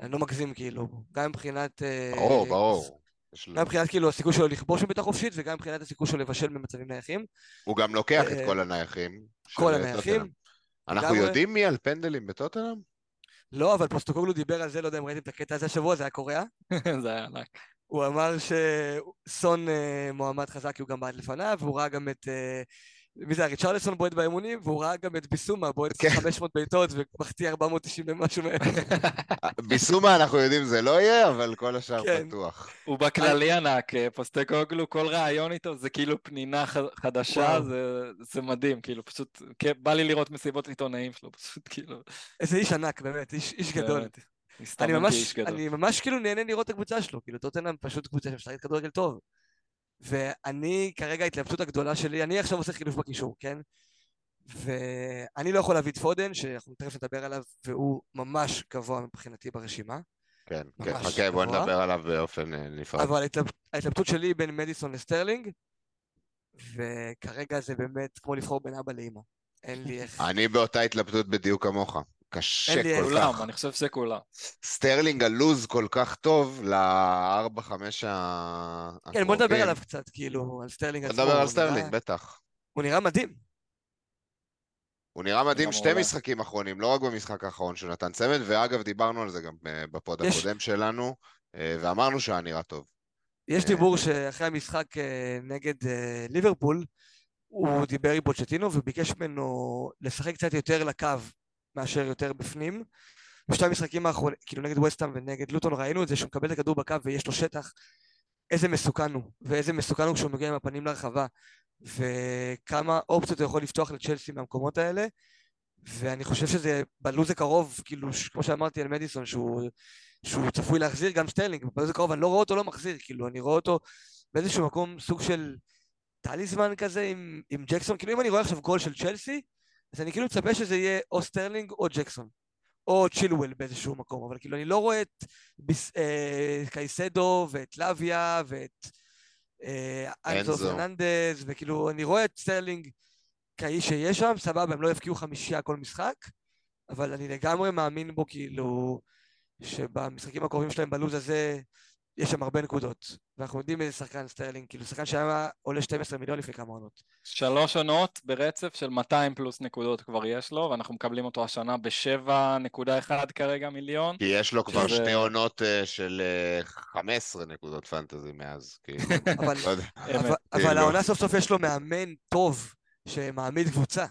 אני לא מגזים כאילו, גם מבחינת... אה, ברור, ברור. גם מבחינת כאילו הסיכוי שלו לכבוש בביתה חופשית וגם מבחינת הסיכוי שלו לבשל במצבים נייחים. הוא גם לוקח את כל הנייחים. כל הנייחים. אנחנו יודעים מי על פנדלים בטוטנאם? לא, אבל פוסטוקוגלו דיבר על זה, לא יודע אם ראיתם את הקטע הזה השבוע, זה היה קוריאה. זה היה ענק. הוא אמר שסון אה, מועמד חזק, כי הוא גם בעד לפניו, והוא ראה גם את אה, מי זה, ריצ'רלסון בועט באימונים, והוא ראה גם את ביסומה בועט 500 כן. בעיטות ומחטיא 490 ומשהו מהם. ביסומה אנחנו יודעים זה לא יהיה, אבל כל השאר כן. פתוח. הוא בכללי ענק, אה, פוסטקוגלו, כל רעיון איתו זה כאילו פנינה חדשה, זה מדהים, כאילו פשוט, בא לי לראות מסיבות עיתונאים שלו, פשוט כאילו... איזה איש ענק, באמת, איש גדול. אני ממש, אני ממש כאילו נהנה לראות את הקבוצה שלו, כאילו טוטנאם פשוט קבוצה שמשחקת כדורגל טוב. ואני, כרגע ההתלבטות הגדולה שלי, אני עכשיו עושה חילוף בקישור, כן? ואני לא יכול להביא את פודן, שאנחנו תכף נדבר עליו, והוא ממש גבוה מבחינתי ברשימה. כן, כן, חכה, בוא נדבר עליו באופן אה, נפרד. אבל ההתלבטות שלי היא בין מדיסון לסטרלינג, וכרגע זה באמת כמו לבחור בין אבא לאמא. אין לי איך... אני באותה התלבטות בדיוק כמוך. קשה כל כך. כולם, אני חושב שזה כולם. סטרלינג הלו"ז כל כך טוב לארבע, חמש הקרובים. כן, בוא נדבר עליו קצת, כאילו, על סטרלינג עצמו. נדבר על סטרלינג, בטח. הוא נראה מדהים. הוא נראה מדהים שתי משחקים אחרונים, לא רק במשחק האחרון שהוא נתן צמד, ואגב, דיברנו על זה גם אה, ב pod הקודם שלנו, אה, ואמרנו שהיה נראה טוב. יש אה, דיבור שאחרי המשחק נגד ליברפול, הוא דיבר עם פוצ'טינו וביקש ממנו לשחק קצת יותר לקו מאשר יותר בפנים. בשתי המשחקים האחרונים, כאילו נגד וסטאם ונגד לוטון ראינו את זה שהוא מקבל את הכדור בקו ויש לו שטח, איזה מסוכן הוא, ואיזה מסוכן הוא כשהוא מגיע עם הפנים לרחבה, וכמה אופציות הוא יכול לפתוח לצ'לסי מהמקומות האלה, ואני חושב שזה בלו"ז הקרוב, כאילו, כמו שאמרתי על מדיסון, שהוא, שהוא צפוי להחזיר גם סטרלינג, בלו"ז הקרוב אני לא רואה אותו לא מחזיר, כאילו, אני רואה אותו באיזשהו מקום סוג של טליזמן כזה עם, עם ג'קסון, כאילו אם אני רואה עכשיו גול של צ'לסי, אז אני כאילו מצפה שזה יהיה או סטרלינג או ג'קסון. או צ'ילואל באיזשהו מקום, אבל כאילו אני לא רואה את ביס, אה, קייסדו ואת לאביה ואת אה, אנזו פרננדז, וכאילו אני רואה את סטרלינג כאיש שיש שם, סבבה, הם לא יבקיעו חמישייה כל משחק, אבל אני לגמרי מאמין בו כאילו שבמשחקים הקרובים שלהם בלו"ז הזה יש שם הרבה נקודות, ואנחנו יודעים איזה שחקן סטרלינג, כאילו שחקן שהיה עולה 12 מיליון לפני כמה עונות. שלוש עונות ברצף של 200 פלוס נקודות כבר יש לו, ואנחנו מקבלים אותו השנה ב-7.1 כרגע מיליון. כי יש לו כבר שזה... שתי עונות uh, של uh, אה, 15 נקודות פנטזי מאז, כאילו. אבל, לא אבל, אבל העונה סוף סוף יש לו מאמן טוב, שמעמיד קבוצה.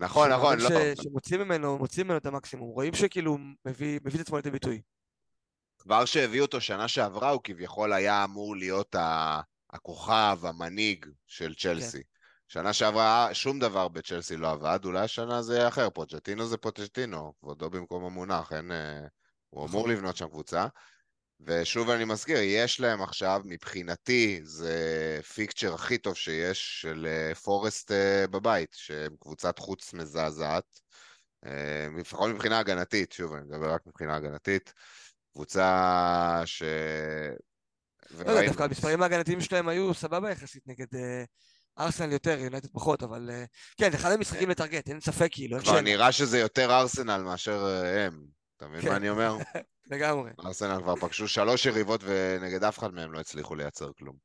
נכון, נכון, לא. שמוצאים ממנו, מוצאים ממנו את המקסימום, רואים שכאילו מביא, מביא את עצמו לידי ביטוי. כבר שהביאו אותו שנה שעברה, הוא כביכול היה אמור להיות הכוכב, המנהיג של צ'לסי. כן. שנה שעברה שום דבר בצ'לסי לא עבד, אולי השנה זה יהיה אחר, פוצ'טינו זה פוצ'טינו, כבודו במקום המונח, אין... אה, הוא אמור נכון. לבנות שם קבוצה. ושוב אני מזכיר, יש להם עכשיו, מבחינתי, זה פיקצ'ר הכי טוב שיש של אה, פורסט אה, בבית, שהם קבוצת חוץ מזעזעת, לפחות מבחינה הגנתית, שוב, אני מדבר רק מבחינה הגנתית. קבוצה ש... לא יודע, דווקא המספרים ההגנתיים שלהם היו סבבה יחסית נגד ארסנל יותר, יונטד פחות, אבל כן, אחד המשחקים כן. לטרגט, אין ספק כאילו. כבר נראה שזה יותר ארסנל מאשר הם, אתה מבין מה כן. אני אומר? לגמרי. ארסנל כבר פגשו שלוש יריבות ונגד אף אחד מהם לא הצליחו לייצר כלום.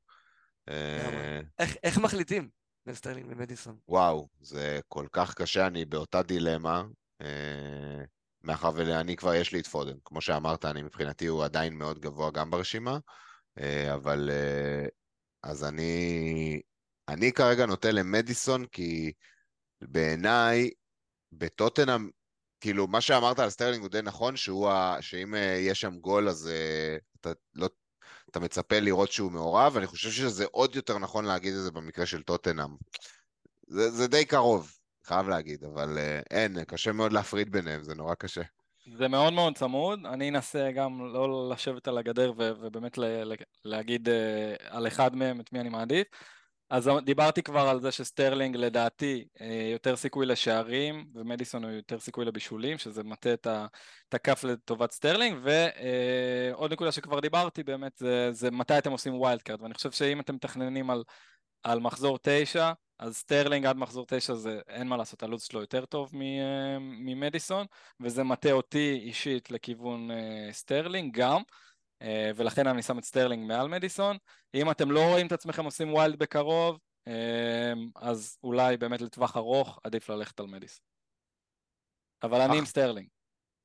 אה, איך מחליטים בין סטרלינג למדיסון? וואו, זה כל כך קשה, אני באותה דילמה. מאחר ואני כבר יש לי את פודן. כמו שאמרת, אני מבחינתי הוא עדיין מאוד גבוה גם ברשימה, אה, אבל אה, אז אני, אני כרגע נוטה למדיסון כי בעיניי, בטוטנאם, כאילו, מה שאמרת על סטרלינג הוא די נכון, שהוא ה... שאם אה, יש שם גול, אז אתה, לא, אתה מצפה לראות שהוא מעורב, ואני חושב שזה עוד יותר נכון להגיד את זה במקרה של טוטנאם. זה, זה די קרוב, חייב להגיד, אבל אה, אין, קשה מאוד להפריד ביניהם, זה נורא קשה. זה מאוד מאוד צמוד, אני אנסה גם לא לשבת על הגדר ו- ובאמת ל- להגיד אה, על אחד מהם את מי אני מעדיף. אז דיברתי כבר על זה שסטרלינג לדעתי אה, יותר סיכוי לשערים ומדיסון הוא יותר סיכוי לבישולים שזה מטה את הכף לטובת סטרלינג ועוד נקודה שכבר דיברתי באמת זה, זה מתי אתם עושים wild card ואני חושב שאם אתם מתכננים על, על מחזור תשע אז סטרלינג עד מחזור תשע זה אין מה לעשות הלו"ז שלו יותר טוב אה, ממדיסון וזה מטה אותי אישית לכיוון אה, סטרלינג גם אה, ולכן אני שם את סטרלינג מעל מדיסון. אם אתם לא רואים את עצמכם עושים wild בקרוב, אז אולי באמת לטווח ארוך עדיף ללכת על מדיסון. אבל אני עם סטרלינג.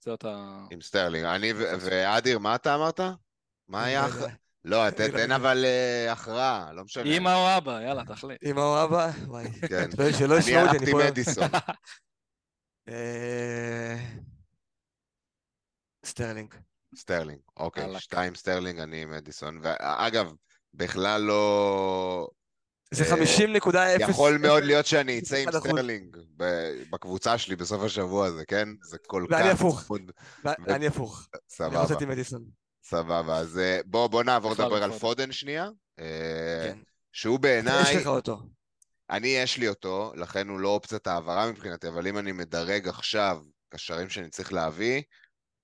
זאת ה... עם סטרלינג. אני ואדיר, מה אתה אמרת? מה היה? לא, תן אבל אה, הכרעה, לא משנה. אמא או אבא, יאללה, תחליט. אמא או אבא? וואי. כן. אני הלכתי מדיסון. סטרלינג. סטרלינג, אוקיי, שתיים סטרלינג, אני עם מדיסון. ואגב, בכלל לא... זה 50.0... אה, יכול מאוד להיות שאני אצא עם סטרלינג בקבוצה שלי בסוף השבוע הזה, כן? זה כל כך... ואני הפוך. ואני הפוך. סבבה. אני עם מדיסון. סבבה, אז אה, בואו נעבור לדבר על פודן שנייה. אה, כן. שהוא בעיניי... יש לך אותו. אני, יש לי אותו, לכן הוא לא אופציית העברה מבחינתי, אבל אם אני מדרג עכשיו קשרים שאני צריך להביא,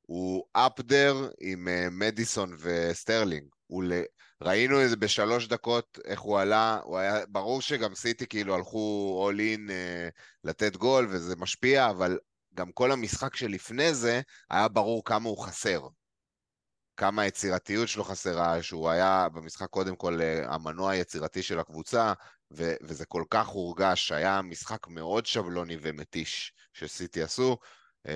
הוא up there עם אה, מדיסון וסטרלינג. ל... ראינו את זה בשלוש דקות, איך הוא עלה, הוא היה, ברור שגם סיטי כאילו הלכו all in אה, לתת גול וזה משפיע, אבל גם כל המשחק שלפני זה, היה ברור כמה הוא חסר. כמה היצירתיות שלו חסרה, שהוא היה במשחק קודם כל אה, המנוע היצירתי של הקבוצה, ו- וזה כל כך הורגש, היה משחק מאוד שבלוני ומתיש שסיטי עשו. Uh,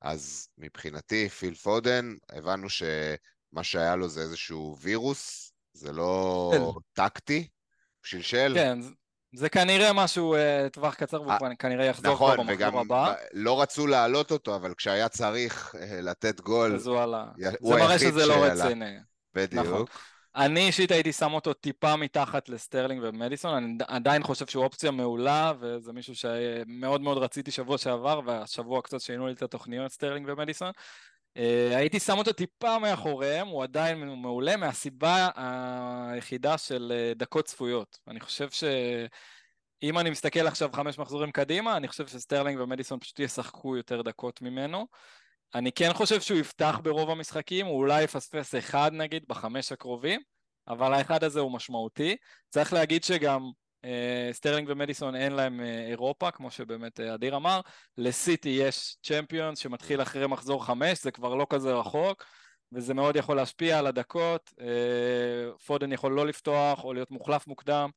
אז מבחינתי, פיל פודן, הבנו שמה שהיה לו זה איזשהו וירוס, זה לא. טקטי, שלשל. כן, זה כנראה משהו uh, טווח קצר, והוא אה, כנראה יחזור נכון, כבר במחזור הבא. נכון, וגם לא רצו להעלות אותו, אבל כשהיה צריך uh, לתת גול, אז הוא עלה. הוא זה מראה שזה לא רציני. בדיוק. נכון. אני אישית הייתי שם אותו טיפה מתחת לסטרלינג ומדיסון, אני עדיין חושב שהוא אופציה מעולה, וזה מישהו שמאוד מאוד רציתי שבוע שעבר, והשבוע קצת שינו לי את התוכניות סטרלינג ומדיסון. Uh, הייתי שם אותו טיפה מאחוריהם, הוא עדיין מעולה מהסיבה היחידה של uh, דקות צפויות. אני חושב שאם אני מסתכל עכשיו חמש מחזורים קדימה, אני חושב שסטרלינג ומדיסון פשוט ישחקו יותר דקות ממנו. אני כן חושב שהוא יפתח ברוב המשחקים, הוא אולי יפספס אחד נגיד בחמש הקרובים, אבל האחד הזה הוא משמעותי. צריך להגיד שגם אה, סטרלינג ומדיסון אין להם אה, אירופה, כמו שבאמת אה, אדיר אמר. לסיטי יש צ'מפיונס שמתחיל אחרי מחזור חמש, זה כבר לא כזה רחוק, וזה מאוד יכול להשפיע על הדקות. אה, פודן יכול לא לפתוח או להיות מוחלף מוקדם.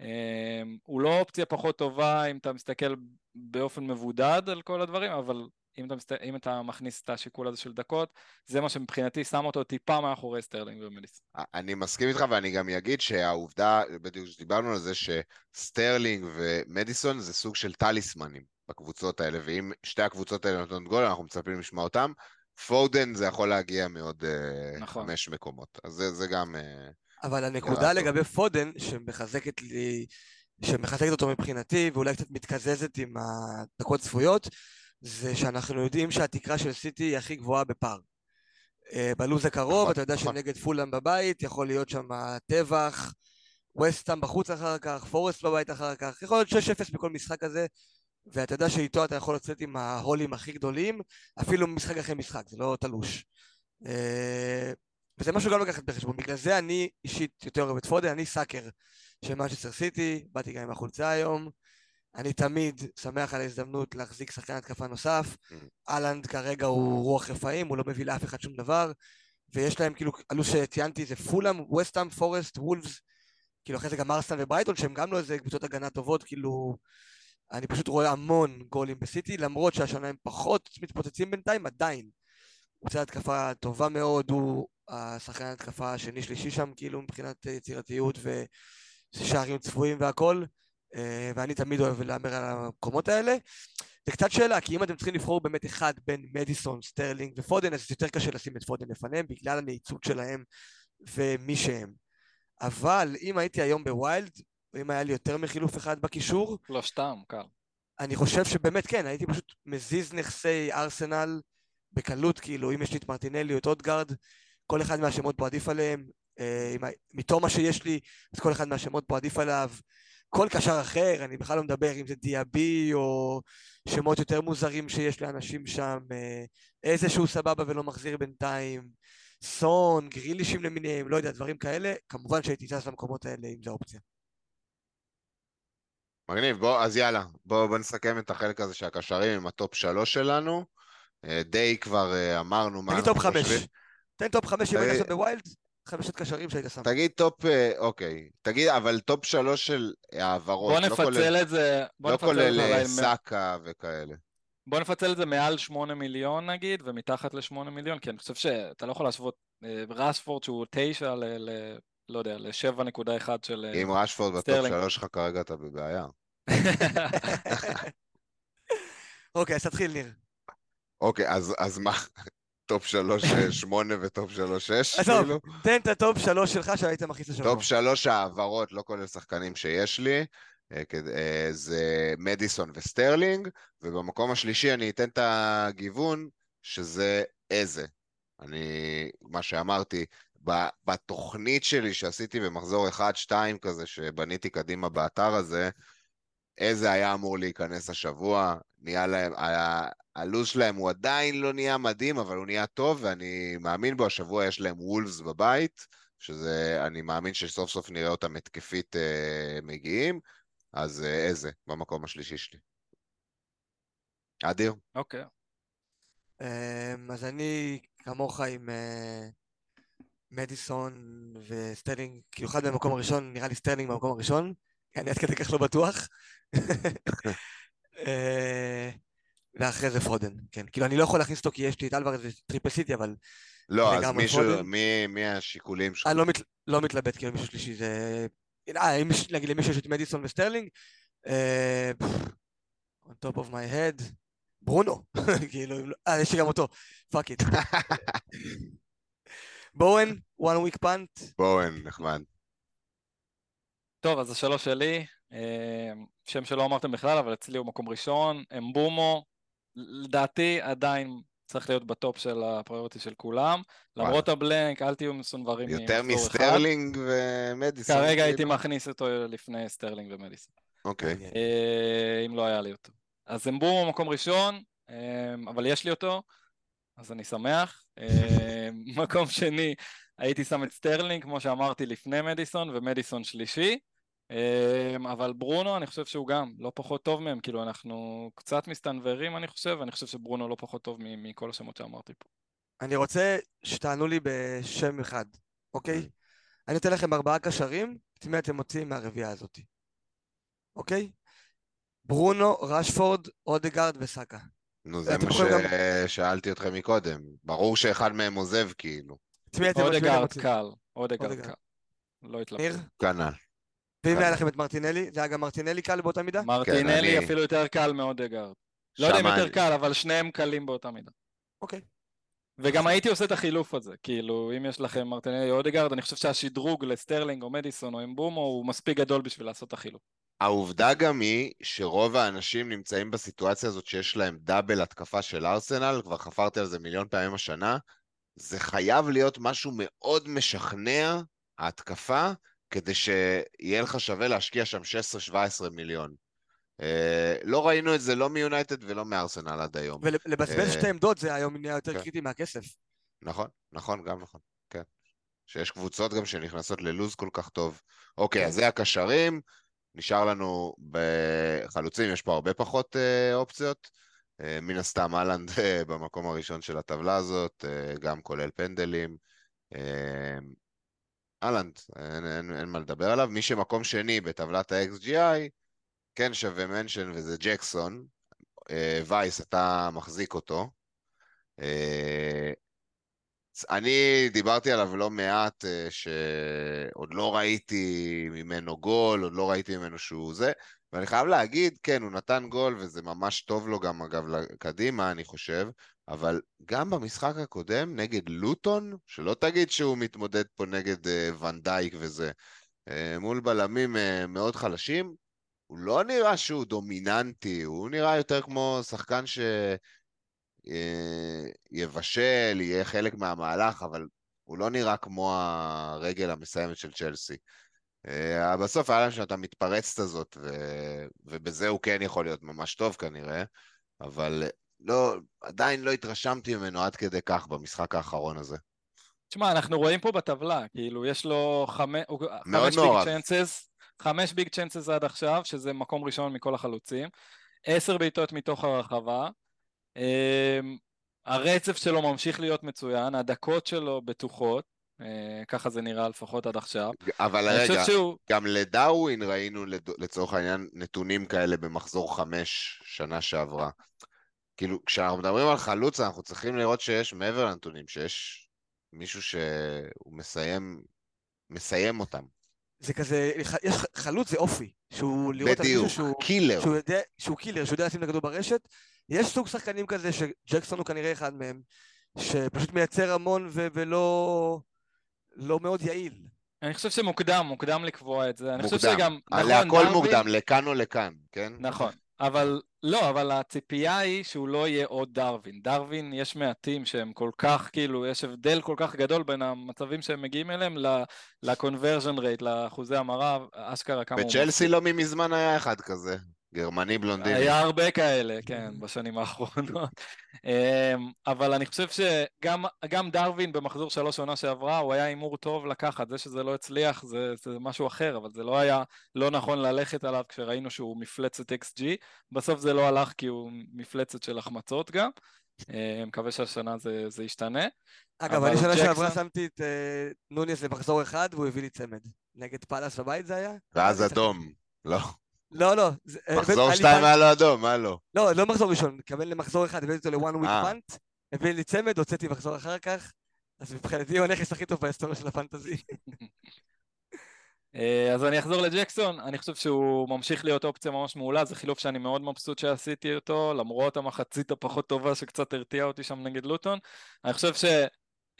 אה, הוא לא אופציה פחות טובה אם אתה מסתכל באופן מבודד על כל הדברים, אבל אם אתה. אם אתה מכניס את השיקול הזה של דקות, זה מה שמבחינתי שם אותו טיפה מאחורי סטרלינג ומדיס. אני מסכים איתך ואני גם אגיד שהעובדה, בדיוק שדיברנו על זה שסטרלינג ומדיסון זה סוג של טליסמנים בקבוצות האלה, ואם שתי הקבוצות האלה נותנות גול, אנחנו מצפים לשמוע אותם. פודן זה יכול להגיע מעוד אה, נכון. חמש מקומות, אז זה, זה גם... אה, אבל הנקודה לגבי פודן, שמחזקת לי, שמחזקת אותו מבחינתי, ואולי קצת מתקזזת עם הדקות צפויות, זה שאנחנו יודעים שהתקרה של סיטי היא הכי גבוהה בפאר. אה, בלו"ז הקרוב, נכון, אתה יודע נכון. שנגד פולאם בבית, יכול להיות שם טבח, וסטאם בחוץ אחר כך, פורסט בבית אחר כך, יכול להיות 6-0 בכל משחק כזה, ואתה יודע שאיתו אתה יכול לצאת עם ההולים הכי גדולים, אפילו משחק אחרי משחק, זה לא תלוש. אה, וזה משהו גם לקחת בחשבון, בגלל זה אני אישית יותר אוהב את פודן, אני sucker של מנצ'סטר סיטי, באתי גם עם החולצה היום. אני תמיד שמח על ההזדמנות להחזיק שחקן התקפה נוסף. Mm. האלנד כרגע הוא רוח רפאים, הוא לא מביא לאף אחד שום דבר. ויש להם, כאילו, אלו שציינתי זה פולאם, וסטאם, פורסט, וולפס, כאילו אחרי זה גם ארסנל וברייטון, שהם גם לא איזה קבוצות הגנה טובות, כאילו... אני פשוט רואה המון גולים בסיטי, למרות שהשנה הם פחות מתפוצצים בינתיים, עדיין. הוא עושה התקפה טובה מאוד, הוא השחקן התקפה השני-שלישי שם, כאילו, מבחינת יצירתיות ושערים צפויים והכל. אה, ואני תמיד אוהב להמר על המקומות האלה. זה קצת שאלה, כי אם אתם צריכים לבחור באמת אחד בין מדיסון, סטרלינג ופודן, אז יותר קשה לשים את פודן לפניהם בגלל הנעיצות שלהם ומי שהם. אבל אם הייתי היום בווילד, אם היה לי יותר מחילוף אחד בקישור, לא סתם, קל. אני חושב שבאמת כן, הייתי פשוט מזיז נכסי ארסנל בקלות, כאילו, אם יש לי את מרטינלי או את אודגרד, כל אחד מהשמות פה עדיף עליהם, אה, מתום מה שיש לי, אז כל אחד מהשמות פה עדיף עליו. כל קשר אחר, אני בכלל לא מדבר אם זה דיאבי או שמות יותר מוזרים שיש לאנשים שם, אה, איזה שהוא סבבה ולא מחזיר בינתיים, סון, גרילישים למיניהם, לא יודע, דברים כאלה, כמובן שהייתי טס למקומות האלה אם זה אופציה. מגניב, בוא, אז יאללה, בוא, בוא נסכם את החלק הזה של הקשרים עם ה top שלוש שלנו. אה, די כבר אה, אמרנו מה אנחנו חושבים. תגיד top חמש. תן top חמש אם היית עכשיו ב wild, חמשת קשרים שהיית שם. תגיד טופ, אה, אוקיי, תגיד, אבל top שלוש של העברות. בוא לא נפצל כולל, את זה, בוא לא כולל סאקה וכאלה. בוא נפצל את זה מעל שמונה מיליון נגיד, ומתחת לשמונה מיליון, כי אני חושב שאתה לא יכול להשוות רשפורד שהוא תשע ל... ל... לא יודע, ל-7.1 של אם רשפורד ב top שלוש שלך כרגע אתה בבעיה. אוקיי, אז תתחיל ניר. אוקיי, אז, אז מה? top שלוש אה, שמונה ו top שלוש שש? עזוב, כאילו? תן את ה top שלוש שלך שהיית מכניס לשבוע. top שלוש העברות, לא כולל שחקנים שיש לי, אה, אה, זה מדיסון וסטרלינג, ובמקום השלישי אני אתן את הגיוון, שזה אזה. אני, מה שאמרתי, בתוכנית שלי שעשיתי במחזור 1-2 כזה, שבניתי קדימה באתר הזה, אזה היה אמור להיכנס השבוע, נהיה להם, הלו"ז שלהם הוא עדיין לא נהיה מדהים, אבל הוא נהיה טוב, ואני מאמין בו, השבוע יש להם וולפס בבית, שזה, אני מאמין שסוף סוף נראה אותם התקפית אה, מגיעים, אז אה, אזה, במקום השלישי שלי. אדיר? אוקיי. Okay. אמ, um, אז אני כמוך עם uh, מדיסון וסטרלינג, כאילו אחד במקום הראשון, נראה לי סטרלינג במקום הראשון, אני עד כדי כך לא בטוח. ואחרי זה פודן, כן. כאילו, אני לא יכול להכניס אותו כי יש לי את אלוורז ו triple סיטי, אבל... לא, אז מישהו, מי, מי השיקולים שלך? אני לא, מת, לא מתלבט, כאילו, מישהו שלישי זה... אה, אם להגיד למישהו יש את מדיסון וסטרלינג, אה, on top of my head, ברונו, כאילו, אה, יש לי גם אותו, fuck it. בואן, one week punt. בואן, נחמד. טוב, אז השלוש שלי, אה, שם שלא אמרתם בכלל, אבל אצלי הוא מקום ראשון, אמבומו, לדעתי עדיין צריך להיות ב top של ה priority של כולם, למרות ה blank, אל תהיו מסונוורים יותר מסטרלינג ומדיסון. כרגע כאילו? הייתי מכניס אותו לפני סטרלינג ומדיסון. אוקיי. אה, אם לא היה לי אותו. אז אמבומו מקום ראשון, אה, אבל יש לי אותו, אז אני שמח. מקום שני, הייתי שם את סטרלינג, כמו שאמרתי, לפני מדיסון, ומדיסון שלישי. אמ, אבל ברונו אני חושב שהוא גם לא פחות טוב מהם, כאילו אנחנו קצת מסתנוורים אני חושב, ואני חושב שברונו לא פחות טוב מכל השמות שאמרתי פה. אני רוצה שתענו לי בשם אחד, אוקיי? אני אתן לכם ארבעה קשרים, את מי אתם מוציאים מהרביעייה הזאת, אוקיי? ברונו, רשפורד, אודגרד וסאקה. נו, זה מה ששאלתי אתכם מקודם. ברור שאחד מהם עוזב, כאילו. אודגרד קל, אודגרד קל. לא התלבטתי. כנ"ל. ואם היה לכם את מרטינלי, זה היה גם מרטינלי קל באותה מידה? מרטינלי אפילו יותר קל מאודגרד. לא יודע אם יותר קל, אבל שניהם קלים באותה מידה. אוקיי. וגם הייתי עושה את החילוף הזה, כאילו, אם יש לכם מרטינלי או אודגרד, אני חושב שהשדרוג לסטרלינג או מדיסון או אמבומו הוא מספיק גדול בשביל לעשות את החילוף. העובדה גם היא שרוב האנשים נמצאים בסיטואציה הזאת שיש להם double התקפה של ארסנל, כבר חפרתי על זה מיליון פעמים השנה, זה חייב להיות משהו מאוד משכנע, ההתקפה, כדי שיהיה לך שווה להשקיע שם 16-17 מיליון. Uh, לא ראינו את זה לא מיונייטד ולא מארסנל עד היום. ולבזבז uh, שתי עמדות זה היום נהיה יותר כן. קריטי מהכסף. נכון, נכון, גם נכון, כן. שיש קבוצות גם שנכנסות ללוז כל כך טוב. אוקיי, כן. אז זה הקשרים, נשאר לנו בחלוצים, יש פה הרבה פחות uh, אופציות. Uh, מן הסתם אהלנד uh, במקום הראשון של הטבלה הזאת, uh, גם כולל פנדלים. אהלנד, אין, אין, אין מה לדבר עליו. מי שמקום שני בטבלת ה-XGI, כן שווה מנשן, וזה ג'קסון. אה, וייס, אתה מחזיק אותו. אה, אני דיברתי עליו לא מעט, אה, שעוד לא ראיתי ממנו גול, עוד לא ראיתי ממנו שהוא זה, ואני חייב להגיד, כן, הוא נתן גול, וזה ממש טוב לו גם, אגב, קדימה, אני חושב, אבל גם במשחק הקודם, נגד לוטון, שלא תגיד שהוא מתמודד פה נגד uh, ונדייק וזה, uh, מול בלמים uh, מאוד חלשים, הוא לא נראה שהוא דומיננטי, הוא נראה יותר כמו שחקן שיבשל, יהיה חלק מהמהלך, אבל הוא לא נראה כמו הרגל המסיימת של צ'לסי. Uh, בסוף היה להם שם את המתפרצת הזאת, ו... ובזה הוא כן יכול להיות ממש טוב כנראה, אבל לא, עדיין לא התרשמתי ממנו עד כדי כך במשחק האחרון הזה. תשמע, אנחנו רואים פה בטבלה, כאילו, יש לו חמש, חמש ביג צ'אנסס, חמש ביג צ'אנסס עד עכשיו, שזה מקום ראשון מכל החלוצים, עשר בעיטות מתוך הרחבה, אמ, הרצף שלו ממשיך להיות מצוין, הדקות שלו בטוחות, אה, ככה זה נראה לפחות עד עכשיו. אבל רגע, שהוא... גם לדאווין ראינו לצורך העניין נתונים כאלה במחזור חמש שנה שעברה. כאילו, כשאנחנו מדברים על חלוץ, אנחנו צריכים לראות שיש מעבר לנתונים, שיש מישהו שהוא מסיים, מסיים אותם. זה כזה, יש חלוץ זה אופי, שהוא לראות על מישהו שהוא... קילר. שהוא, יודע, שהוא קילר, שהוא יודע לשים את הכדור ברשת. יש סוג שחקנים כזה, שג'קסון הוא כנראה אחד מהם, שפשוט מייצר המון ו- ולא לא מאוד יעיל. אני חושב שמוקדם, מוקדם לקבוע את זה. מוקדם. אני חושב שגם... נכון, להכל מוקדם, לכאן או לכאן, כן? נכון. אבל לא, אבל הציפייה היא שהוא לא יהיה עוד דרווין. דרווין, יש מעטים שהם כל כך, כאילו, יש הבדל כל כך גדול בין המצבים שהם מגיעים אליהם ל-conversion rate, לאחוזי המרה, אשכרה כמה. בצ'לסי לא ממזמן היה אחד כזה. גרמני בלונדיני. היה הרבה כאלה, כן, בשנים האחרונות. אמ, אבל אני חושב שגם דרווין במחזור שלוש עונה שעברה, הוא היה הימור טוב לקחת. זה שזה לא הצליח זה, זה משהו אחר, אבל זה לא היה לא נכון ללכת עליו כשראינו שהוא מפלצת XG. בסוף זה לא הלך כי הוא מפלצת של החמצות גם. אמ, מקווה שהשנה זה, זה ישתנה. אגב, אני שנה שעברה שמתי את uh, נוניס למחזור אחד והוא הביא לי צמד. נגד פאלאס בבית זה היה? ואז אדום, לא. לא, לא. מחזור שתיים היה לו אדום, מה לא? לא, לא מחזור ראשון, מתכוון למחזור אחד, הבאתי אותו לוואן וויק פאנט, הביא לי צמד, הוצאתי מחזור אחר כך, אז מבחינתי הוא הנכס הכי טוב בהיסטוריה של הפנטזי. אה, אז אני אחזור לג'קסון, אני חושב שהוא ממשיך להיות אופציה ממש מעולה, זה חילוף שאני מאוד מבסוט שעשיתי אותו, למרות המחצית הפחות טובה שקצת הרתיעה אותי שם נגד לוטון. אני חושב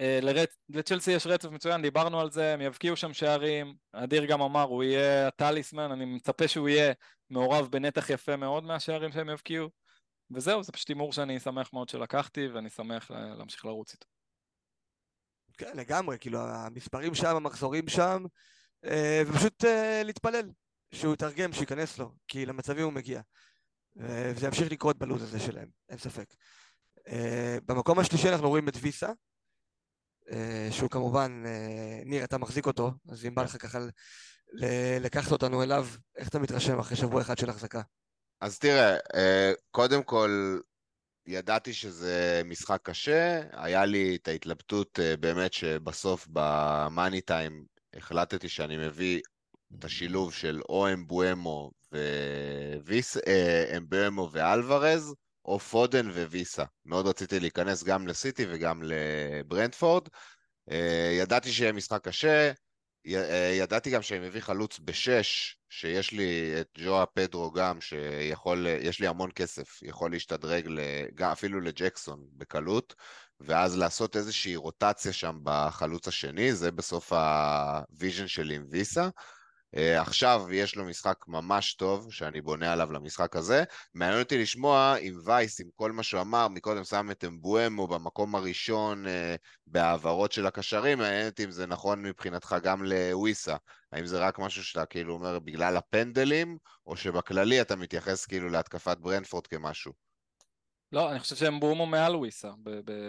אה, לצ'לסי יש רצף מצוין, דיברנו על זה, הם יבקיעו שם שערים, אדיר גם אמר, הוא יהיה הטליסמן, אני מצפה שהוא יהיה מעורב בנתח יפה מאוד מהשערים שהם יבקיעו, וזהו, זה פשוט הימור שאני שמח מאוד שלקחתי, ואני שמח להמשיך לרוץ איתו. כן, לגמרי, כאילו, המספרים שם, המחזורים שם, אה, ופשוט אה, להתפלל שהוא יתרגם, שייכנס לו, כי למצבים הוא מגיע. וזה ימשיך לקרות בלו"ז הזה שלהם, אין ספק. במקום השלישי אנחנו רואים את ויסה, שהוא כמובן, אה, ניר, אתה מחזיק אותו, אז אם בא לך ככה לקחת אותנו אליו, איך אתה מתרשם אחרי שבוע אחד של החזקה? אז תראה, אה, קודם כל, ידעתי שזה משחק קשה, היה לי את ההתלבטות באמת שבסוף במאני טיים החלטתי שאני מביא את השילוב של או אמבואמו וויס, אמבואמו ואלוורז, או פודן וויסה. מאוד רציתי להיכנס גם לסיטי וגם לברנדפורד. אה, ידעתי שיהיה משחק קשה, אה, ידעתי גם שאני מביא חלוץ בשש, שיש לי את ג'ואה פדרו גם, שיכול, יש לי המון כסף, יכול להשתדרג גם אפילו לג'קסון בקלות, ואז לעשות איזושהי רוטציה שם בחלוץ השני, זה בסוף ה vision שלי עם ויסה. Uh, עכשיו יש לו משחק ממש טוב, שאני בונה עליו למשחק הזה. מעניין אותי לשמוע אם וייס, עם כל מה שהוא אמר, מקודם שם את אמבומו במקום הראשון uh, בהעברות של הקשרים, מעניין אותי אם זה נכון מבחינתך גם לוויסה. האם זה רק משהו שאתה כאילו אומר בגלל הפנדלים, או שבכללי אתה מתייחס כאילו להתקפת ברנפורד כמשהו? לא, אני חושב שהם בומו מעל וויסה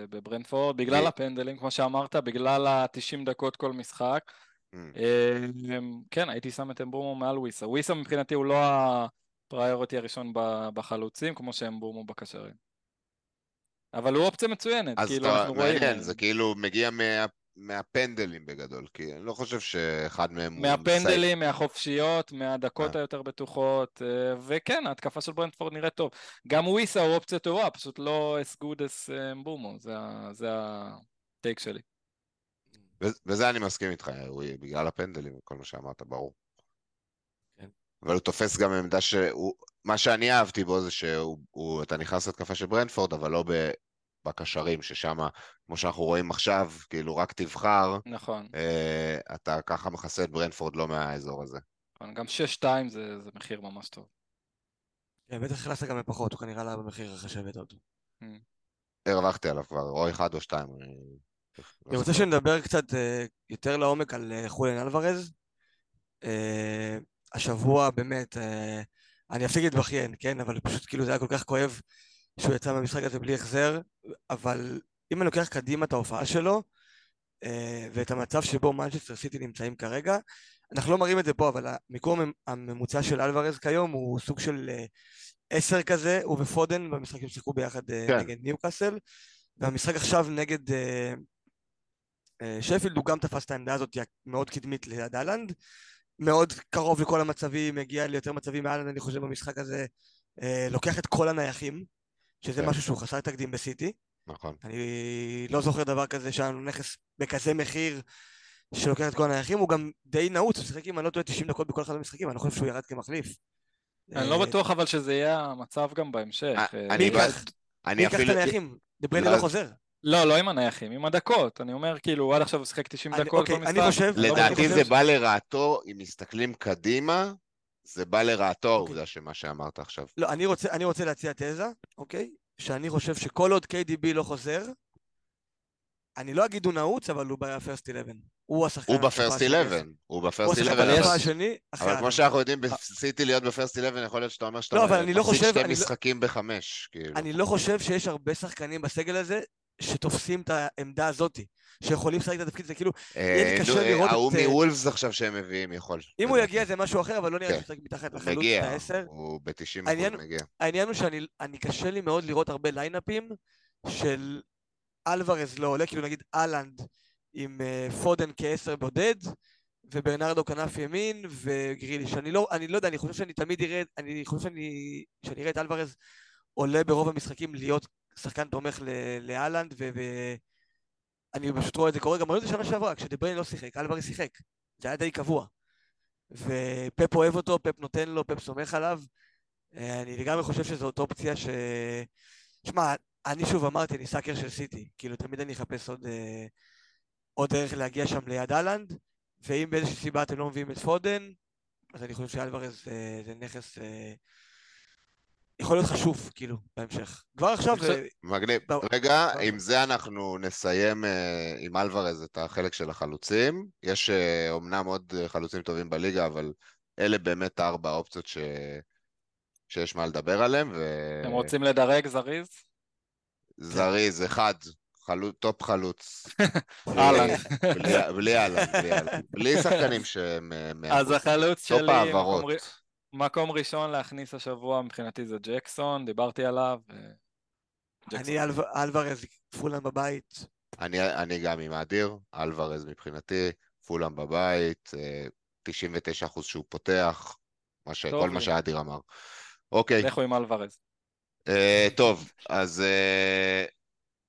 בברנפורד, בגלל הפנדלים, כמו שאמרת, בגלל ה-90 דקות כל משחק. Mm. אמ, כן, הייתי שם את אמבומו מעל וויסה. וויסה מבחינתי הוא לא הפריוריטי הראשון בחלוצים, כמו שאמבומו בקשרים. אבל הוא אופציה מצוינת, אז כאילו אנחנו רואים... מעניין, זה כאילו מגיע מה, מהפנדלים בגדול, כי אני לא חושב שאחד מהם הוא... מהפנדלים, מהחופשיות, מהדקות אה. היותר בטוחות, אה, וכן, ההתקפה של ברנדפורד נראית טוב. גם וויסה הוא אופציה טובה, פשוט לא as good as אמבומו, זה הטייק שלי. וזה אני מסכים איתך, בגלל הפנדלים וכל מה שאמרת, ברור. כן. אבל הוא תופס גם עמדה שהוא... מה שאני אהבתי בו זה שאתה נכנס להתקפה של ברנפורד, אבל לא ב... בקשרים, ששם, כמו שאנחנו רואים עכשיו, כאילו רק תבחר, נכון. אה, אתה ככה מכסה את ברנפורד לא מהאזור הזה. נכון, גם 6-2 זה, זה מחיר ממש טוב. כן, בטח הכנסת גם בפחות, הוא כנראה עלה במחיר אחרי שהבאת אותו. הרווחתי עליו כבר, או אחד או שתיים. אני רוצה שנדבר קצת אה, יותר לעומק על אה, חוליאן אלוורז. אה, השבוע באמת, אני אפסיק להתבכיין, כן? אבל פשוט כאילו זה היה כל כך כואב שהוא יצא מהמשחק הזה בלי החזר, אבל אם אני לוקח קדימה את ההופעה שלו, ואת המצב שבו מנצ'סטר סיטי נמצאים כרגע, אנחנו לא מראים את זה פה, אבל המיקום המ- הממוצע של אלוורז כיום הוא סוג של עשר כזה, הוא ופודן במשחק שהם שיחקו ביחד כן. נגד ניוקאסל, והמשחק עכשיו נגד שפילד, הוא גם תפס את העמדה הזאת המאוד קדמית ליד אהלנד, מאוד קרוב לכל המצבים, מגיע ליותר מצבים מאהלנד, אני חושב, במשחק הזה, אה, לוקח את כל הנייחים, שזה כן. משהו שהוא חסר תקדים בסיטי. נכון. אני לא זוכר דבר כזה שהיה לנו נכס בכזה מחיר שלוקח את כל הנייחים, הוא גם די נעוץ, הוא שיחק אם אני לא טועה 90 דקות בכל אחד המשחקים, אני לא חושב שהוא ירד כמחליף. אני לא אה, בטוח אבל שזה יהיה המצב גם בהמשך. אה, אה, אני ייקח את. הנייחים? דבריינה לא, לא חוזר. לא, לא עם הנייחים, עם הדקות. אני אומר, כאילו, עד עכשיו הוא שיחק 90 אני- דקות אוקיי, כל אני משחק. חושב... לדעתי חושב זה ש- בא לרעתו, אם מסתכלים קדימה, זה בא לרעתו אוקיי. העובדה שמה שאמרת עכשיו. לא, אני רוצה, אני רוצה להציע תזה, אוקיי? שאני חושב שכל עוד KDB לא חוזר, אני לא אגיד הוא נעוץ, אבל הוא בפרסט 11. הוא השחקן... הוא בפרסט של 11, עשר. הוא הוא בפרסט השחקן 11, אבל יש- ההתקפה אבל- השני, אחרי אבל כמו. שאנחנו יודעים בסיטי להיות בפרסט 11, יכול להיות שאתה אומר שאתה לא, אבל אני לא מפסיד חושב- שתי אני לא- משחקים בחמש, כאילו. אני לא חושב שיש הרבה שחקנים בסגל הזה שתופסים את העמדה הזאת, שיכולים לשחק את התפקיד הזה, כאילו, יהיה לי אה, קשה אה, לראות ההוא את, אה, מוולפס עכשיו שהם מביאים יכול. אם הוא. יגיע זה משהו אחר, אבל לא נראה לי כן. שהוא מתחת לחלוץ מגיע, העשר. הוא ב-90% העניין- מגיע. העניין הוא שאני אני קשה לי מאוד לראות הרבה ליינאפים של אלוורז לא עולה, כאילו נגיד אהלנד עם אה, פודן כעשר בודד, וברנרדו כנף ימין, וגריליש. אני לא, אני לא יודע, אני חושב שאני תמיד אראה, אני חושב שאני, שאני אראה את אלוורז עולה ברוב המשחקים להיות שחקן תומך ל- לאהלנד, ואני פשוט רואה את זה קורה, גם ראינו את זה שנה שעברה, כשדבריין לא שיחק, אלוורז שיחק. זה היה די קבוע. ופפ אוהב אותו, פפ נותן לו, פפ סומך עליו. אה, אני לגמרי חושב שזאת אופציה ש... שמע, אני שוב אמרתי, אני סאקר של סיטי. כאילו, תמיד אני אחפש עוד, אה, עוד דרך להגיע שם ליד אהלנד, ואם באיזושהי סיבה אתם לא מביאים את פודן, אז אני חושב שאלוורז אה, זה נכס... אה, יכול להיות חשוב, כאילו, בהמשך. כבר עכשיו... אה, מגניב. רגע, עם זה אנחנו נסיים אה, עם אלוורז את החלק של החלוצים. יש אה, אומנם עוד אה, חלוצים טובים בליגה, אבל אלה באמת ארבע האופציות ש... שיש מה לדבר עליהם, ו... אתם רוצים לדרג זריז? זריז, אחד, חלו... טופ חלוץ. אהלן. בלי- אהלן, בלי אהלן. בלי שחקנים שהם... אז. החלוץ טופ שלי, העברות. מקום, ראשון להכניס השבוע מבחינתי זה ג'קסון, דיברתי עליו. אה. אני אלו- אלוורז, פולאם בבית. אני, אני גם עם האדיר, אלוורז מבחינתי, פולאם בבית, אה, 99% שהוא פותח, כל מה לי. שהאדיר אמר. אוקיי, לכו עם אלוורז. אה, טוב, אז אה,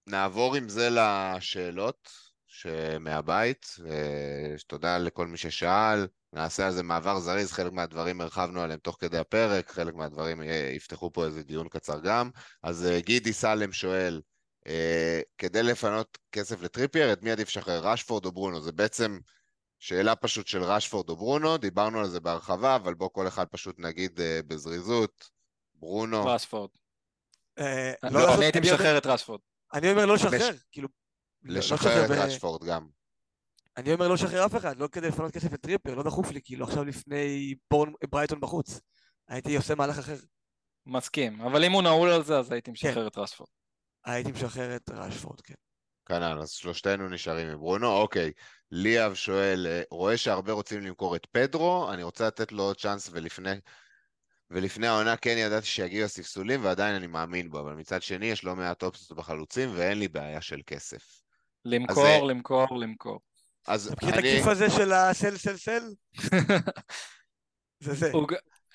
נעבור עם זה לשאלות שמהבית. אה, תודה לכל מי ששאל, נעשה על זה מעבר זריז, חלק מהדברים הרחבנו עליהם תוך כדי הפרק, חלק מהדברים אה, יפתחו פה איזה דיון קצר גם. אז אה, גידי סלם שואל, אה, כדי לפנות כסף לטריפייר, את מי עדיף לשחרר, רשפורד או ברונו? זה בעצם שאלה פשוט של רשפורד או ברונו, דיברנו על זה בהרחבה, אבל בוא כל אחד פשוט נגיד אה, בזריזות, ברונו. רשפורד. אה, לא, לעשות- אני הייתי משחרר את רשפורד. אני אומר לא לשחרר, לש- כאילו... לא לשחרר את רשפורד גם. אני אומר לא לשחרר אף אחד, לא כדי לפנות כסף לטריפר, לא דחוף לי, כאילו עכשיו לפני בורנמות', ברייטון בחוץ. הייתי עושה מהלך אחר. מסכים. אבל אם הוא נעול על זה, אז הייתי משחרר את רשפורד. הייתי משחרר את רשפורד, כן. כנ"ל, אז שלושתנו נשארים עם ברונו. אוקיי, ליאב שואל, אה, רואה שהרבה רוצים למכור את פדרו, אני רוצה לתת לו עוד צ'אנס ולפני... ולפני העונה כן ידעתי שיגיעו הספסולים ועדיין אני מאמין בו, אבל מצד שני יש לא מעט אופציות בחלוצים ואין לי בעיה של כסף. למכור, אז, למכור, למכור. אז אתה מכיר את. הכיף הזה של הסל סל סל? זה זה.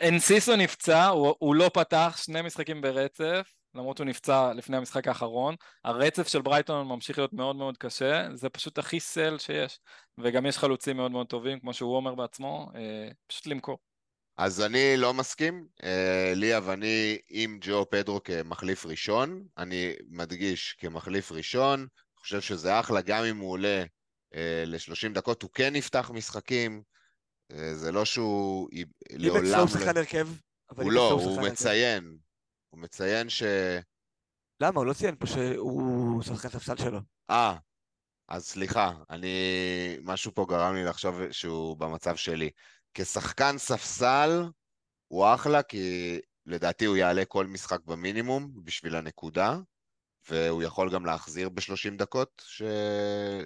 אנסיסו נפצע, הוא, הוא לא פתח שני משחקים ברצף, למרות שהוא נפצע לפני המשחק האחרון. הרצף של ברייטון ממשיך להיות מאוד מאוד קשה, זה פשוט הכי סל שיש. וגם יש חלוצים מאוד מאוד טובים, כמו שהוא אומר בעצמו, אה, פשוט למכור. אז אני לא מסכים. אה, ליאב, אני עם ג'ו פדרו כמחליף ראשון. אני מדגיש כמחליף ראשון. חושב שזה אחלה, גם אם הוא עולה ל-30 דקות, הוא כן יפתח משחקים. אה, זה לא שהוא אם לעולם... אצלו הוא שחקן הרכב, אבל הוא אם לא, הוא הרכב. מציין. הוא מציין ש... למה? הוא לא ציין פה שהוא שחקן ספסל שלו. אה, אז סליחה, אני... משהו פה גרם לי לחשוב שהוא במצב שלי. כשחקן ספסל, הוא אחלה, כי לדעתי הוא יעלה כל משחק במינימום בשביל הנקודה, והוא יכול גם להחזיר ב-30 דקות ש...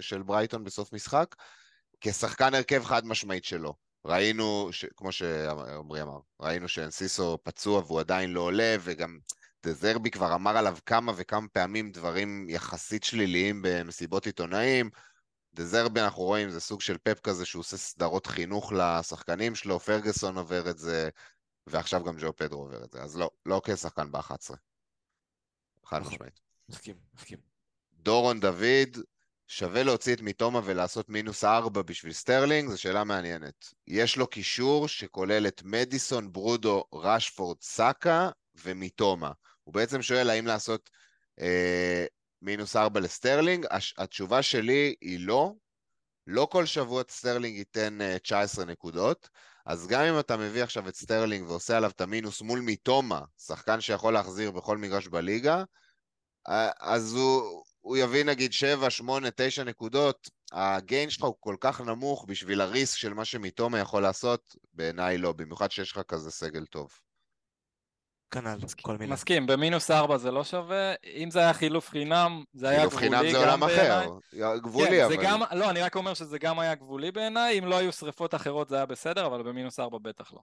של ברייטון בסוף משחק. כשחקן הרכב חד משמעית שלו. ראינו, ש... כמו שעמרי אמר, ראינו שאנסיסו פצוע והוא עדיין לא עולה, וגם דזרבי כבר אמר עליו כמה וכמה פעמים דברים יחסית שליליים במסיבות עיתונאים. דזרבי, אנחנו רואים, זה סוג של פפ כזה שהוא עושה סדרות חינוך לשחקנים שלו, פרגוסון עובר את זה, ועכשיו גם ג'ו פדרו עובר את זה, אז לא, לא כשחקן ב-11. חד נכון. משמעית. מסכים, מסכים. דורון דוד, שווה להוציא את מיטומה ולעשות מינוס ארבע בשביל סטרלינג? זו שאלה מעניינת. יש לו קישור שכולל את מדיסון, ברונו, רשפורד, סאקה ומיטומה. הוא בעצם שואל האם לעשות אה, מינוס ארבע לסטרלינג. הש, התשובה שלי היא לא. לא כל שבוע סטרלינג ייתן אה, 19 נקודות, אז גם אם אתה מביא עכשיו את סטרלינג ועושה עליו את המינוס מול מיטומה, שחקן שיכול להחזיר בכל מגרש בליגה, אז הוא, הוא יביא נגיד 7, 8, 9 נקודות, ה gain שלך הוא כל כך נמוך בשביל ה risk של מה שמיטומה יכול לעשות, בעיניי לא, במיוחד שיש לך כזה סגל טוב. כנ"ל, כל מילה. מסכים, במינוס ארבע זה לא שווה, אם זה היה חילוף חינם, זה היה חילוף גבולי חינם זה גם עולם בעיניי. אחר, גבולי כן, אבל. זה גם, לא, אני רק אומר שזה גם היה גבולי בעיניי, אם לא היו שריפות אחרות זה היה בסדר, אבל במינוס ארבע בטח לא.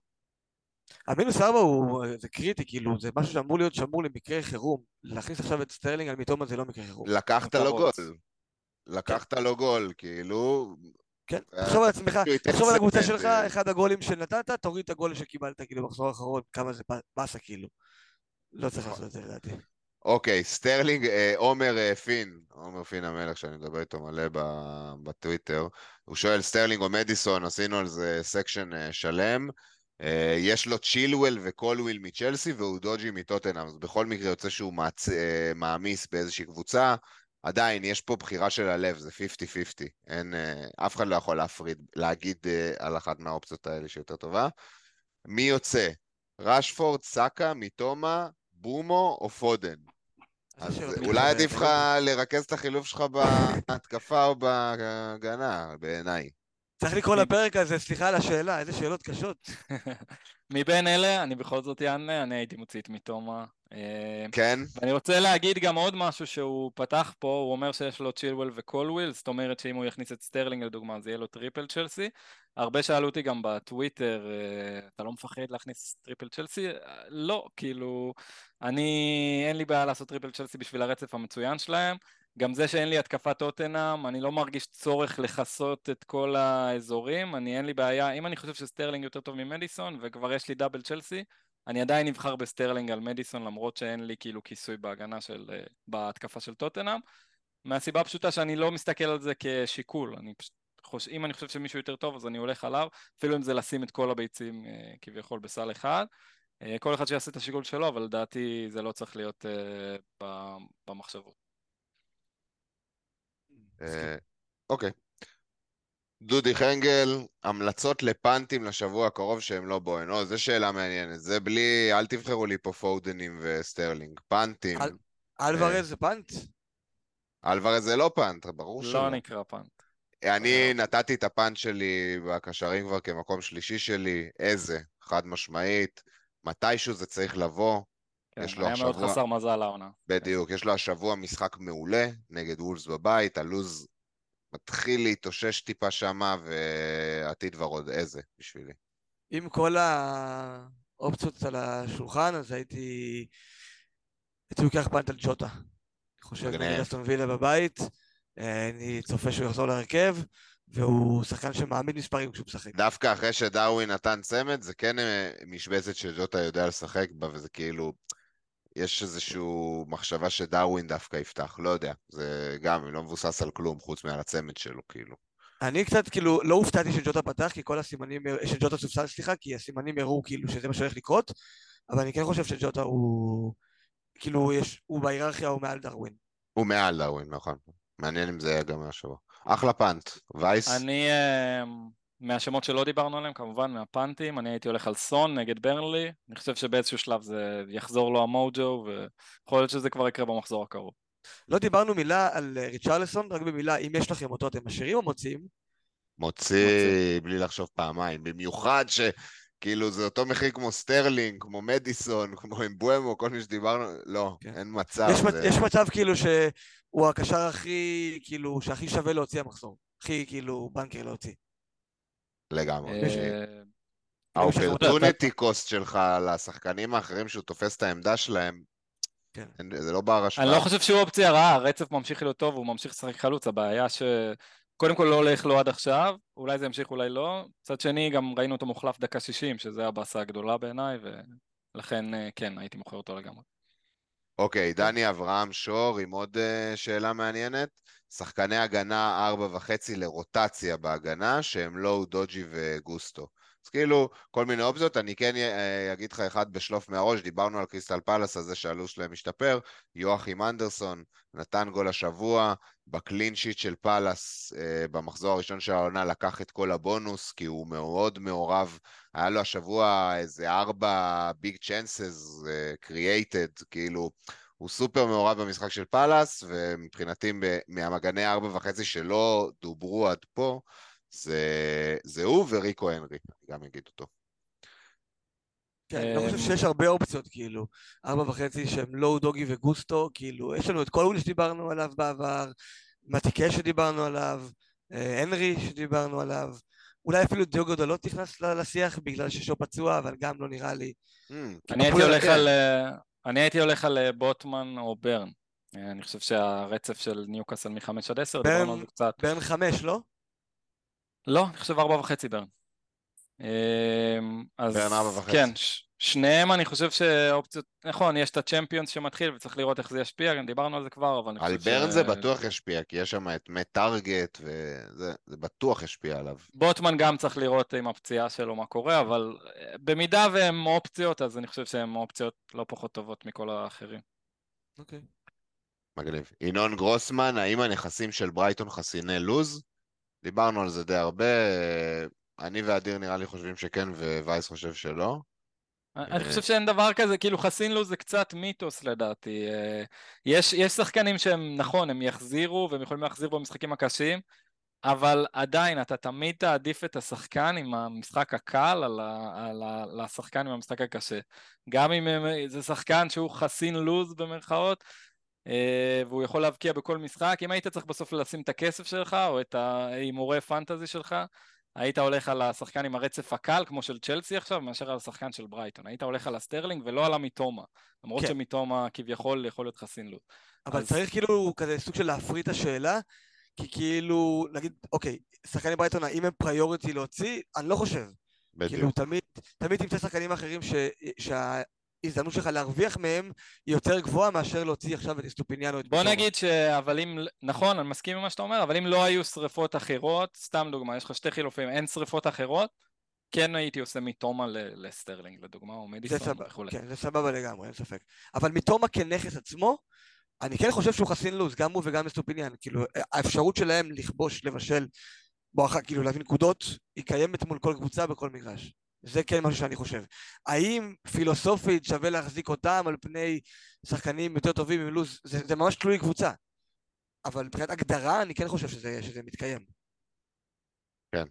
המינוס ארבע הוא, זה קריטי, כאילו, זה משהו שאמור להיות שמור למקרה חירום. להכניס עכשיו את סטרלינג על מיטומה זה לא מקרה חירום. לקחת לו גול. לקחת לו גול, כאילו... כן, אה, תחשוב על עצמך, תחשוב על הקבוצה שלך, אה. אחד הגולים שנתת, תוריד את הגול שקיבלת, כאילו, במחזור האחרון, כמה זה באסה, כאילו. לא צריך לעשות את זה לדעתי. אוקיי, סטרלינג, אה, עומר אה, פין, עומר פין המלך, שאני מדבר איתו מלא ב- בטוויטר, הוא שואל, סטרלינג או מדיסון, עשינו על זה section שלם, יש לו צ'ילואל וקולוויל מצ'לסי ואודוג'י מטוטנאם, אז בכל מקרה יוצא שהוא מעצ... אה, מעמיס באיזושהי קבוצה, עדיין, יש פה בחירה של הלב, זה 50-50, אין, אה, אף אחד לא יכול להפריד, להגיד אה, על אחת מהאופציות האלה שיותר טובה. מי יוצא? רשפורד, סאקה, מיטומה, בומו או פודן? אז אולי עדיף לך. לרכז את החילוף שלך בהתקפה או בהגנה, בעיניי. צריך לקרוא לפרק הזה, סליחה על השאלה, איזה שאלות קשות. מבין אלה, אני בכל זאת אענה, אני הייתי מוציא את מתומה. אה, כן? ואני רוצה להגיד גם עוד משהו שהוא פתח פה, הוא אומר שיש לו צ'ילואל וקולוויל, זאת אומרת שאם הוא יכניס את סטרלינג לדוגמה אז יהיה לו triple צ'לסי. הרבה שאלו אותי גם בטוויטר, אה, אתה לא מפחד להכניס triple צ'לסי? אה, לא, כאילו, אני, אין לי בעיה לעשות triple צ'לסי בשביל הרצף המצוין שלהם. גם זה שאין לי התקפת טוטנאם, אני לא מרגיש צורך לכסות את כל האזורים, אני אין לי בעיה, אם אני חושב שסטרלינג יותר טוב ממדיסון וכבר יש לי double צ'לסי, אני עדיין אבחר בסטרלינג על מדיסון למרות שאין לי כאילו כיסוי בהגנה של, אה, בהתקפה של טוטנאם מהסיבה הפשוטה שאני לא מסתכל על זה כשיקול, אני פשוט חוש... אם אני חושב שמישהו יותר טוב אז אני הולך עליו, אפילו אם זה לשים את כל הביצים אה, כביכול בסל אחד, אה, כל אחד שיעשה את השיקול שלו, אבל לדעתי זה לא צריך להיות ב- במחשבות. אה, אוקיי. דודי חנגל, המלצות לפאנטים לשבוע הקרוב שהם לא בוהן. או, זו שאלה מעניינת. זה בלי, אל תבחרו לי פה פודנים וסטרלינג. פאנטים. אל- אלוורז זה פאנט? אלוורז זה לא פאנט, ברור שלא. לא נקרא פאנט. אני נתתי את הפאנט שלי בקשרים כבר כמקום שלישי שלי. איזה, חד משמעית. מתישהו זה צריך לבוא. כן, יש לו היה מאוד השבוע- חסר מזל העונה. בדיוק, יש לו השבוע משחק מעולה נגד וולס בבית, הלוז מתחיל להתאושש טיפה שמה, ועתיד ורוד איזה בשבילי. עם כל האופציות על השולחן, אז הייתי... הייתי לוקח פאנט על ג'וטה. אני חושב. נגד אסטון וילה בבית, אה, אני צופה שהוא יחזור להרכב, והוא שחקן שמעמיד מספרים כשהוא משחק. דווקא אחרי שדרווין נתן צמד, זה כן אה, משבצת שג'וטה יודע לשחק בה, וזה כאילו... יש איזושהי מחשבה שדרווין דווקא יפתח, לא יודע. זה גם לא מבוסס על כלום, חוץ מעל הצמד שלו, כאילו. אני קצת כאילו לא הופתעתי שג'וטה פתח, כי כל הסימנים, שג'וטה סופסל סליחה, כי הסימנים הראו כאילו שזה מה שהולך לקרות, אבל אני כן חושב שג'וטה הוא, כאילו יש, הוא בהיררכיה הוא מעל דרווין. הוא מעל דרווין, נכון. מעניין אם זה יהיה גם מהשבוע. אחלה פאנט. וייס? אני, אה, מהשמות שלא דיברנו עליהם, כמובן מהפאנטים, אני הייתי הולך על סון נגד ברנלי, אני חושב שבאיזשהו שלב זה יחזור לו המוג'ו, ויכול להיות שזה כבר יקרה במחזור הקרוב. לא דיברנו מילה על אה, ריצ'רלסון, רק במילה, אם יש לכם אותו אתם משאירים או מוציאים? מוציא בלי לחשוב פעמיים, במיוחד ש... כאילו זה אותו מחיר כמו סטרלינג, כמו מדיסון, כמו אמבומו, כל מי שדיברנו, לא, כן. אין מצב. יש, זה... יש מצב כאילו שהוא הקשר הכי, כאילו, שהכי שווה להוציא המחזור. הכי כאילו בנקר להוציא. לגמרי. ה opportunity cost שלך לשחקנים האחרים שהוא תופס את העמדה שלהם, כן. זה לא בר השפעה. אני לא חושב שהוא אופציה רעה, הרצף ממשיך להיות טוב, הוא ממשיך לשחק חלוץ, הבעיה ש... קודם כל לא הולך לו עד עכשיו, אולי זה ימשיך, אולי לא. מצד שני, גם ראינו אותו מוחלף דקה 60, שזה הבאסה הגדולה בעיניי, ולכן אה, כן, הייתי מוכר אותו לגמרי. אוקיי, דני אברהם שור עם עוד uh, שאלה מעניינת. שחקני הגנה ארבע וחצי לרוטציה בהגנה, שהם לא דוג'י וגוסטו. אז כאילו, כל מיני אופציות. אני כן אה, אגיד לך אחד בשלוף מהראש, דיברנו על קריסטל פלאס, הזה שהלו"ז שלהם משתפר. יואכים אנדרסון נתן גול השבוע, ב clean sheet של פאלאס אה, במחזור הראשון של העונה לקח את כל הבונוס, כי הוא מאוד מעורב. היה לו השבוע איזה ארבע big chances created, כאילו... הוא סופר מעורב במשחק של פאלאס, ומבחינתי מהמגני ארבע וחצי שלא דוברו עד פה, זה, זה הוא וריקו הנרי, אני גם אגיד אותו. כן, אני לא חושב שיש הרבה אופציות, כאילו, ארבע וחצי שהם לואו דוגי וגוסטו, כאילו, יש לנו את קולוול שדיברנו עליו בעבר, מתיקה שדיברנו עליו, אה, הנרי שדיברנו עליו, אולי אפילו דיוגו דלות נכנס לשיח בגלל ששו פצוע, אבל גם לא נראה לי. Mm, אני הייתי הולך על... אה, אני הייתי הולך על אה, בוטמן או ברן. אני חושב שהרצף של ניוקאסל מ-5 עד 10, דיברנו על זה קצת. ברן 5, לא? לא, אני חושב ארבע וחצי ברן. אמ, אז ברן ארבע וחצי. כן, שניהם אני חושב שאופציות, נכון, יש את הצ'מפיונס שמתחיל וצריך לראות איך זה ישפיע, גם דיברנו על זה כבר, אבל אני חושב ש... על ברן זה בטוח ישפיע, כי יש שם את מט טארגט, וזה בטוח ישפיע עליו. בוטמן גם צריך לראות עם הפציעה שלו מה קורה, אבל אה, במידה והן אופציות, אז אני חושב שהן אופציות לא פחות טובות מכל האחרים. אוקיי. מגניב. ינון גרוסמן, האם הנכסים של ברייטון חסיני לוז? דיברנו על זה די הרבה, אני ואדיר נראה לי חושבים שכן ווייס חושב שלא. אני חושב שאין דבר כזה, כאילו חסין לו זה קצת מיתוס לדעתי. אה, יש, יש שחקנים שהם, נכון, הם יחזירו והם יכולים להחזיר במשחקים הקשים, אבל עדיין אתה תמיד תעדיף את השחקן עם המשחק הקל על, ה, על, ה, על השחקן עם המשחק הקשה. גם אם זה שחקן שהוא חסין לוז במרכאות, אה, והוא יכול להבקיע בכל משחק. אם היית צריך בסוף לשים את הכסף שלך, או את ההימורי fantasy שלך, היית הולך על השחקן עם הרצף הקל, כמו של צ'לסי עכשיו, מאשר על השחקן של ברייטון. היית הולך על הסטרלינג ולא על המיטומה. למרות כן. שמיטומה כביכול יכול להיות חסין לו. אבל אז... צריך כאילו כזה סוג של להפריד את השאלה, כי כאילו, נגיד, אוקיי, שחקני ברייטון, האם הם priority להוציא? אני לא חושב. בדיוק. כאילו, תמיד, תמיד תמצא שחקנים אחרים ש, שה... ההזדמנות שלך להרוויח מהם היא יותר גבוהה מאשר להוציא עכשיו את אסטופיניאן. בוא נגיד ש... אבל אם... נכון, אני מסכים עם מה שאתה אומר, אבל אם לא היו שריפות אחרות, סתם דוגמה, יש לך שתי חילופים, אין שריפות אחרות, כן הייתי עושה מיטומה לסטרלינג, לדוגמה, או מדיסון וכולי. כן, זה סבבה לגמרי, אין ספק. אבל מיטומה כנכס עצמו, אני כן חושב שהוא חסין לוז, גם הוא וגם אסטופיניאן. כאילו, האפשרות שלהם לכבוש, לבשל, בואכה, כאילו להביא נקודות, היא קיימת מול כל קבוצה בכל מגרש. זה כן משהו שאני חושב. האם פילוסופית שווה להחזיק אותם על פני שחקנים יותר טובים עם לוז? זה, זה ממש תלוי קבוצה. אבל מבחינת הגדרה אני כן חושב שזה, שזה מתקיים. כן,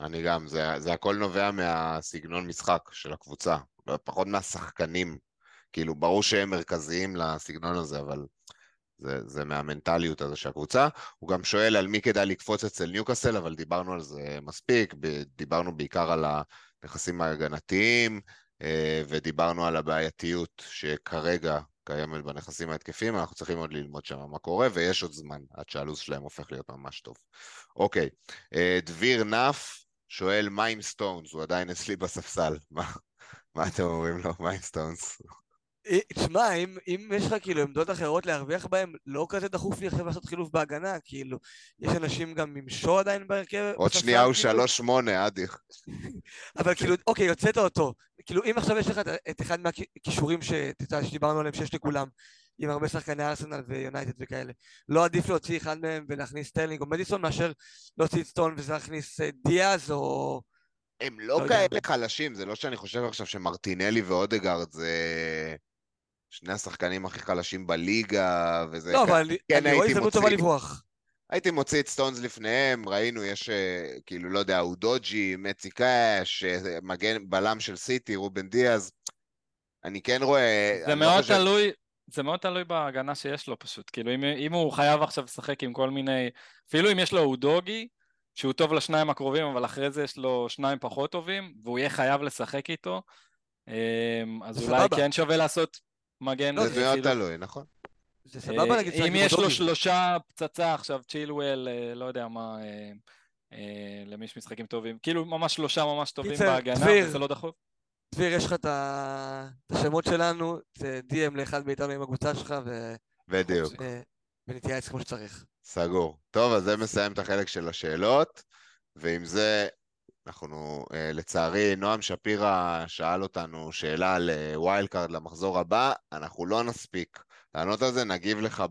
אני גם, זה, זה הכל נובע מהסגנון משחק של הקבוצה, פחות מהשחקנים. כאילו, ברור שהם מרכזיים לסגנון הזה, אבל זה, זה מהמנטליות הזו של הקבוצה. הוא גם שואל על מי כדאי לקפוץ אצל ניוקאסל, אבל דיברנו על זה מספיק, דיברנו בעיקר על ה... נכסים ההגנתיים, אה, ודיברנו על הבעייתיות שכרגע קיימת בנכסים ההתקפיים, אנחנו צריכים עוד ללמוד שם מה קורה, ויש עוד זמן עד שהלו"ז שלהם הופך להיות ממש טוב. אוקיי, אה, דביר נף שואל מה עם סטונס, הוא עדיין אצלי בספסל, מה, מה אתם אומרים לו, מה עם סטונס? אה, תשמע, אם, אם יש לך כאילו עמדות אחרות להרוויח בהן, לא כזה דחוף לי עכשיו לעשות חילוף בהגנה, כאילו, יש אנשים גם עם שו עדיין בהרכב. עוד שנייה הוא כאילו. שלוש שמונה, אדי. אבל כאילו, אוקיי, הוצאת אותו. כאילו, אם עכשיו יש לך את- את אחד מהכישורים יודע, שדיברנו עליהם, שיש לכולם, עם הרבה שחקני ארסנל ויונייטד וכאלה, לא עדיף להוציא אחד מהם ולהכניס סטרלינג או מדיסון, מאשר להוציא את סטון ולהכניס אה, דיאז או... הם לא לא יודע. כאלה חלשים, זה לא שאני חושב עכשיו שמרטינלי ואודגרד זה שני השחקנים הכי חלשים בליגה, וזה... לא, אבל כן, אני רואה הייתי הזדמנות טובה מוציא- לברוח. הייתי מוציא את סטונס לפניהם, ראינו, יש אה, כאילו, לא יודע, אודוג'י, מצי קאש, אה, מגן בלם של סיטי, רובן דיאז. אני כן רואה... זה לא מאוד חושב- תלוי, זה מאוד תלוי בהגנה שיש לו פשוט. כאילו, אם, אם הוא חייב עכשיו לשחק עם כל מיני... אפילו אם יש לו אודוגי, שהוא טוב לשניים הקרובים, אבל אחרי זה יש לו שניים פחות טובים, והוא יהיה חייב לשחק איתו, אמ, אז אולי. כן שווה לעשות מגן. לא, זה מאוד. תלוי, נכון? זה סבבה אה, נגיד אם יש לו. שלושה פצצה עכשיו, צ'ילואל, אה, לא יודע מה, אה, למי יש משחקים טובים, כאילו ממש שלושה ממש טובים בהגנה, דביר. וזה לא דחוף. דביר, יש לך את השמות שלנו, זה DM לאחד מאיתנו עם הקבוצה שלך, ו- בדיוק, ונתייעץ כמו שצריך. סגור. טוב, אז זה מסיים את החלק של השאלות, ועם זה אנחנו, אה, לצערי, נועם שפירא שאל אותנו שאלה על אה, wild card למחזור הבא, אנחנו לא נספיק לענות על זה, נגיב לך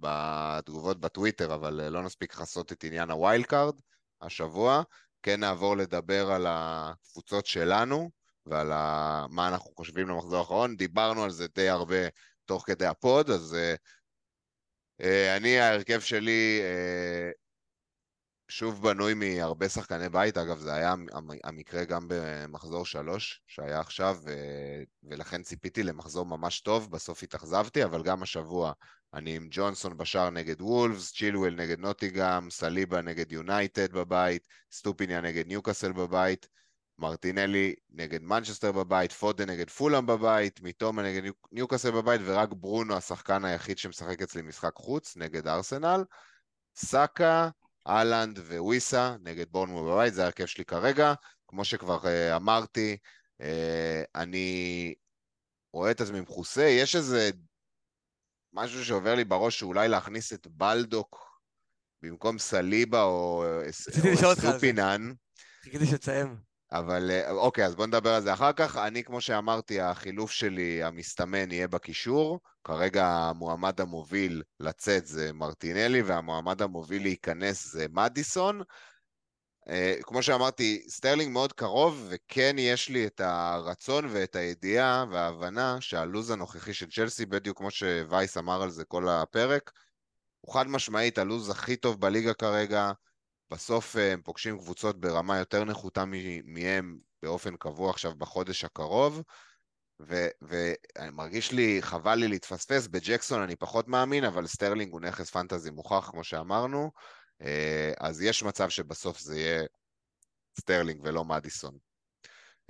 בתגובות בטוויטר, אבל אה, לא נספיק לכסות את עניין ה wild card השבוע. כן נעבור לדבר על הקבוצות שלנו ועל. מה אנחנו חושבים למחזור האחרון. דיברנו על זה די הרבה תוך כדי ה pod, אז אה, אה, אני, ההרכב שלי אה, שוב בנוי מהרבה שחקני בית, אגב זה היה המ- המקרה גם במחזור שלוש שהיה עכשיו, ו- ולכן ציפיתי למחזור ממש טוב, בסוף התאכזבתי, אבל גם השבוע אני עם ג'ונסון בשער נגד וולפס, צ'ילואל נגד נוטיגאם, סליבה נגד יונייטד בבית, אסטופיניאן נגד ניוקאסל בבית, מרטינלי נגד מנצ'סטר בבית, פודן נגד פולאם בבית, מיטומה נגד ניו- ניוקאסל בבית, ורק ברונו השחקן היחיד שמשחק אצלי משחק חוץ נגד ארסנל. סאקה, האלנד וויסה נגד בורנמוט בבית, זה ההרכב שלי כרגע. כמו שכבר uh, אמרתי, uh, אני רואה את עצמי מכוסה. יש איזה משהו שעובר לי בראש שאולי להכניס את בלדוק במקום סליבה או, או רציתי לשאול אותך על זה. אסטופיניאן. חיכיתי שתסיים. אבל אה, אוקיי, אז בוא נדבר על זה אחר כך. אני, כמו שאמרתי, החילוף שלי, המסתמן, יהיה בקישור. כרגע המועמד המוביל לצאת זה מרטינלי, והמועמד המוביל להיכנס זה מדיסון. אה, כמו שאמרתי, סטרלינג מאוד קרוב, וכן יש לי את הרצון ואת הידיעה וההבנה שהלו"ז הנוכחי של צ'לסי, בדיוק כמו שווייס אמר על זה כל הפרק, הוא חד משמעית הלו"ז הכי טוב בליגה כרגע. בסוף אה, הם פוגשים קבוצות ברמה יותר נחותה מהם באופן קבוע עכשיו בחודש הקרוב, ומרגיש לי, חבל לי להתפספס, בג'קסון אני פחות מאמין, אבל סטרלינג הוא נכס fantasy מוכח, כמו שאמרנו, אה, אז יש מצב שבסוף זה יהיה סטרלינג ולא מדיסון.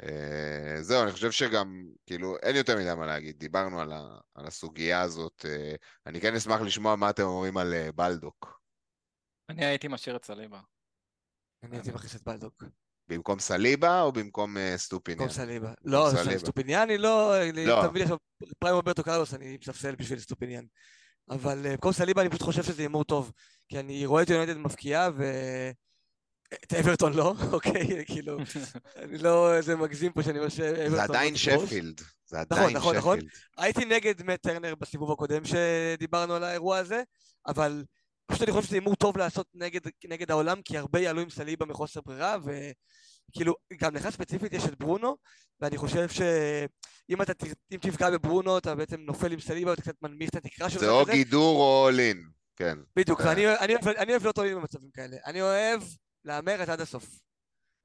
אה, זהו, אני חושב שגם, כאילו, אין יותר מדי מה להגיד, דיברנו על, ה, על הסוגיה הזאת. אה, אני כן אשמח לשמוע מה אתם אומרים על אה, בלדוק. אני הייתי משאיר את סליבה. אני הייתי מכניס את בלדוק. במקום סליבה או במקום אסטופיניאן? במקום סליבה. לא, סליבה. אסטופיניאן לא... לא. תביא לי עכשיו prime רוברטו קרלוס, אני מספסל בשביל אסטופיניאן. אבל אה, במקום סליבה אני פשוט חושב שזה הימור טוב. כי אני רואה את יונייטד מבקיעה ו... את אברטון לא, אוקיי? כאילו, אני לא איזה מגזים פה שאני אומר שאברטון... זה לא עדיין. שפילד. זה נכון, עדיין נכון, נכון. שפילד. הייתי נגד מאט טרנר בסיבוב הקודם שדיברנו על האירוע הזה, אבל פשוט אני חושב שזה הימור טוב לעשות נגד, נגד העולם, כי הרבה יעלו עם סליבה מחוסר ברירה, וכאילו, גם לך ספציפית יש את ברונו, ואני חושב שאם אתה, אם תפגע בברונו, אתה בעצם נופל עם סליבה, ואתה קצת מנמיך את התקרה שלו. זה או כזה. גידור או לין. כן. בדיוק, ואני אני אוהב- אני אוהב לא טועים במצבים כאלה. אני אוהב להמר את עד הסוף.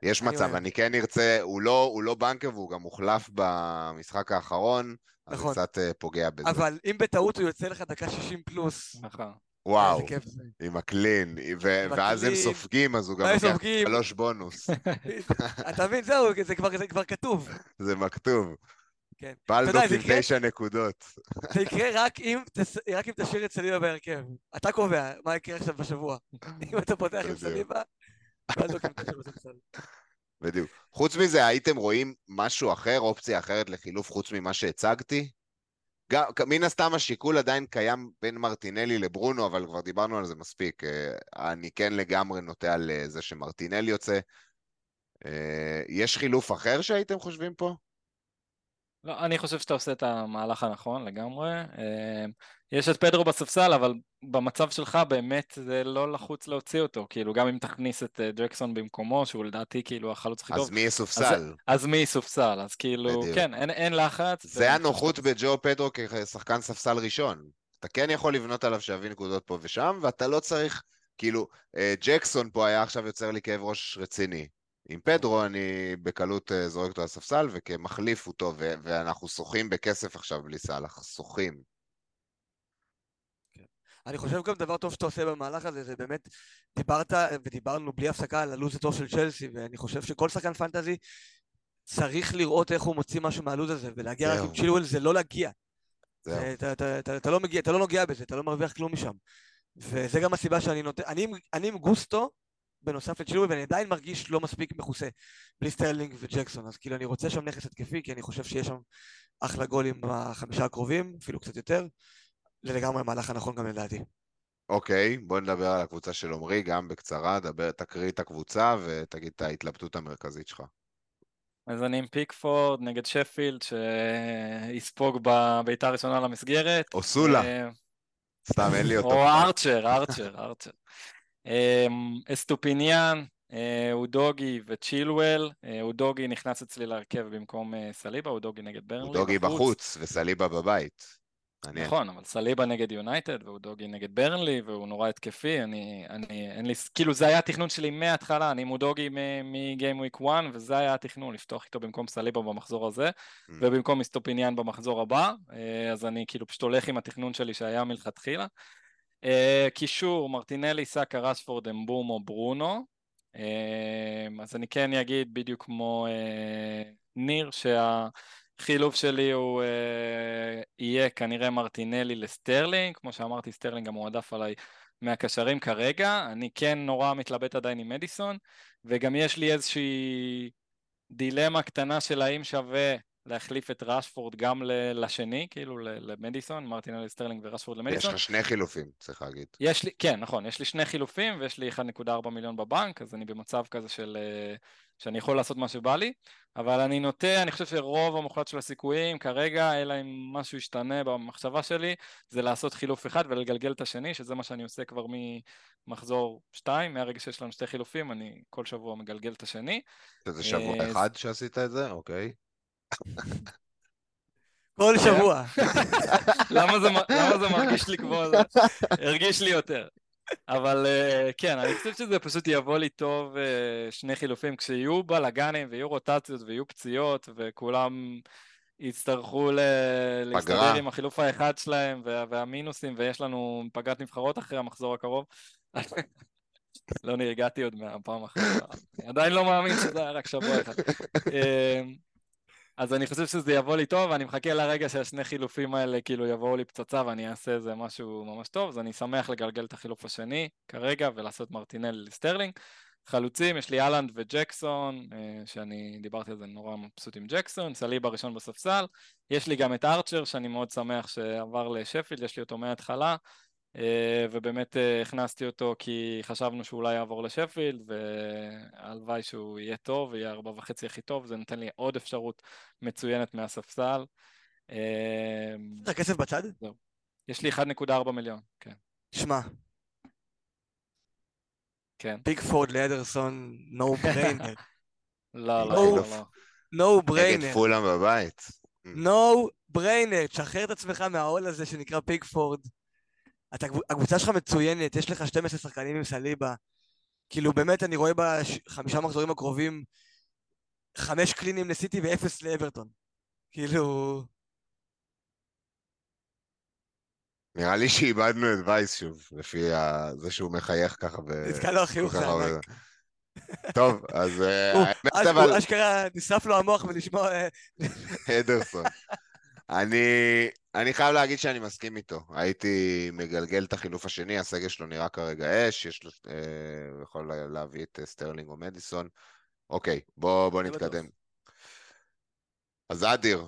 יש אני מצב, אוהב. אני כן ארצה, הוא לא, הוא לא בנקר והוא גם הוחלף במשחק האחרון, אז נכון. זה קצת אה, פוגע בזה. אבל אם בטעות הוא יוצא לך דקה 60 פלוס, נכון. וואו. עם הקלין, ואז הם. סופגים, אז הוא גם ואז לוקח. שלוש בונוס. אתה מבין, זהו, זה כבר- כתוב. זה מכתוב. כן. בלדוק עם תשע נקודות. זה יקרה רק אם, תס... רק אם תשאיר את סליבה בהרכב. אתה קובע מה יקרה עכשיו בשבוע. אם אתה פותח עם. סליבה, בלדוק עם תשאיר בספסל. בדיוק. חוץ מזה, הייתם רואים משהו אחר, אופציה אחרת לחילוף חוץ ממה שהצגתי? מן הסתם השיקול עדיין קיים בין מרטינלי לברונו, אבל כבר דיברנו על זה מספיק. אה, אני כן לגמרי נוטה על אה, זה שמרטינלי יוצא. אה, יש חילוף אחר שהייתם חושבים פה? לא, אני חושב שאתה עושה את המהלך הנכון לגמרי. יש את פדרו בספסל, אבל במצב שלך באמת זה לא לחוץ להוציא אותו. כאילו, גם אם תכניס את ג'קסון במקומו, שהוא לדעתי כאילו החלוץ הכי טוב. אז מי יסופסל? אז, אז מי יסופסל? אז כאילו, בדיוק. כן, אין, אין לחץ. זה הנוחות בג'ו פדרו כשחקן ספסל ראשון. אתה כן יכול לבנות עליו שיביא נקודות פה ושם, ואתה לא צריך, כאילו, ג'קסון פה היה עכשיו יוצר לי כאב ראש רציני. עם פדרו אני בקלות אה, זורק אותו לספסל, וכמחליף הוא טוב, ואנחנו שוחים בכסף עכשיו בלי סאלח, שוחים. אני חושב גם דבר טוב שאתה עושה במהלך הזה, זה באמת, דיברת ודיברנו בלי הפסקה על הלו"ז הטוב של צ'לסי, ואני חושב שכל שחקן fantasy צריך לראות איך הוא מוציא משהו מהלו"ז הזה, ולהגיע רק עם צ'ילואל זה לא להגיע. אתה, לא מגיע, אתה לא נוגע בזה, אתה לא מרוויח כלום משם. וזה גם הסיבה שאני נותן, אני, אני עם גוסטו, בנוסף לצ'ילואל, ואני עדיין מרגיש לא מספיק מכוסה, בלי סטרלינג וג'קסון, אז כאילו אני רוצה שם נכס התקפי, כי אני חושב שיש שם אחלה גולים בחמישה הקרובים, אפילו קצת יותר, זה לגמרי המהלך הנכון גם לדעתי. אוקיי, okay, בוא נדבר על הקבוצה של עמרי, גם בקצרה, דבר, תקריא את הקבוצה ותגיד את ההתלבטות המרכזית שלך. אז אני עם פיקפורד נגד שפילד, שיספוג בביתה הראשונה למסגרת. או סולה. אה, סתם, אין לי אותו. או ארצ'ר, ארצ'ר, ארצ'ר. אמ, אסטופיניאן, אה, אודוגי וצ'ילואל, אה, אודוגי נכנס אצלי להרכב במקום אה, סליבה, אודוגי נגד ברנלי. אודוגי בחוץ וסליבה בבית. מעניין. נכון, אבל סליבה נגד יונייטד ואודוגי נגד ברנלי והוא נורא התקפי, אני, אני, אין לי, כאילו זה היה התכנון שלי מההתחלה, אני עם אודוגי מ game week 1 וזה היה התכנון, לפתוח איתו במקום סליבה במחזור הזה mm. ובמקום אסטופיניאן במחזור הבא, אז אני כאילו פשוט הולך עם התכנון שלי שהיה מלכתחילה. Uh, קישור, מרטינלי, סאקה, רשפורד, אמבומו, ברונו. Uh, אז אני כן אגיד בדיוק כמו ניר, שהחילוף שלי הוא uh, יהיה כנראה מרטינלי לסטרלינג, כמו שאמרתי סטרלינג גם מועדף עליי מהקשרים כרגע, אני כן נורא מתלבט עדיין עם מדיסון, וגם יש לי איזושהי דילמה קטנה של האם שווה להחליף את ראשפורד גם לשני, כאילו למדיסון, מרטינלי סטרלינג וראשפורד למדיסון. יש לך שני חילופים, צריך להגיד. יש לי, כן, נכון, יש לי שני חילופים ויש לי 1.4 מיליון בבנק, אז אני במצב כזה של... אה, שאני יכול לעשות מה שבא לי, אבל אני נוטה, אני חושב שרוב המוחלט של הסיכויים כרגע, אלא אם משהו ישתנה במחשבה שלי, זה לעשות חילוף אחד ולגלגל את השני, שזה מה שאני עושה כבר ממחזור שתיים, מהרגע שיש לנו שתי חילופים, אני כל שבוע מגלגל את השני. זה שבוע אה, אחד שעשית את זה? אוקיי. כל שבוע. למה זה מרגיש לי כמו זה? הרגיש לי יותר. אבל אה, כן, אני חושב שזה פשוט יבוא לי טוב אה, שני חילופים. כשיהיו בלאגנים ויהיו רוטציות ויהיו פציעות וכולם יצטרכו להסתדר עם החילוף האחד שלהם והמינוסים ויש לנו פגרת נבחרות אחרי המחזור הקרוב. לא נרגעתי עוד מהפעם אחרת. עדיין לא מאמין שזה היה רק שבוע אחד. אז אני חושב שזה יבוא לי טוב, ואני מחכה לרגע שהשני חילופים האלה כאילו יבואו לי פצצה ואני אעשה איזה משהו ממש טוב, אז אני שמח לגלגל את החילוף השני כרגע ולעשות מרטינלי לסטרלינג. חלוצים, יש לי אהלנד וג'קסון, אה, שאני דיברתי על זה נורא מבסוט עם ג'קסון, סליבה ראשון בספסל, יש לי גם את ארצ'ר שאני מאוד שמח שעבר לשפילד, יש לי אותו מההתחלה, ובאמת אה, הכנסתי אותו כי חשבנו שאולי יעבור לשפילד, והלוואי שהוא יהיה טוב, יהיה ארבע וחצי הכי טוב, זה נותן לי עוד אפשרות מצוינת מהספסל. את הכסף בצד? זהו. יש לי 1.4 מיליון, כן. שמע. כן. פיקפורד לאדרסון, no brainer. לא, לא, לא. no brainer. נגד פולאם בבית. no brainer, תשחרר את עצמך מהעול הזה שנקרא פיקפורד. אתה, הקבוצה שלך מצוינת, יש לך 12 שחקנים עם סליבה. כאילו באמת אני רואה בחמישה מחזורים הקרובים חמש קלינים לסיטי ואפס לאברטון. כאילו... נראה לי שאיבדנו את וייס שוב, לפי זה שהוא מחייך ככה. נתקע לו החיוך הענק. טוב, אז האמת אבל... אשכרה נשרף לו המוח ולשמוע... אדרסון. אני, אני חייב להגיד שאני מסכים איתו. הייתי מגלגל את החילוף השני, הסגל שלו נראה כרגע אש, יש לו, אה, יכול להביא את סטרלינג או מדיסון. אוקיי, בוא, בוא נתקדם. אז אדיר,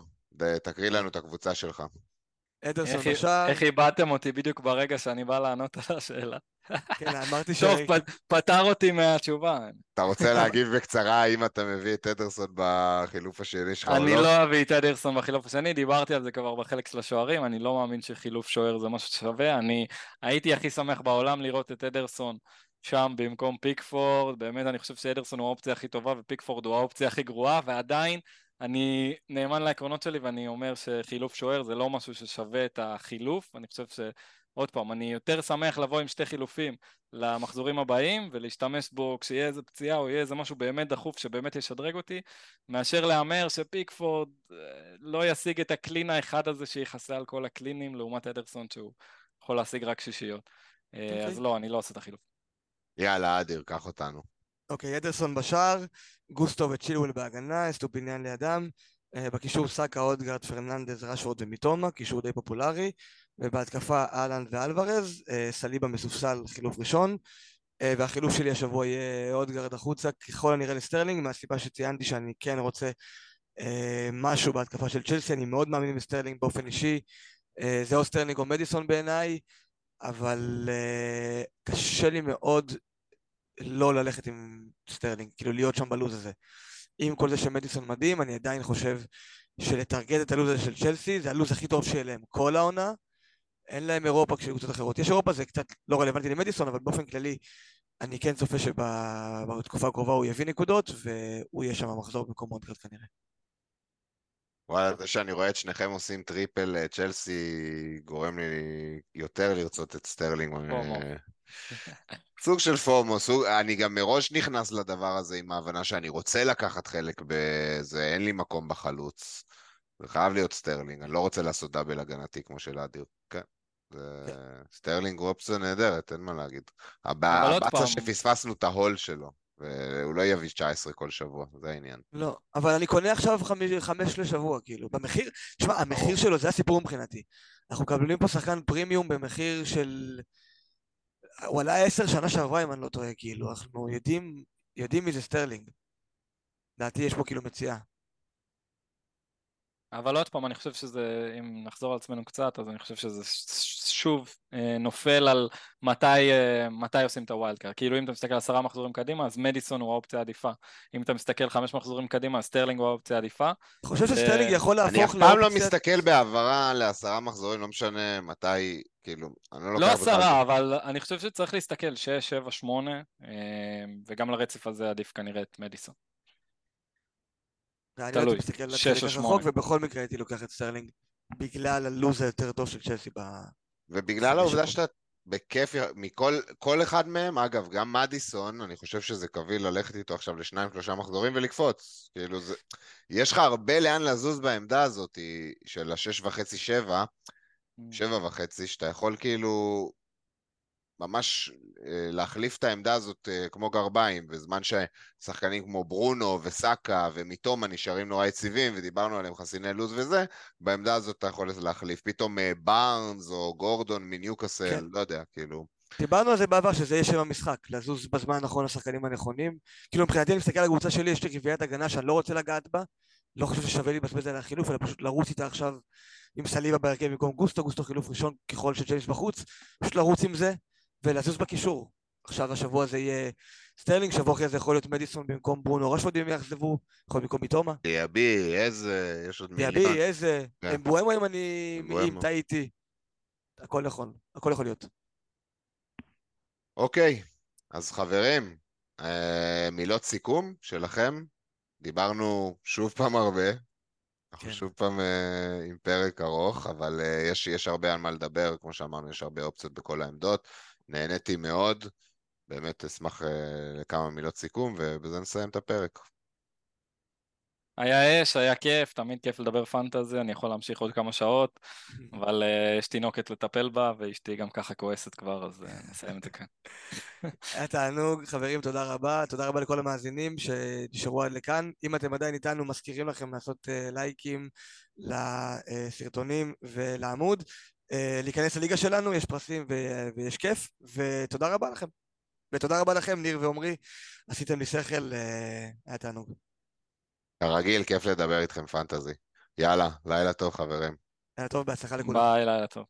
תקריא לנו את הקבוצה שלך. אדרסון בשער. איך איבדתם אותי בדיוק ברגע שאני בא לענות על השאלה. כן, אמרתי ש... טוב, פ- פטר אותי מהתשובה. אתה רוצה להגיב בקצרה האם אתה מביא את אדרסון בחילוף השני שלך או אני לא? לא אביא את אדרסון בחילוף השני, דיברתי על זה כבר בחלק של השוערים, אני לא מאמין שחילוף שוער זה משהו ששווה, אני הייתי הכי שמח בעולם לראות את אדרסון שם במקום פיקפורד, באמת אני חושב שאדרסון הוא האופציה הכי טובה ופיקפורד הוא האופציה הכי גרועה, ועדיין אני נאמן לעקרונות שלי ואני אומר שחילוף שוער זה לא משהו ששווה את החילוף, אני חושב ש... עוד פעם, אני יותר שמח לבוא עם שתי חילופים למחזורים הבאים ולהשתמש בו כשיהיה איזה פציעה או יהיה איזה משהו באמת דחוף שבאמת ישדרג אותי, מאשר להמר שפיקפורד אה, לא ישיג את הקלין האחד הזה שיכסה על כל הקלינים לעומת אדרסון שהוא יכול להשיג רק שישיות. אה, אוקיי. אז לא, אני לא עושה את החילוף. יאללה, אדיר, קח אותנו. אוקיי, אדרסון בשער, גוסטו וצ'ילואל בהגנה, אסטופיניאן לידם. אה, בקישור סאקה, אודגרד, פרננדז, רשפורד ומיטומה, קישור די פופולרי. ובהתקפה האלנד ואלוורז, אה, סליבה מסופסל, חילוף ראשון. אה, והחילוף שלי השבוע יהיה אודגרד החוצה, ככל הנראה לסטרלינג, מהסיבה שציינתי שאני כן רוצה אה, משהו בהתקפה של צ'לסי, אני מאוד מאמין בסטרלינג באופן אישי. אה, זה או סטרלינג או מדיסון בעיניי, אבל אה, קשה לי מאוד לא ללכת עם סטרלינג, כאילו להיות שם בלוז הזה. עם כל זה שמדיסון מדהים, אני עדיין חושב שלטרגט את הלוז הזה של צ'לסי, זה הלוז הכי טוב שיהיה להם כל העונה. אין להם אירופה כשהיו קבוצות אחרות. יש אירופה, זה קצת לא רלוונטי למדיסון, אבל באופן כללי, אני כן צופה שבתקופה הקרובה הוא יביא נקודות, והוא יהיה שם במחזור במקום מונטרד כנראה. וואלה, זה שאני רואה את שניכם עושים triple אה, צ'לסי גורם לי יותר לרצות את סטרלינג. אה. סוג של FOMO, סוג, אני גם מראש נכנס לדבר הזה עם ההבנה שאני רוצה לקחת חלק בזה, אין לי מקום בחלוץ. זה חייב להיות סטרלינג, אני לא רוצה לעשות double הגנתי כמו של אדיר. כן. זה... כן. סטרלינג הוא אופציה נהדרת, אין מה להגיד. פעם- שפספסנו את ה haul שלו, והוא לא יביא 19 כל שבוע, זה העניין. לא, אבל אני קונה עכשיו חמש, חמש לשבוע, כאילו, במחיר, תשמע, המחיר שלו זה הסיפור מבחינתי. אנחנו מקבלים פה שחקן פרימיום במחיר של... הוא עלה עשר שנה שעברה, אם אני לא טועה, כאילו, אנחנו יודעים, יודעים מי זה סטרלינג. לדעתי יש פה כאילו מציאה. אבל עוד פעם, אני חושב שזה, אם נחזור על עצמנו קצת, אז אני חושב שזה שוב אה, נופל על מתי, אה, מתי עושים את ה wild card. כאילו אם אתה מסתכל עשרה מחזורים קדימה, אז מדיסון הוא האופציה העדיפה. אם אתה מסתכל חמש מחזורים קדימה, אז סטרלינג הוא האופציה העדיפה. אני חושב שסטרלינג יכול אני אף להפוך פעם לא מסתכל בהעברה לעשרה מחזורים, לא משנה מתי, כאילו, אני לא לא לוקח בכלל- עשרה, אבל אני חושב שצריך להסתכל שש, שבע, שמונה, אה, וגם לרצף הזה עדיף כנראה את מדיסון. אני תלוי, לא הייתי מסתכל על או הרחוק. ובכל מקרה הייתי לוקח את סטרלינג בגלל הלוז היותר טוב של צ'לסי ב... ובגלל העובדה. שאתה בכיף, מכל כל אחד מהם, אגב, גם מדיסון, אני חושב שזה קביל ללכת איתו עכשיו לשניים, שלושה מחזורים ולקפוץ. כאילו, זה... יש לך הרבה לאן לזוז בעמדה הזאת של השש וחצי, שבע, שבע וחצי, שאתה יכול כאילו ממש אה, להחליף את העמדה הזאת אה, כמו גרביים, בזמן ששחקנים כמו ברונו וסאקה ומיטומה נשארים נורא יציבים, ודיברנו עליהם חסיני לוז וזה, בעמדה הזאת אתה יכול להחליף. פתאום אה, בארנס או גורדון מניוקאסל, כן. לא יודע, כאילו. דיברנו על זה בעבר, שזה יהיה שם המשחק, לזוז בזמן הנכון לשחקנים הנכונים. כאילו מבחינתי אני מסתכל על הקבוצה שלי, יש לי רביעיית הגנה שאני לא רוצה לגעת בה, לא חושב ששווה לי לבזבז עליה חילוף, אלא פשוט לרוץ איתה עכשיו עם סליבה בהרכב במקום גוסטו, גוסטו חילוף ראשון ככל שג'יימס בחוץ, פשוט לרוץ עם זה ולזוז בקישור. עכשיו השבוע זה יהיה סטרלינג, שבוע אחרי זה יכול להיות מדיסון במקום ברונו רשפורד אם יאכזבו, יכול להיות במקום מיטומה. דיאבי, איזה, יש עוד מיליון. דיאבי, איזה, כן. אמבומו אם אני. אם טעיתי. הכל נכון, הכל יכול להיות. אוקיי, אז חברים, אה, מילות סיכום שלכם. דיברנו שוב פעם הרבה. אנחנו כן. שוב פעם אה, עם פרק ארוך, אבל אה, יש, יש הרבה על מה לדבר, כמו שאמרנו, יש הרבה אופציות בכל העמדות. נהניתי מאוד, באמת אשמח אה, לכמה מילות סיכום, ובזה נסיים את הפרק. היה אש, היה כיף, תמיד כיף לדבר פנטזי, אני יכול להמשיך עוד כמה שעות, אבל אה, יש תינוקת לטפל בה, ואשתי גם ככה כועסת כבר, אז אה, נסיים את זה כאן. היה תענוג, חברים, תודה רבה. תודה רבה לכל המאזינים שנשארו עד לכאן. אם אתם עדיין איתנו, מזכירים לכם לעשות uh, לייקים לסרטונים ולעמוד. Uh, להיכנס לליגה שלנו, יש פרסים ו- ויש כיף, ותודה רבה לכם. ותודה רבה לכם, ניר ועמרי, עשיתם לי שכל, uh, היה תענוג. כרגיל, כיף לדבר איתכם פנטזי. יאללה, לילה טוב חברים. לילה טוב, בהצלחה לכולם. ביי, לילה טוב.